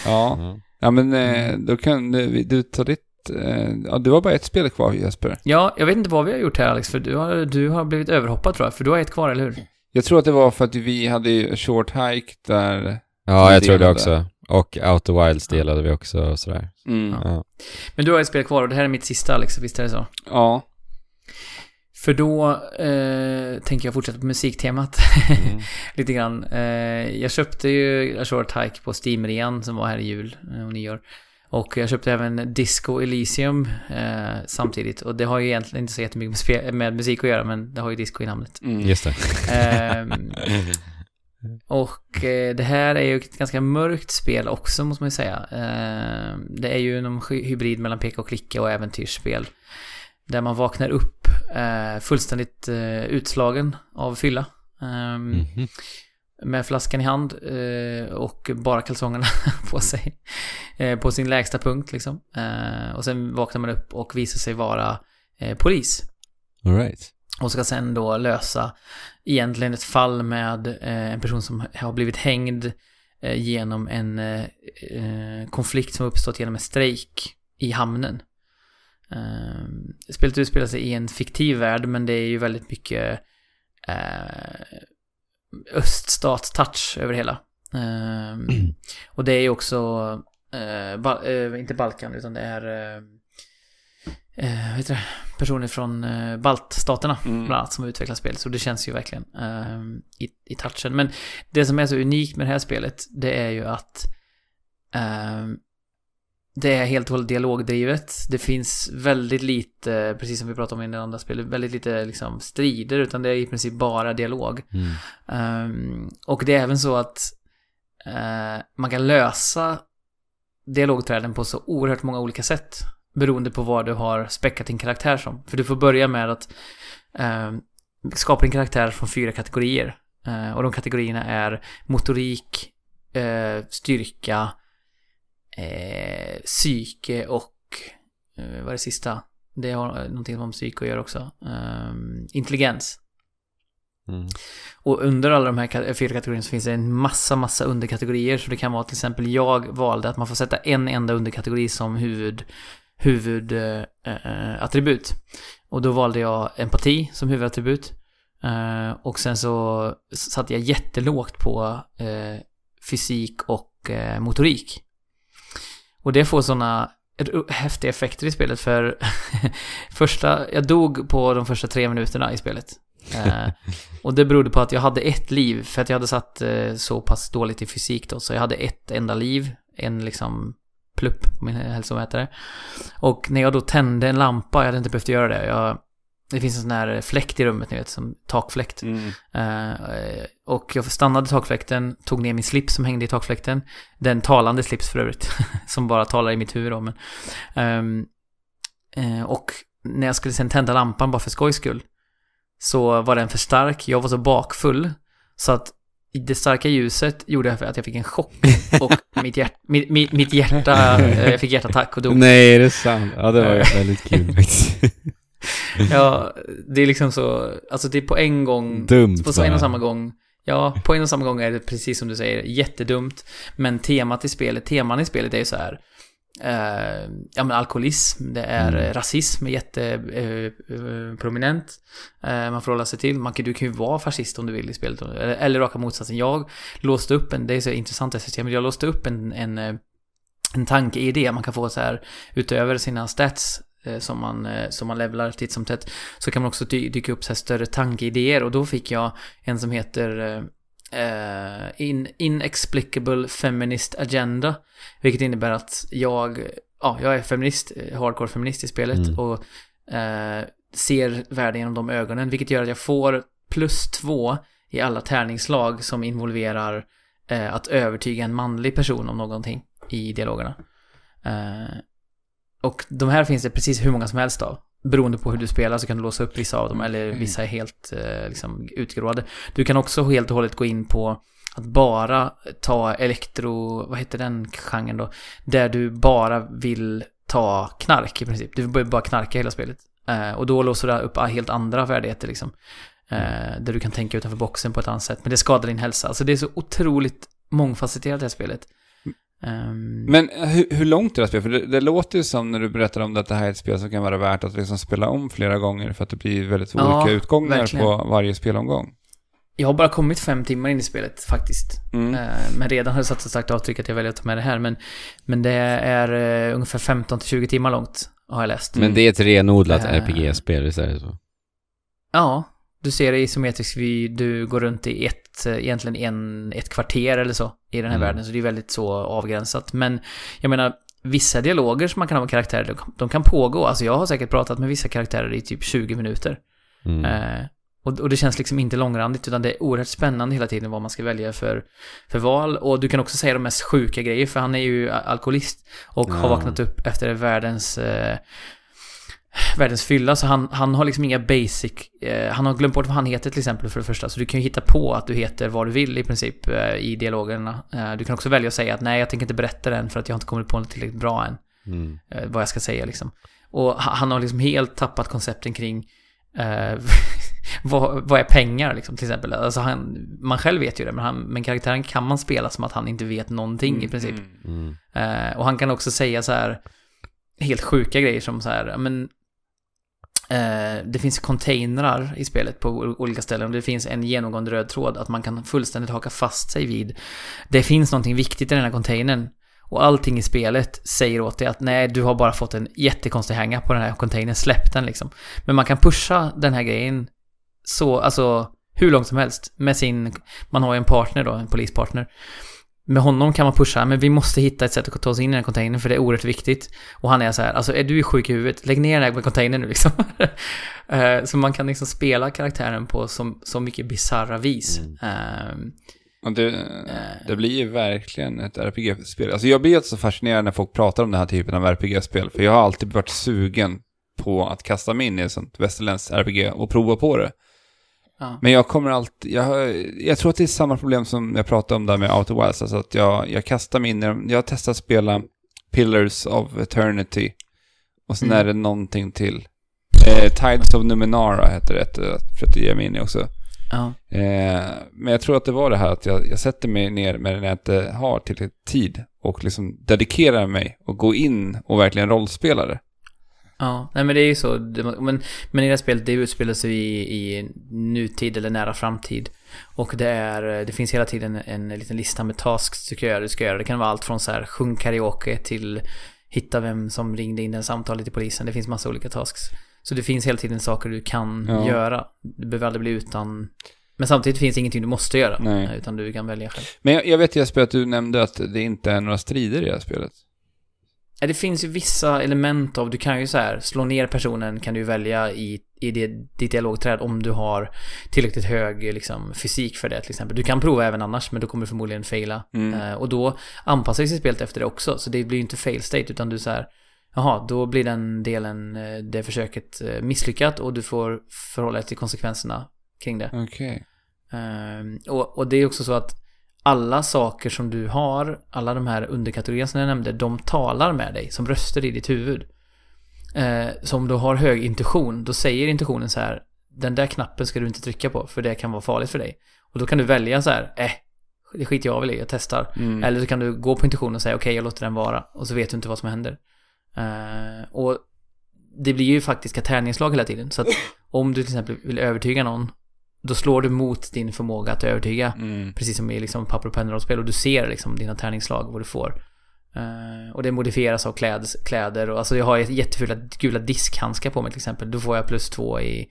Ja, Ja. ja men eh, då kan du, du ta ditt... Eh, ja, du har bara ett spel kvar Jesper. Ja, jag vet inte vad vi har gjort här Alex, för du har, du har blivit överhoppad tror jag. För du har ett kvar, eller hur? Jag tror att det var för att vi hade ju short hike där... Ja, jag tror det också. Och Outer Wilds delade vi också och sådär. Mm. Ja. Men du har ett spel kvar och det här är mitt sista Alex, visst är det så? ja. För då eh, tänker jag fortsätta på musiktemat Mm. lite grann. Eh, jag köpte ju A Short Hike på Steam-rean som var här i jul eh, och nyår. Och jag köpte även Disco Elysium eh, samtidigt. Och det har ju egentligen inte så jättemycket med, med musik att göra, men det har ju disco i namnet. Mm. Just det. Ehm, och eh, det här är ju ett ganska mörkt spel också, måste man ju säga. Ehm, det är ju någon hy- hybrid mellan peka och klicka och äventyrsspel. Där man vaknar upp eh, fullständigt eh, utslagen av fylla. Ehm, Mhm. med flaskan i hand eh, och bara kalsongerna på sig. Eh, på sin lägsta punkt liksom. Eh, och sen vaknar man upp och visar sig vara eh, polis. All right. Och ska sen då lösa egentligen ett fall med eh, en person som har blivit hängd eh, genom en eh, eh, konflikt som uppstått genom en strejk i hamnen. Eh, spelet utspelar sig i en fiktiv värld men det är ju väldigt mycket eh, öststats-touch över hela. Eh, och det är ju också, eh, ba- eh, inte Balkan utan det är eh, eh, vad heter det? personer från eh, baltstaterna Mm. bland annat som har utvecklat spelet. Så det känns ju verkligen eh, i, i touchen. Men det som är så unikt med det här spelet, det är ju att eh, det är helt och hållet dialogdrivet. Det finns väldigt lite, precis som vi pratade om i det andra spelet, väldigt lite liksom strider, utan det är i princip bara dialog. Mm. Ehm, och det är även så att eh, man kan lösa dialogträden på så oerhört många olika sätt. Beroende på vad du har späckat din karaktär som. För du får börja med att eh, skapa din karaktär från fyra kategorier. Eh, och de kategorierna är motorik, eh, styrka, eh, psyke och eh, vad är det sista? Det har eh, någonting med psyke att göra också. Ehm, intelligens. Mm. Och under alla de här fyra kategorierna så finns det en massa, massa underkategorier. Så det kan vara till exempel, jag valde att man får sätta en enda underkategori som huvud, huvudattribut. Eh, eh, och då valde jag empati som huvudattribut. Eh, och sen så satte jag jättelågt på eh, fysik och eh, motorik. Och det får sådana häftiga effekter i spelet för första, jag dog på de första tre minuterna i spelet. Eh, och det berodde på att jag hade ett liv, för att jag hade satt eh, så pass dåligt i fysik då, så jag hade ett enda liv, en liksom plupp på min hälsomätare. Och när jag då tände en lampa, jag hade inte behövt göra det, jag, det finns en sån här fläkt i rummet, ni vet, som takfläkt. Mm. Eh, och jag stannade takfläkten, tog ner min slips som hängde i takfläkten. Den talande slips för övrigt, som bara talar i mitt huvud men... ehm, eh, och när jag skulle sen tända lampan bara för skojs skull, så var den för stark, jag var så bakfull, så att det starka ljuset gjorde att jag fick en chock och mitt, hjärt, mitt, mitt, mitt hjärta, eh, jag fick hjärtattack och dog. Nej, är det sant? Ja, det var ju väldigt kul faktiskt. Ja, det är liksom så, alltså det är på en gång, Dumt på så en och samma gång. Ja, på en och samma gång är det precis som du säger, jättedumt. Men temat i spelet, teman i spelet är ju så här, eh, ja men alkoholism, det är Mm. eh, rasism, jätteprominent. Eh, prominent. eh, man får hålla sig till, man kan, du kan ju vara fascist om du vill i spelet. Eller, eller raka motsatsen. Jag låste upp en, det är så intressant det systemet, jag låste upp en, en, eh, en tankeidé man kan få så här utöver sina stats eh, som man, eh, som man levlar titt som tätt så kan man också dy- dyka upp så här större tankeidéer och då fick jag en som heter eh, eh, in, Inexplicable Feminist Agenda vilket innebär att jag, ja, jag är feminist, eh, hardcore feminist i spelet Mm. och eh, ser världen genom de ögonen vilket gör att jag får plus två i alla tärningsslag som involverar eh, att övertyga en manlig person om någonting i dialogerna. Eh, och de här finns det precis hur många som helst av. Beroende på hur du spelar så kan du låsa upp vissa av dem eller vissa är helt eh, liksom, utgråade. Du kan också helt och hållet gå in på att bara ta elektro, vad heter den genren då? Där du bara vill ta knark i princip. Du vill bara knarka hela spelet. Eh, och då låser du upp helt andra färdigheter liksom. Eh, där du kan tänka utanför boxen på ett annat sätt. Men det skadar din hälsa. Alltså det är så otroligt mångfacetterat det här spelet. Ehm, Men hur, hur långt är det här spelet? För det, det låter ju som när du berättar om det att det här är ett spel som kan vara värt att liksom spela om flera gånger för att det blir väldigt Ja, olika utgångar verkligen. på varje spelomgång. Jag har bara kommit fem timmar in i spelet faktiskt. Mm. Eh, Men redan har det satt så starkt avtryck att jag väljer att ta med det här. Men, men det är eh, ungefär 15-20 timmar långt, har jag läst. Men det är ett renodlat Eh. RPG-spel, visst är det så? Ja, du ser det isometrisk vy, du går runt i ett, eh, egentligen en, ett kvarter eller så i den här Mm. världen. Så det är väldigt så avgränsat. Men jag menar, vissa dialoger som man kan ha med karaktärer, de, kan pågå. Alltså jag har säkert pratat med vissa karaktärer i typ 20 minuter. Mm. Eh, och, och det känns liksom inte långrandigt utan det är oerhört spännande hela tiden vad man ska välja för, för val. Och du kan också säga de mest sjuka grejer för han är ju alkoholist och har Ja. vaknat upp efter världens eh, världens fylla så han, han har liksom inga basic eh, han har glömt bort vad han heter till exempel för det första så du kan ju hitta på att du heter vad du vill i princip eh, i dialogerna. Eh, du kan också välja att säga att nej jag tänker inte berätta den för att jag har inte kommit på något tillräckligt bra än Mm. eh, vad jag ska säga liksom. Och ha- han har liksom helt tappat koncepten kring eh, vad, vad är pengar liksom till exempel. Alltså han, man själv vet ju det, men, han, men karaktären kan man spela som att han inte vet någonting i princip. Mm. Eh, och han kan också säga så här helt sjuka grejer som så här, men Eh, det finns containrar i spelet på olika ställen och det finns en genomgående röd tråd att man kan fullständigt haka fast sig vid. Det finns någonting viktigt i den här containern. Och allting i spelet säger åt dig att nej, du har bara fått en jättekonstig hänga på den här containern, släpp den liksom. Men man kan pusha den här grejen så, alltså hur långt som helst med sin, man har ju en partner då, en polispartner. Med honom kan man pusha, men vi måste hitta ett sätt att ta oss in i den här containern för det är oerhört viktigt. Och han är så här, alltså är du sjuk i huvudet, lägg ner den här containern nu liksom. Eh, så man kan liksom spela karaktären på så, så mycket bizarra vis. Mm. Eh, Och det, det blir ju verkligen ett RPG-spel. Alltså jag blir ju så fascinerad när folk pratar om den här typen av RPG-spel. För jag har alltid varit sugen på att kasta mig in i ett sånt västerländskt RPG och prova på det. Ja. Men jag kommer alltid, jag, jag tror att det är samma problem som jag pratade om där med Outer Wilds. Alltså att jag, jag kastar mig in i dem. Jag testat att spela Pillars of Eternity. Och sen Mm. är det någonting till. Eh, Tides of Numenara heter det, jag försökte ge mig in i också. Ja. Eh, men jag tror att det var det här att jag, jag sätter mig ner med när jag inte har tillräckligt tid och liksom dedikerar mig och går in och verkligen rollspelar det. Ja, nej men det är ju så. Men, men i det här spelet, det utspelar sig i, i nutid eller nära framtid. Och det är, det finns hela tiden en, en liten lista med tasks du ska göra. Du ska göra. Det kan vara allt från så här sjung karaoke till hitta vem som ringde in det samtalet till polisen. Det finns massa olika tasks. Så det finns hela tiden saker du kan Ja. göra. Du behöver aldrig bli utan... Men samtidigt finns det ingenting du måste göra. Nej. Utan du kan välja själv. Men jag, jag vet Jesper att du nämnde att det inte är några strider i det här spelet. Det finns ju vissa element av, du kan ju så här slå ner personen kan du välja i, i det, ditt dialogträd om du har tillräckligt hög liksom, fysik för det till exempel. Du kan prova även annars men då kommer du förmodligen faila. Mm. Eh, och då anpassar sig spelet efter det också. Så det blir ju inte fail state utan du så här, jaha, då blir den delen, eh, det försöket eh, misslyckat och du får förhålla dig till konsekvenserna kring det. Okej. Ehm, och, och det är också så att alla saker som du har, alla de här underkategorierna som jag nämnde, de talar med dig som röster i ditt huvud. Uh, så om du har hög intuition, då säger intuitionen så här, den där knappen ska du inte trycka på, för det kan vara farligt för dig. Och då kan du välja så här, eh, det skiter jag väl i, jag testar. Mm. Eller så kan du gå på intuitionen och säga, okej, jag låter den vara. Och så vet du inte vad som händer. Eh, och det blir ju faktiska tärningslag hela tiden. Så att om du till exempel vill övertyga någon, då slår du mot din förmåga att övertyga. Mm. Precis som i liksom papper och pennor-spel. Och du ser liksom dina tärningsslag, vad du får. Eh, och det modifieras av kläd, kläder och alltså jag har jättefula gula diskhandskar på mig till exempel. Då får jag plus två i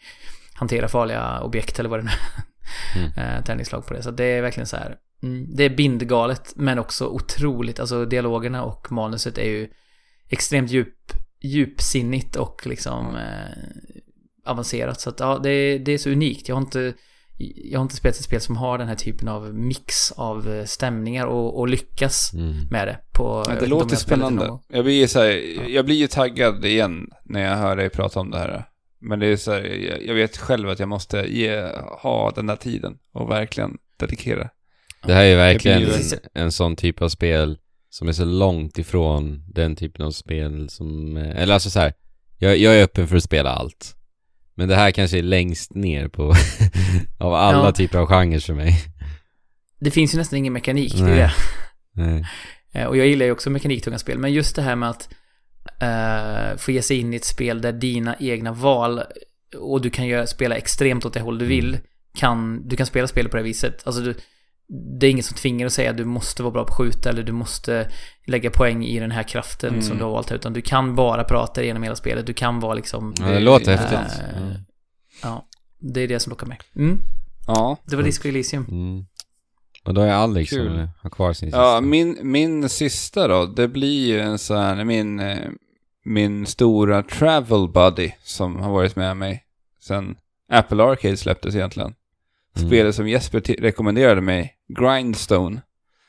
hantera farliga objekt eller vad det nu Mm. är. Eh, tärningsslag på det. Så det är verkligen så här. Mm, det är bindgalet men också otroligt. Alltså dialogerna och manuset är ju extremt djup, djupsinnigt och liksom eh, avancerat. Så att ja, det, är- det är så unikt. Jag har inte jag har inte spelat ett spel som har den här typen av mix av eh, stämningar och, och lyckas Mm. med det. På, Ja, det låter spännande. Jag blir, ju så här, jag blir ju taggad igen när jag hör dig prata om det här. Men det är så här, jag, vet själv att jag måste ge, ha den där tiden och verkligen dedikera. Det här är verkligen en, en sån typ av spel som är så långt ifrån den typen av spel som, eh, eller alltså så här, jag, jag är öppen för att spela allt. Men det här kanske är längst ner på, av alla Ja. typer av genrer för mig. Det finns ju nästan ingen mekanik, det är Nej. det. Nej. Eh, Och jag gillar ju också mekaniktunga spel, men just det här med att eh, få ge sig in i ett spel där dina egna val och du kan göra, spela extremt åt det håll du vill, kan, du kan spela spel på det viset. Alltså du, det är inget som tvingar dig att säga att du måste vara bra på att skjuta eller du måste lägga poäng i den här kraften Mm. som du har valt utan du kan bara prata genom hela spelet. Du kan vara liksom... Ja, det låter Eh, häftigt. Mm. Ja, det är det som lockar mig. Mm, Ja. det var Disco Elysium. Mm. Och då är Alex Kul. som har kvar sin sista. Ja, min, min sista då, det blir ju en sån här, min, eh, min stora travel buddy som har varit med mig sen Apple Arcade släpptes egentligen. Mm. Spelet som Jesper rekommenderade mig, Grindstone.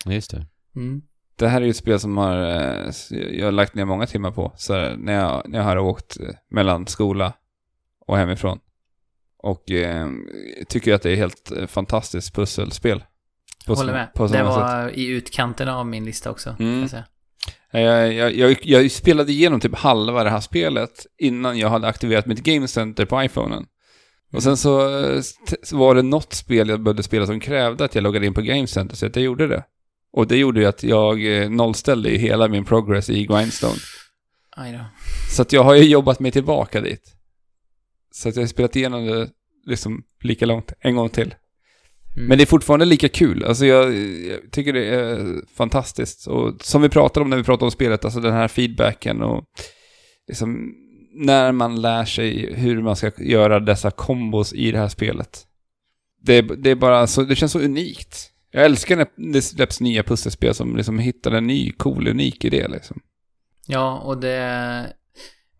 Just det. Mm. Det här är ju ett spel som har, eh, jag har lagt ner många timmar på. Så här, när, jag, när jag har åkt eh, mellan skola och hemifrån. Och eh, tycker att det är helt eh, fantastiskt pusselspel. På Håller med. På det samma sätt. var i utkanten av min lista också. Kan Mm. jag säga. Jag, jag, jag, jag spelade igenom typ halva det här spelet innan jag hade aktiverat mitt Game Center på iPhonen. Och sen så, eh, så var det något spel jag började spela som krävde att jag loggade in på Game Center, så att jag gjorde det. Och det gjorde ju att jag eh, nollställde hela min progress i Grindstone. Så att jag har ju jobbat mig tillbaka dit. Så att jag har spelat igenom det liksom lika långt en gång till. Mm. Men det är fortfarande lika kul. Alltså jag, jag tycker det är fantastiskt. Och som vi pratade om när vi pratade om spelet, alltså den här feedbacken och liksom när man lär sig hur man ska göra dessa kombos i det här spelet. Det, det är bara så, det känns så unikt. Jag älskar när det släpps nya pusselspel som liksom hittar en ny, cool, unik idé liksom. Ja, och det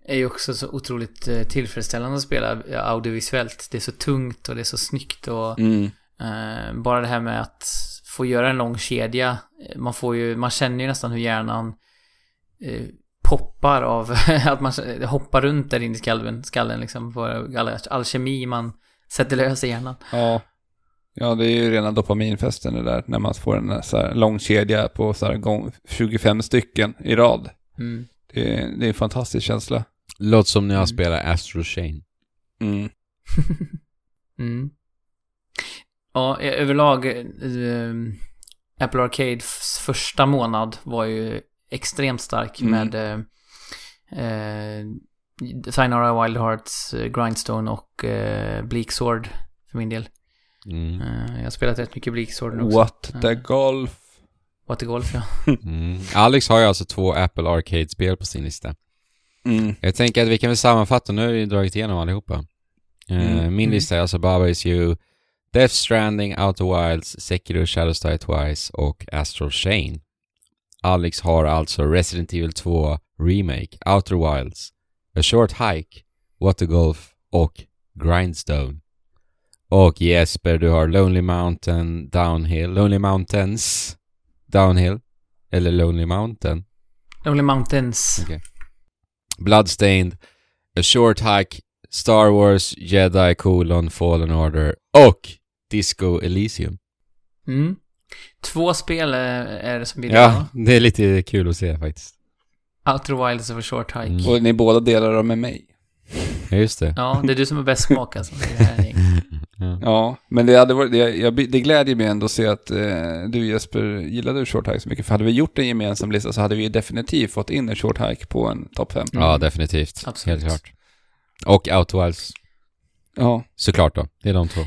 är ju också så otroligt eh, tillfredsställande att spela audiovisuellt. Det är så tungt och det är så snyggt och Mm. eh, bara det här med att få göra en lång kedja. Man får ju, man känner ju nästan hur hjärnan eh, poppar av att man hoppar runt där inne i skallen, skallen liksom. På all, all kemi man sätter lös i hjärnan. Ja. Ja, det är ju rena dopaminfesten det där, när man får en så här lång kedja på så här gång 25 stycken i rad. Mm. Det är, det är en fantastisk känsla. Låter som när jag Mm. spelar Astro Chain. Mm. Mm. Ja, eh, överlag, eh, Apple Arcades första månad var ju extremt stark Mm. med eh, eh, Sayonara Wild Hearts, eh, Grindstone och eh, Bleak Sword för min del. Mm. Eh, jag har spelat rätt mycket Bleak Sword också. What the golf. What the Golf, ja. Mm. Alex har ju alltså två Apple Arcade-spel på sin lista. Mm. Jag tänker att vi kan väl sammanfatta, nu har vi dragit igenom allihopa. Mm. Min Mm. lista är alltså Baba Is You, Death Stranding, Outer Wilds, Sekiro, Shadows Die Twice och Astral Chain. Alex har alltså Resident Evil 2 Remake, Outer Wilds, A Short Hike, What the Golf och Grindstone. Och Jesper, du har Lonely Mountain, Downhill, Lonely Mountains, Downhill, eller Lonely Mountain. Lonely Mountains. Okej. Bloodstained, A Short Hike, Star Wars, Jedi, colon, Fallen Order och Disco Elysium. Mm. Två spel eh, är det som blir Ja, det är lite kul att se faktiskt. Outer Wilds of a Short Hike. Mm. Och ni båda delar dem med mig. Ja, just det. Ja, det är du som har bäst smak alltså. det här. Ja. Ja, men det, hade varit, det, jag, det glädjer mig ändå att se att eh, du Jesper gillade Short Hike så mycket. För hade vi gjort en gemensam lista så hade vi definitivt fått in en Short Hike på en topp 5. ja, definitivt. Absolut. Helt klart. Och Outer Wilds, Ja. såklart då. Det är de två.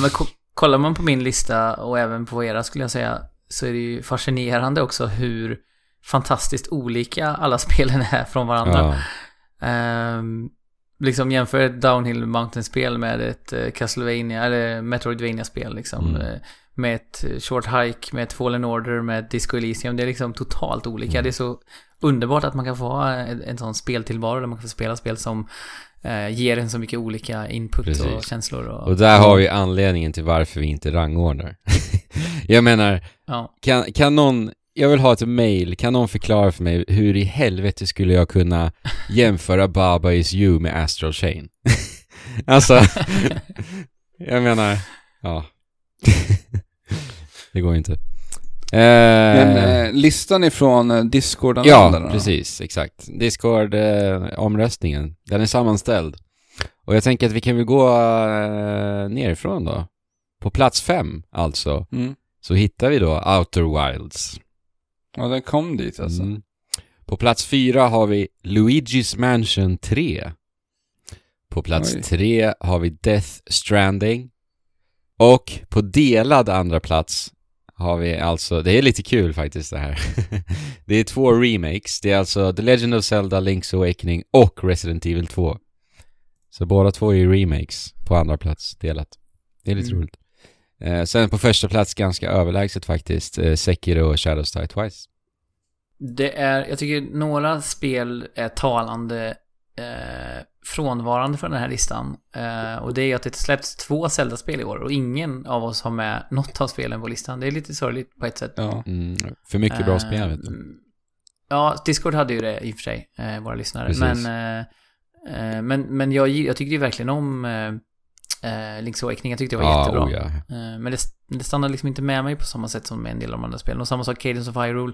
Men kollar man på min lista och även på era skulle jag säga så är det ju fascinerande också hur fantastiskt olika alla spelen är från varandra. ja. Ehm, liksom jämför ett Downhill Mountain-spel med ett uh, Castlevania, eller Metroidvania-spel liksom. Mm. eh, med ett eh, Short Hike, med ett Fallen Order, med ett Disco Elysium. Det är liksom totalt olika. Mm. Det är så underbart att man kan få ha en, en sån speltillvaro där man kan få spela spel som eh, ger en så mycket olika input och Precis. känslor. Och, Och där har vi anledningen till varför vi inte rangordnar. jag menar, ja. kan, kan någon, jag vill ha ett mail, kan någon förklara för mig hur i helvete skulle jag kunna jämföra Baba Is You med Astral Chain? alltså, jag menar, ja. det går inte. Eh, Men eh, listan ifrån eh, discord ja, precis, exakt. Discord-omröstningen, den är sammanställd. Och jag tänker att vi kan väl gå eh, nerifrån då. På plats fem, alltså, Mm. så hittar vi då Outer Wilds. Ja, den kom dit alltså. Mm. På plats fyra har vi Luigi's Mansion 3. På plats Oj. tre har vi Death Stranding. Och på delad andra plats har vi alltså, det är lite kul faktiskt det här. det är två remakes. Det är alltså The Legend of Zelda, Link's Awakening och Resident Evil 2. Så båda två är remakes på andra plats delat. Det är lite Mm. roligt. Eh, sen på första plats ganska överlägset faktiskt, eh, Sekiro och Shadows Die Twice. Det är, jag tycker några spel är talande eh, frånvarande från den här listan. Eh, och det är att det släppts två Zelda-spel i år och ingen av oss har med något av spelen på listan. Det är lite sorgligt på ett sätt. Ja. Mm, för mycket bra Eh, spel vet du. mm, Ja, Discord hade ju det i och för sig, eh, våra lyssnare. Precis. Men, eh, eh, men, men jag, jag tyckte ju verkligen om eh, eh, Link's Awakening. Jag tyckte det var jättebra. oh. Eh, Men det, det stannade liksom inte med mig på samma sätt som med en del av de andra spelen. Och samma sak Cadence of Hyrule.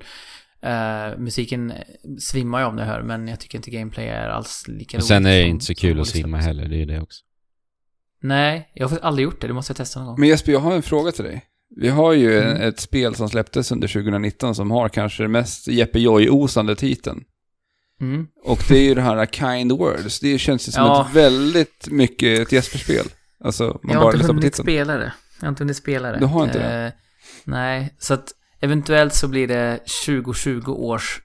Uh, musiken svimmar jag av när jag hör, men jag tycker inte gameplay är alls lika Och sen är det som- inte så kul att simma heller, det är det också. Nej, jag har aldrig gjort det. Det måste jag testa någon gång. Men Jesper, jag har en fråga till dig. Vi har ju Mm. ett spel som släpptes under 2019 som har kanske det mest Jeppe Joy-osande titeln. Mm. Och det är ju det här Kind Words. Det känns ju som Ja. ett väldigt mycket ett Jesper-spel. Alltså, man Jag har bara inte hunnit spela det. Jag har inte hunnit spela det. Du har inte det? Eh, nej, så att eventuellt så blir det 2020 års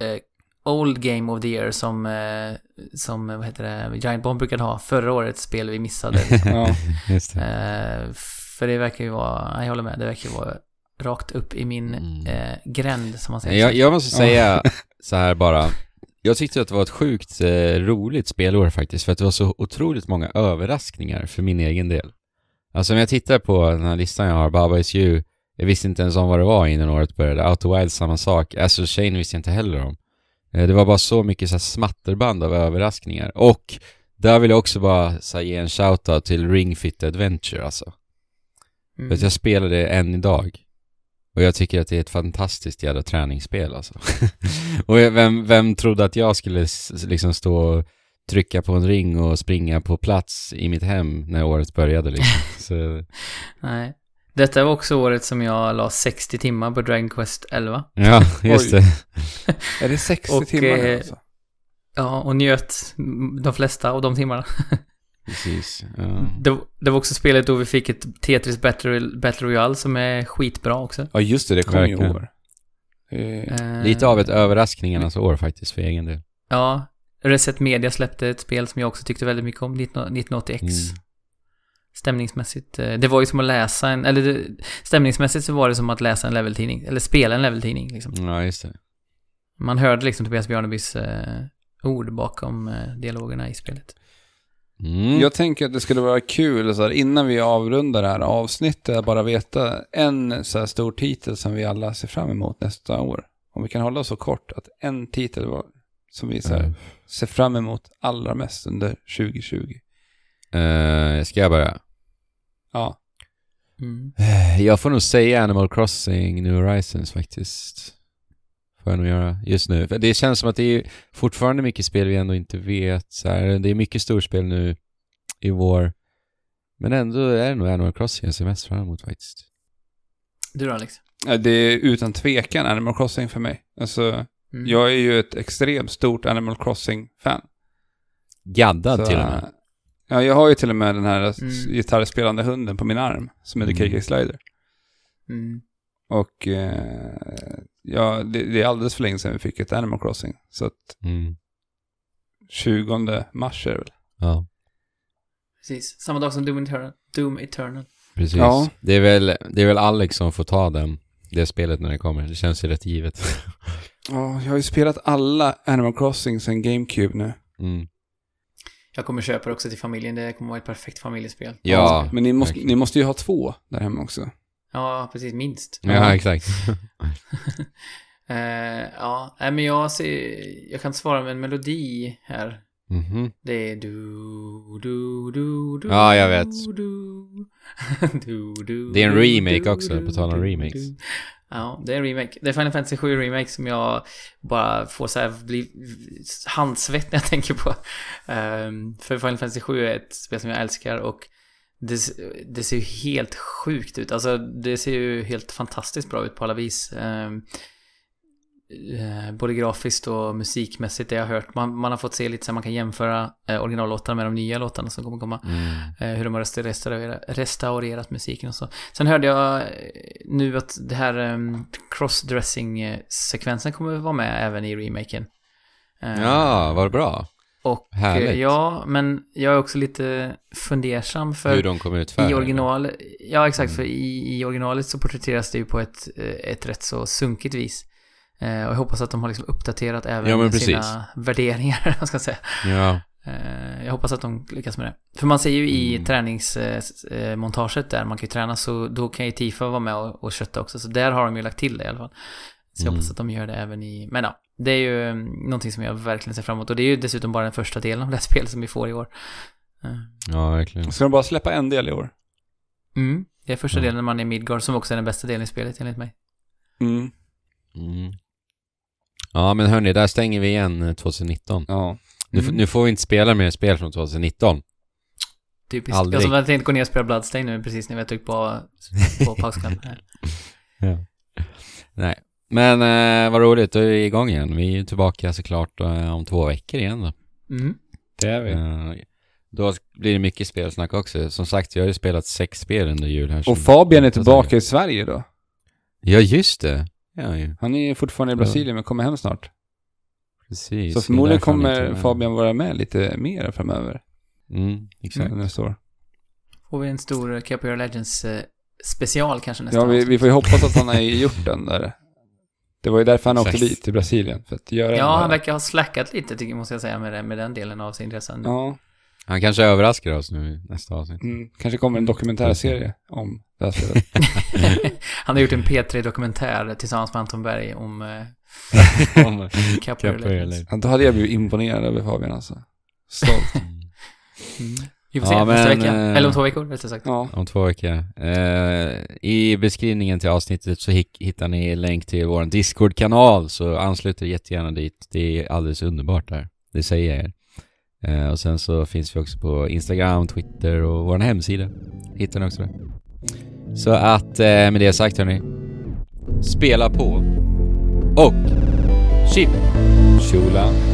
eh, Old Game of the Year som, eh, som vad heter det, Giant Bomb brukade ha. Förra årets spel vi missade. Ja. Just det. Eh, för det verkar ju vara, jag håller med, det verkar ju vara rakt upp i min Mm. eh, gränd som man säger. Jag, jag måste säga så här bara. Jag tyckte att det var ett sjukt eh, roligt spelår faktiskt, för att det var så otroligt många överraskningar för min egen del. Alltså om jag tittar på den här listan jag har, Baba Is You, jag visste inte ens om vad det var innan året började. Outer Wild, samma sak. Astral Chain visste jag inte heller om. Eh, det var bara så mycket så smatterband av överraskningar. Och där vill jag också bara så här, ge en shoutout till Ring Fit Adventure alltså. Mm. För att jag spelar det än idag. Och jag tycker att det är ett fantastiskt jävla träningsspel alltså. och vem, vem trodde att jag skulle liksom stå och trycka på en ring och springa på plats i mitt hem när året började liksom. Så, Nej. Detta var också året som jag la 60 timmar på Dragon Quest 11. ja, just det. Är det 60 Och, timmar nu eh, alltså? Ja, och njöt de flesta av de timmarna. Precis. Ja. Det, det var också spelet då vi fick ett Tetris Battle, Battle Royale som är skitbra också. Ja, just det. Det kom i Verkligen. år. Eh, Lite av ett överraskningarnas år faktiskt för egen del. Ja. Reset Media släppte ett spel som jag också tyckte väldigt mycket om, 19 1980X. Mm. Stämningsmässigt. eh, Det var ju som att läsa en, eller det, stämningsmässigt så var det som att läsa en leveltidning, eller spela en leveltidning liksom. Ja, just det. Man hörde liksom Tobias Bjarnebys eh, ord bakom eh, dialogerna i spelet. Mm. Jag tänker att det skulle vara kul så här, innan vi avrundar det här avsnittet, att bara veta en så här stor titel som vi alla ser fram emot nästa år. Om vi kan hålla oss så kort, att en titel var, som vi så här, Eh, ser fram emot allra mest under 2020. Eh, ska jag börja? Ja. Mm. Jag får nog säga Animal Crossing New Horizons faktiskt. Får jag nog göra just nu. För det känns som att det är fortfarande mycket spel vi ändå inte vet. Så här, det är mycket storspel nu i vår. Men ändå är det nog Animal Crossing jag ser mest fram emot faktiskt. Du då Alex? Det är utan tvekan Animal Crossing för mig. Alltså, Mm. jag är ju ett extremt stort Animal Crossing-fan. Gaddad Så, till och med. Ja, jag har ju till och med den här Mm. gitarrspelande hunden på min arm, som heter Mm. KK Slider. Mm. Och eh, ja, det, det är alldeles för länge sedan vi fick ett Animal Crossing. Så att Mm. 20 mars är det väl. Ja, Precis. Samma dag som Doom Eternal. Doom Eternal. precis. Ja. Det, är väl, det är väl Alex som får ta den, det spelet när det kommer. Det känns ju rätt givet. Ja, jag har ju spelat alla Animal Crossing sedan GameCube nu. Mm. Jag kommer köpa det också till familjen. Det kommer vara ett perfekt familjespel. Ja, Men ni måste, ni måste ju ha två där hemma också. Ja, precis. Minst. Ja, exakt. Eh, ja, nej men jag ser... Jag kan inte svara med en melodi här. Mhm. Det är du, du, du, du. Ja, jag vet. Du, du, du, Det är en remake också, på tal om remakes. Ja, det är en remake. Det är Final Fantasy 7 Remake som jag bara får så här bli handsvett när jag tänker på. Ehm, för Final Fantasy 7 är ett spel som jag älskar och det, det ser ju helt sjukt ut. Alltså det ser ju helt fantastiskt bra ut på alla vis. Eh, både grafiskt och musikmässigt det jag har hört. Man, man har fått se lite så man kan jämföra eh, originallåtarna med de nya låtarna som kommer komma. Mm. Eh, hur de har resta- restaurerat, restaurerat musiken och så. Sen hörde jag eh, nu att det här um, crossdressing-sekvensen kommer vara med även i remaken. Eh, Ja, var det bra? och eh, härligt. ja, men jag är också lite fundersam för Hur de kom ut för i original, ja exakt, för i, i originalet så porträtteras det ju på ett, eh, ett rätt så sunkigt vis. Eh, och jag hoppas att de har liksom uppdaterat även Ja, sina värderingar, vad ska jag säga. Ja, Eh, Jag hoppas att de lyckas med det. För man ser ju i Mm. träningsmontaget där man kan ju träna så då kan ju Tifa vara med och, och kötta också. Så där har de ju lagt till det i alla fall. Så jag Mm. hoppas att de gör det även i... Men ja, det är ju mm, någonting som jag verkligen ser fram emot. Och det är ju dessutom bara den första delen av det här spelet som vi får i år. Eh, ja verkligen. Ska de bara släppa en del i år? Mm. Det är första Ja. delen när man är Midgard som också är den bästa delen i spelet enligt mig. Mm. Mm. Ja, men hörni, där stänger vi igen eh, 2019. Ja. Nu, f- Mm. nu får vi inte spela mer spel från 2019. Typiskt. Aldrig. Jag som hade tänkt gå ner och spela Bloodstained nu precis när vi har tryckt på, på pausknappen här. Nej. Men eh, vad roligt, då är vi igång igen. Vi är ju tillbaka såklart eh, om två veckor igen då. Mm. Det är vi. Eh, då blir det mycket spelsnack också. Som sagt, jag har ju spelat sex spel under jul här. Och Fabian är tillbaka i Sverige då. Ja, just det. Ja, ju. Han är fortfarande i Brasilien men kommer hem snart. Precis. Så förmodligen kommer. Fabian vara med lite mer framöver. Mm, exakt. Nästa år. Får vi en stor Capoeira Legends eh, special kanske nästa Ja, vi, vi får ju hoppas att han har gjort den där. Det var ju därför han åkte dit till Brasilien. För att göra Ja, den han verkar ha slackat lite, tycker, måste jag säga, med, det- med den delen av sin resa. Ja, Han kanske överraskar oss nu i nästa avsnitt. mm, kanske kommer en dokumentärserie om det här spelet. han har gjort en P3-dokumentär tillsammans med Anton Berg om eh, Capoeira Capoeira Legends. Legends. Ja, Då hade jag blivit imponerad över Fabian alltså. Stolt. Mm. Vi får Ja, se nästa men, vecka. eh, Eller om två veckor, rättare sagt. Ja. Om två veckor. Eh, I beskrivningen till avsnittet så hittar ni länk till vår Discord-kanal, så anslut er jättegärna dit. Det är alldeles underbart där. Det säger jag er. Eh, och sen så finns vi också på Instagram, Twitter och vår hemsida. Hittar ni också där. Så att eh, med det sagt hörni. Spela på. Och chip. Chula.